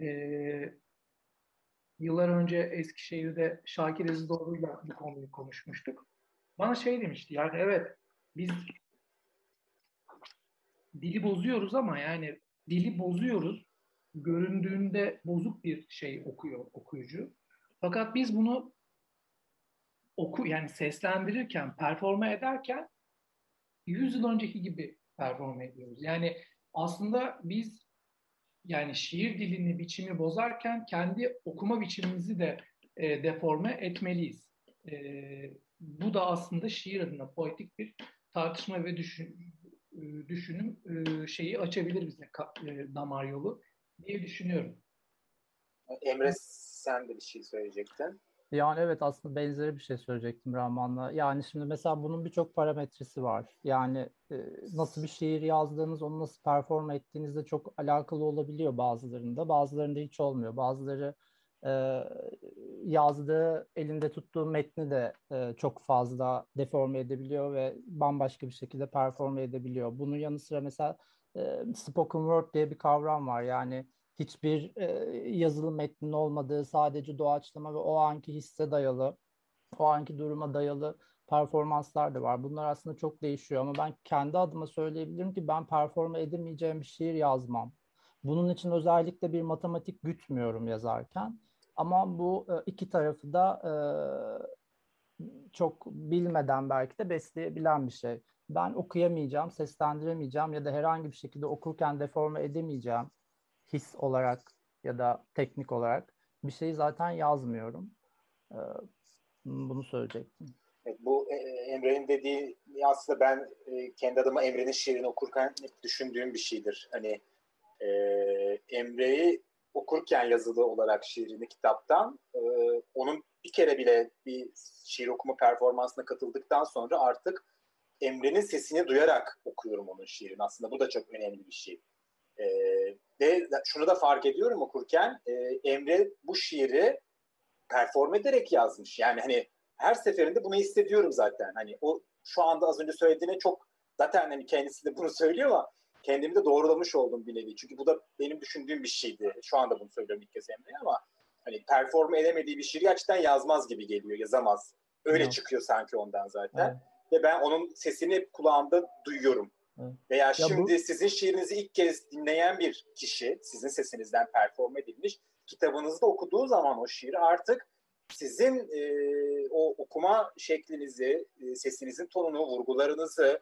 e, yıllar önce Eskişehir'de Şakir Ezidoğlu'yla bu konuyu konuşmuştuk. Bana şey demişti yani evet biz dili bozuyoruz ama yani dili bozuyoruz. Göründüğünde bozuk bir şey okuyor okuyucu. Fakat biz bunu oku yani seslendirirken, performa ederken 100 yıl önceki gibi performa ediyoruz. Yani aslında biz yani şiir dilini, biçimi bozarken kendi okuma biçimimizi de e, deforme etmeliyiz. E, bu da aslında şiir adına poetik bir tartışma ve düşün, düşünüm e, şeyi açabilir bize e, damar yolu diye düşünüyorum. Emre sen de bir şey söyleyecektin. Yani evet aslında benzeri bir şey söyleyecektim Rahman'la. Yani şimdi mesela bunun birçok parametresi var. Yani e, nasıl bir şiir yazdığınız, onu nasıl perform ettiğinizde çok alakalı olabiliyor bazılarında. Bazılarında hiç olmuyor. Bazıları e, yazdığı, elinde tuttuğu metni de e, çok fazla deforme edebiliyor ve bambaşka bir şekilde performe edebiliyor. Bunun yanı sıra mesela e, spoken word diye bir kavram var. Yani hiçbir e, yazılı metnin olmadığı, sadece doğaçlama ve o anki hisse dayalı, o anki duruma dayalı performanslar da var. Bunlar aslında çok değişiyor ama ben kendi adıma söyleyebilirim ki ben performa edemeyeceğim bir şiir yazmam. Bunun için özellikle bir matematik gütmüyorum yazarken. Ama bu e, iki tarafı da e, çok bilmeden belki de besleyebilen bir şey. Ben okuyamayacağım, seslendiremeyeceğim ya da herhangi bir şekilde okurken deforme edemeyeceğim his olarak ya da teknik olarak bir şey zaten yazmıyorum. E, bunu söyleyecektim. Bu Emre'nin dediği aslında ben kendi adıma Emre'nin şiirini okurken düşündüğüm bir şeydir. Hani e, Emre'yi okurken yazılı olarak şiirini kitaptan e, onun bir kere bile bir şiir okuma performansına katıldıktan sonra artık Emre'nin sesini duyarak okuyorum onun şiirini. Aslında bu da çok önemli bir şey. E, ve şunu da fark ediyorum okurken e, Emre bu şiiri perform ederek yazmış. Yani hani her seferinde bunu hissediyorum zaten. Hani o şu anda az önce söylediğine çok zaten hani kendisi de bunu söylüyor ama kendimi de doğrulamış oldum bir nevi. Çünkü bu da benim düşündüğüm bir şeydi. Şu anda bunu söylüyorum ilk kez Emre'ye ama hani perform edemediği bir şiiri gerçekten yazmaz gibi geliyor, yazamaz. Öyle evet. çıkıyor sanki ondan zaten. Evet. Ve ben onun sesini kulağımda duyuyorum. Evet. Veya ya şimdi bu... sizin şiirinizi ilk kez dinleyen bir kişi, sizin sesinizden perform edilmiş, kitabınızda okuduğu zaman o şiiri artık sizin e, o okuma şeklinizi, e, sesinizin tonunu, vurgularınızı,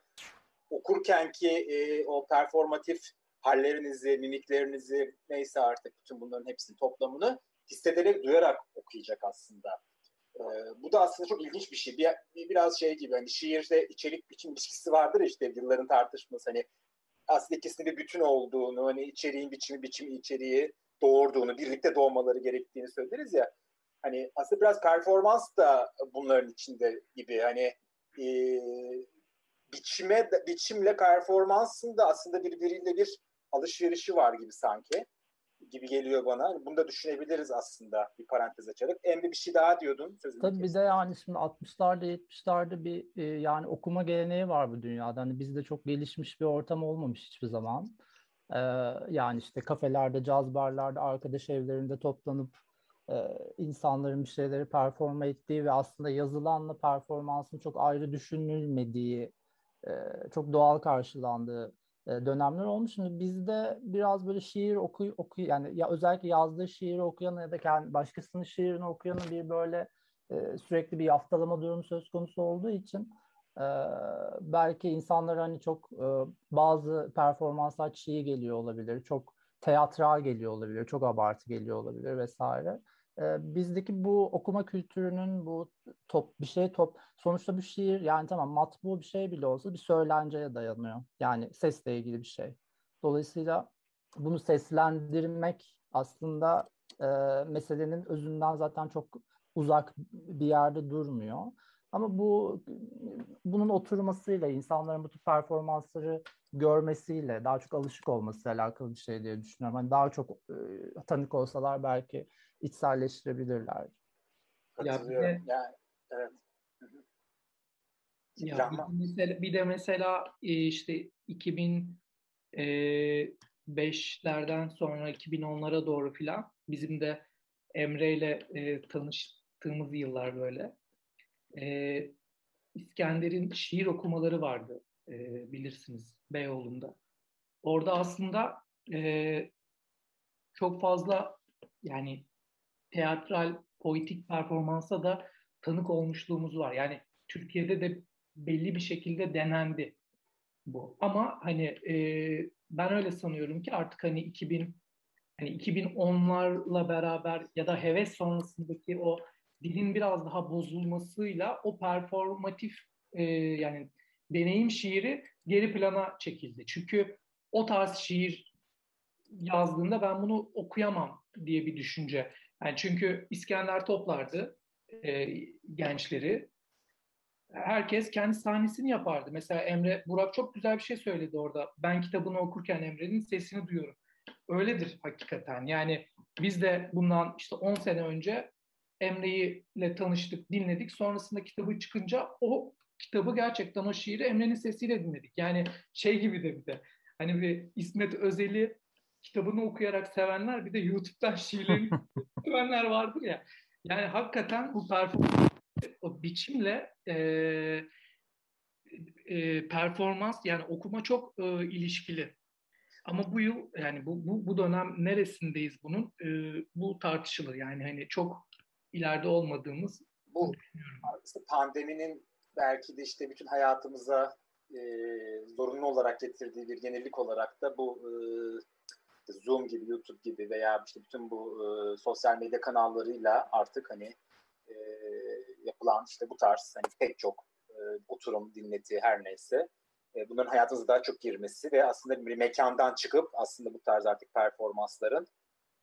okurken ki e, o performatif hallerinizi, mimiklerinizi neyse artık bütün bunların hepsinin toplamını hissederek, duyarak okuyacak aslında. E, bu da aslında çok ilginç bir şey. Bir, biraz şey gibi hani şiirde içerik biçim ilişkisi vardır işte yılların tartışması hani aslında ikisinin bir bütün olduğunu, hani içeriğin biçimi, biçimi içeriği doğurduğunu, birlikte doğmaları gerektiğini söyleriz ya. Hani aslında biraz performans da bunların içinde gibi. Hani e, biçime biçimle performansın da aslında birbiriyle bir alışverişi var gibi sanki gibi geliyor bana. Hani bunu da düşünebiliriz aslında bir parantez açarak. Emre bir şey daha diyordun. Sözünü Tabii bir de yani şimdi 60'larda 70'larda bir e, yani okuma geleneği var bu dünyada. Hani bizde çok gelişmiş bir ortam olmamış hiçbir zaman. Ee, yani işte kafelerde, caz barlarda, arkadaş evlerinde toplanıp e, insanların bir şeyleri performa ettiği ve aslında yazılanla performansın çok ayrı düşünülmediği, e, çok doğal karşılandığı e, dönemler olmuş. Şimdi bizde biraz böyle şiir oku, oku yani ya özellikle yazdığı şiiri okuyan ya da kendi başkasının şiirini okuyanın bir böyle e, sürekli bir yaftalama durumu söz konusu olduğu için e, belki insanlar hani çok e, bazı performanslar çiğ geliyor olabilir, çok teatral geliyor olabilir, çok abartı geliyor olabilir vesaire bizdeki bu okuma kültürünün bu top bir şey top sonuçta bir şiir yani tamam matbu bir şey bile olsa bir söylenceye dayanıyor. Yani sesle ilgili bir şey. Dolayısıyla bunu seslendirmek aslında e, meselenin özünden zaten çok uzak bir yerde durmuyor. Ama bu bunun oturmasıyla, insanların bu tür performansları görmesiyle, daha çok alışık olmasıyla alakalı bir şey diye düşünüyorum. Hani daha çok e, tanık olsalar belki içselleştirebilirler. Ya bir de, yani, evet. Ya bir de mesela, bir de mesela e, işte 2005'lerden e, sonra 2010'lara doğru filan bizim de Emre ile e, tanıştığımız yıllar böyle. E, İskender'in şiir okumaları vardı e, bilirsiniz Beyoğlu'nda. Orada aslında e, çok fazla yani teatral, poetik performansa da tanık olmuşluğumuz var. Yani Türkiye'de de belli bir şekilde denendi bu. Ama hani e, ben öyle sanıyorum ki artık hani 2000 hani 2010'larla beraber ya da heves sonrasındaki o dilin biraz daha bozulmasıyla o performatif e, yani deneyim şiiri geri plana çekildi. Çünkü o tarz şiir yazdığında ben bunu okuyamam diye bir düşünce yani çünkü İskender toplardı e, gençleri. Herkes kendi sahnesini yapardı. Mesela Emre, Burak çok güzel bir şey söyledi orada. Ben kitabını okurken Emre'nin sesini duyuyorum. Öyledir hakikaten. Yani biz de bundan işte 10 sene önce Emre'yi ile tanıştık, dinledik. Sonrasında kitabı çıkınca o kitabı gerçekten o şiiri Emre'nin sesiyle dinledik. Yani şey gibi de bir de hani bir İsmet Özel'i kitabını okuyarak sevenler bir de YouTube'dan şiirlerini sevenler vardır ya. Yani hakikaten bu performans o biçimle e, e, performans yani okuma çok e, ilişkili. Ama bu yıl yani bu, bu, bu dönem neresindeyiz bunun? E, bu tartışılır. Yani hani çok ileride olmadığımız bu işte pandeminin belki de işte bütün hayatımıza e, zorunlu olarak getirdiği bir yenilik olarak da bu e, işte Zoom gibi, YouTube gibi veya işte bütün bu e, sosyal medya kanallarıyla artık hani e, yapılan işte bu tarz hani pek çok e, oturum, dinleti her neyse e, bunların hayatınıza daha çok girmesi ve aslında bir mekandan çıkıp aslında bu tarz artık performansların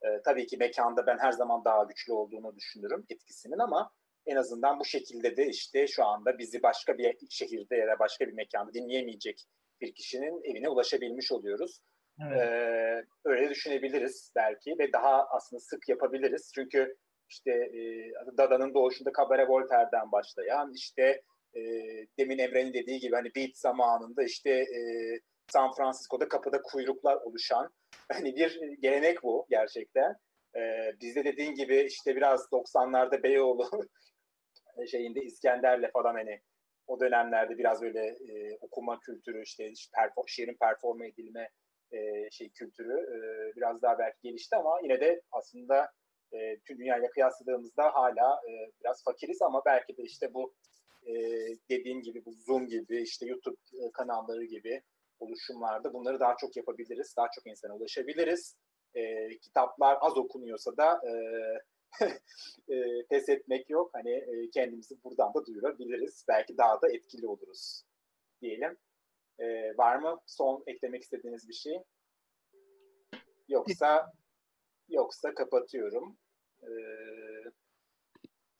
e, tabii ki mekanda ben her zaman daha güçlü olduğunu düşünürüm etkisinin ama en azından bu şekilde de işte şu anda bizi başka bir şehirde ya da başka bir mekanda dinleyemeyecek bir kişinin evine ulaşabilmiş oluyoruz. Evet. Ee, öyle düşünebiliriz belki ve daha aslında sık yapabiliriz. Çünkü işte e, Dada'nın doğuşunda Kabare Voltaire'den başlayan işte e, demin Emre'nin dediği gibi hani Beat zamanında işte e, San Francisco'da kapıda kuyruklar oluşan hani bir gelenek bu gerçekten. E, bizde dediğin gibi işte biraz 90'larda Beyoğlu şeyinde İskender'le falan hani o dönemlerde biraz böyle e, okuma kültürü işte, işte perform, şiirin performe edilme e, şey kültürü e, biraz daha belki gelişti ama yine de aslında e, tüm dünyayla kıyasladığımızda hala e, biraz fakiriz ama belki de işte bu e, dediğim gibi bu Zoom gibi işte YouTube kanalları gibi oluşumlarda bunları daha çok yapabiliriz. Daha çok insana ulaşabiliriz. E, kitaplar az okunuyorsa da e, e, pes etmek yok. Hani e, kendimizi buradan da duyurabiliriz. Belki daha da etkili oluruz diyelim. E, var mı son eklemek istediğiniz bir şey? Yoksa yoksa kapatıyorum. E,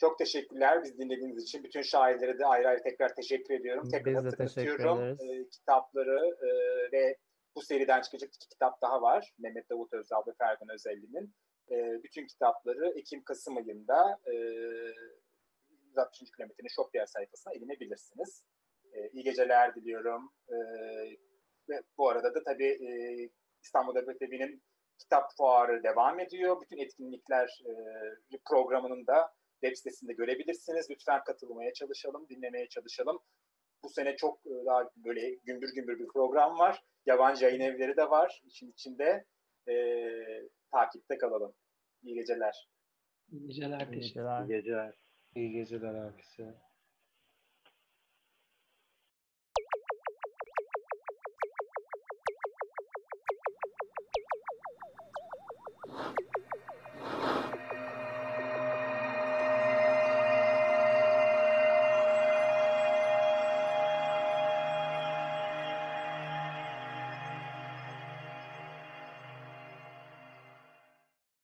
çok teşekkürler biz dinlediğiniz için. Bütün şairlere de ayrı ayrı tekrar teşekkür ediyorum. Tekrar Biz hatırlatıyorum. E, kitapları e, ve bu seriden çıkacak iki kitap daha var. Mehmet Davut Özdal ve Fergan Özelli'nin. E, bütün kitapları Ekim-Kasım ayında e, 160. kilometrenin Shopier sayfasına edinebilirsiniz. E, iyi geceler diliyorum. E, ve bu arada da tabii e, İstanbul Devlet kitap fuarı devam ediyor. Bütün etkinlikler e, programının da web sitesinde görebilirsiniz. Lütfen katılmaya çalışalım, dinlemeye çalışalım. Bu sene çok e, daha böyle gümbür gümbür bir program var. Yabancı yayın evleri de var için içinde. E, takipte kalalım. İyi geceler. İyi geceler. İyi geceler. İyi geceler. İyi geceler herkese.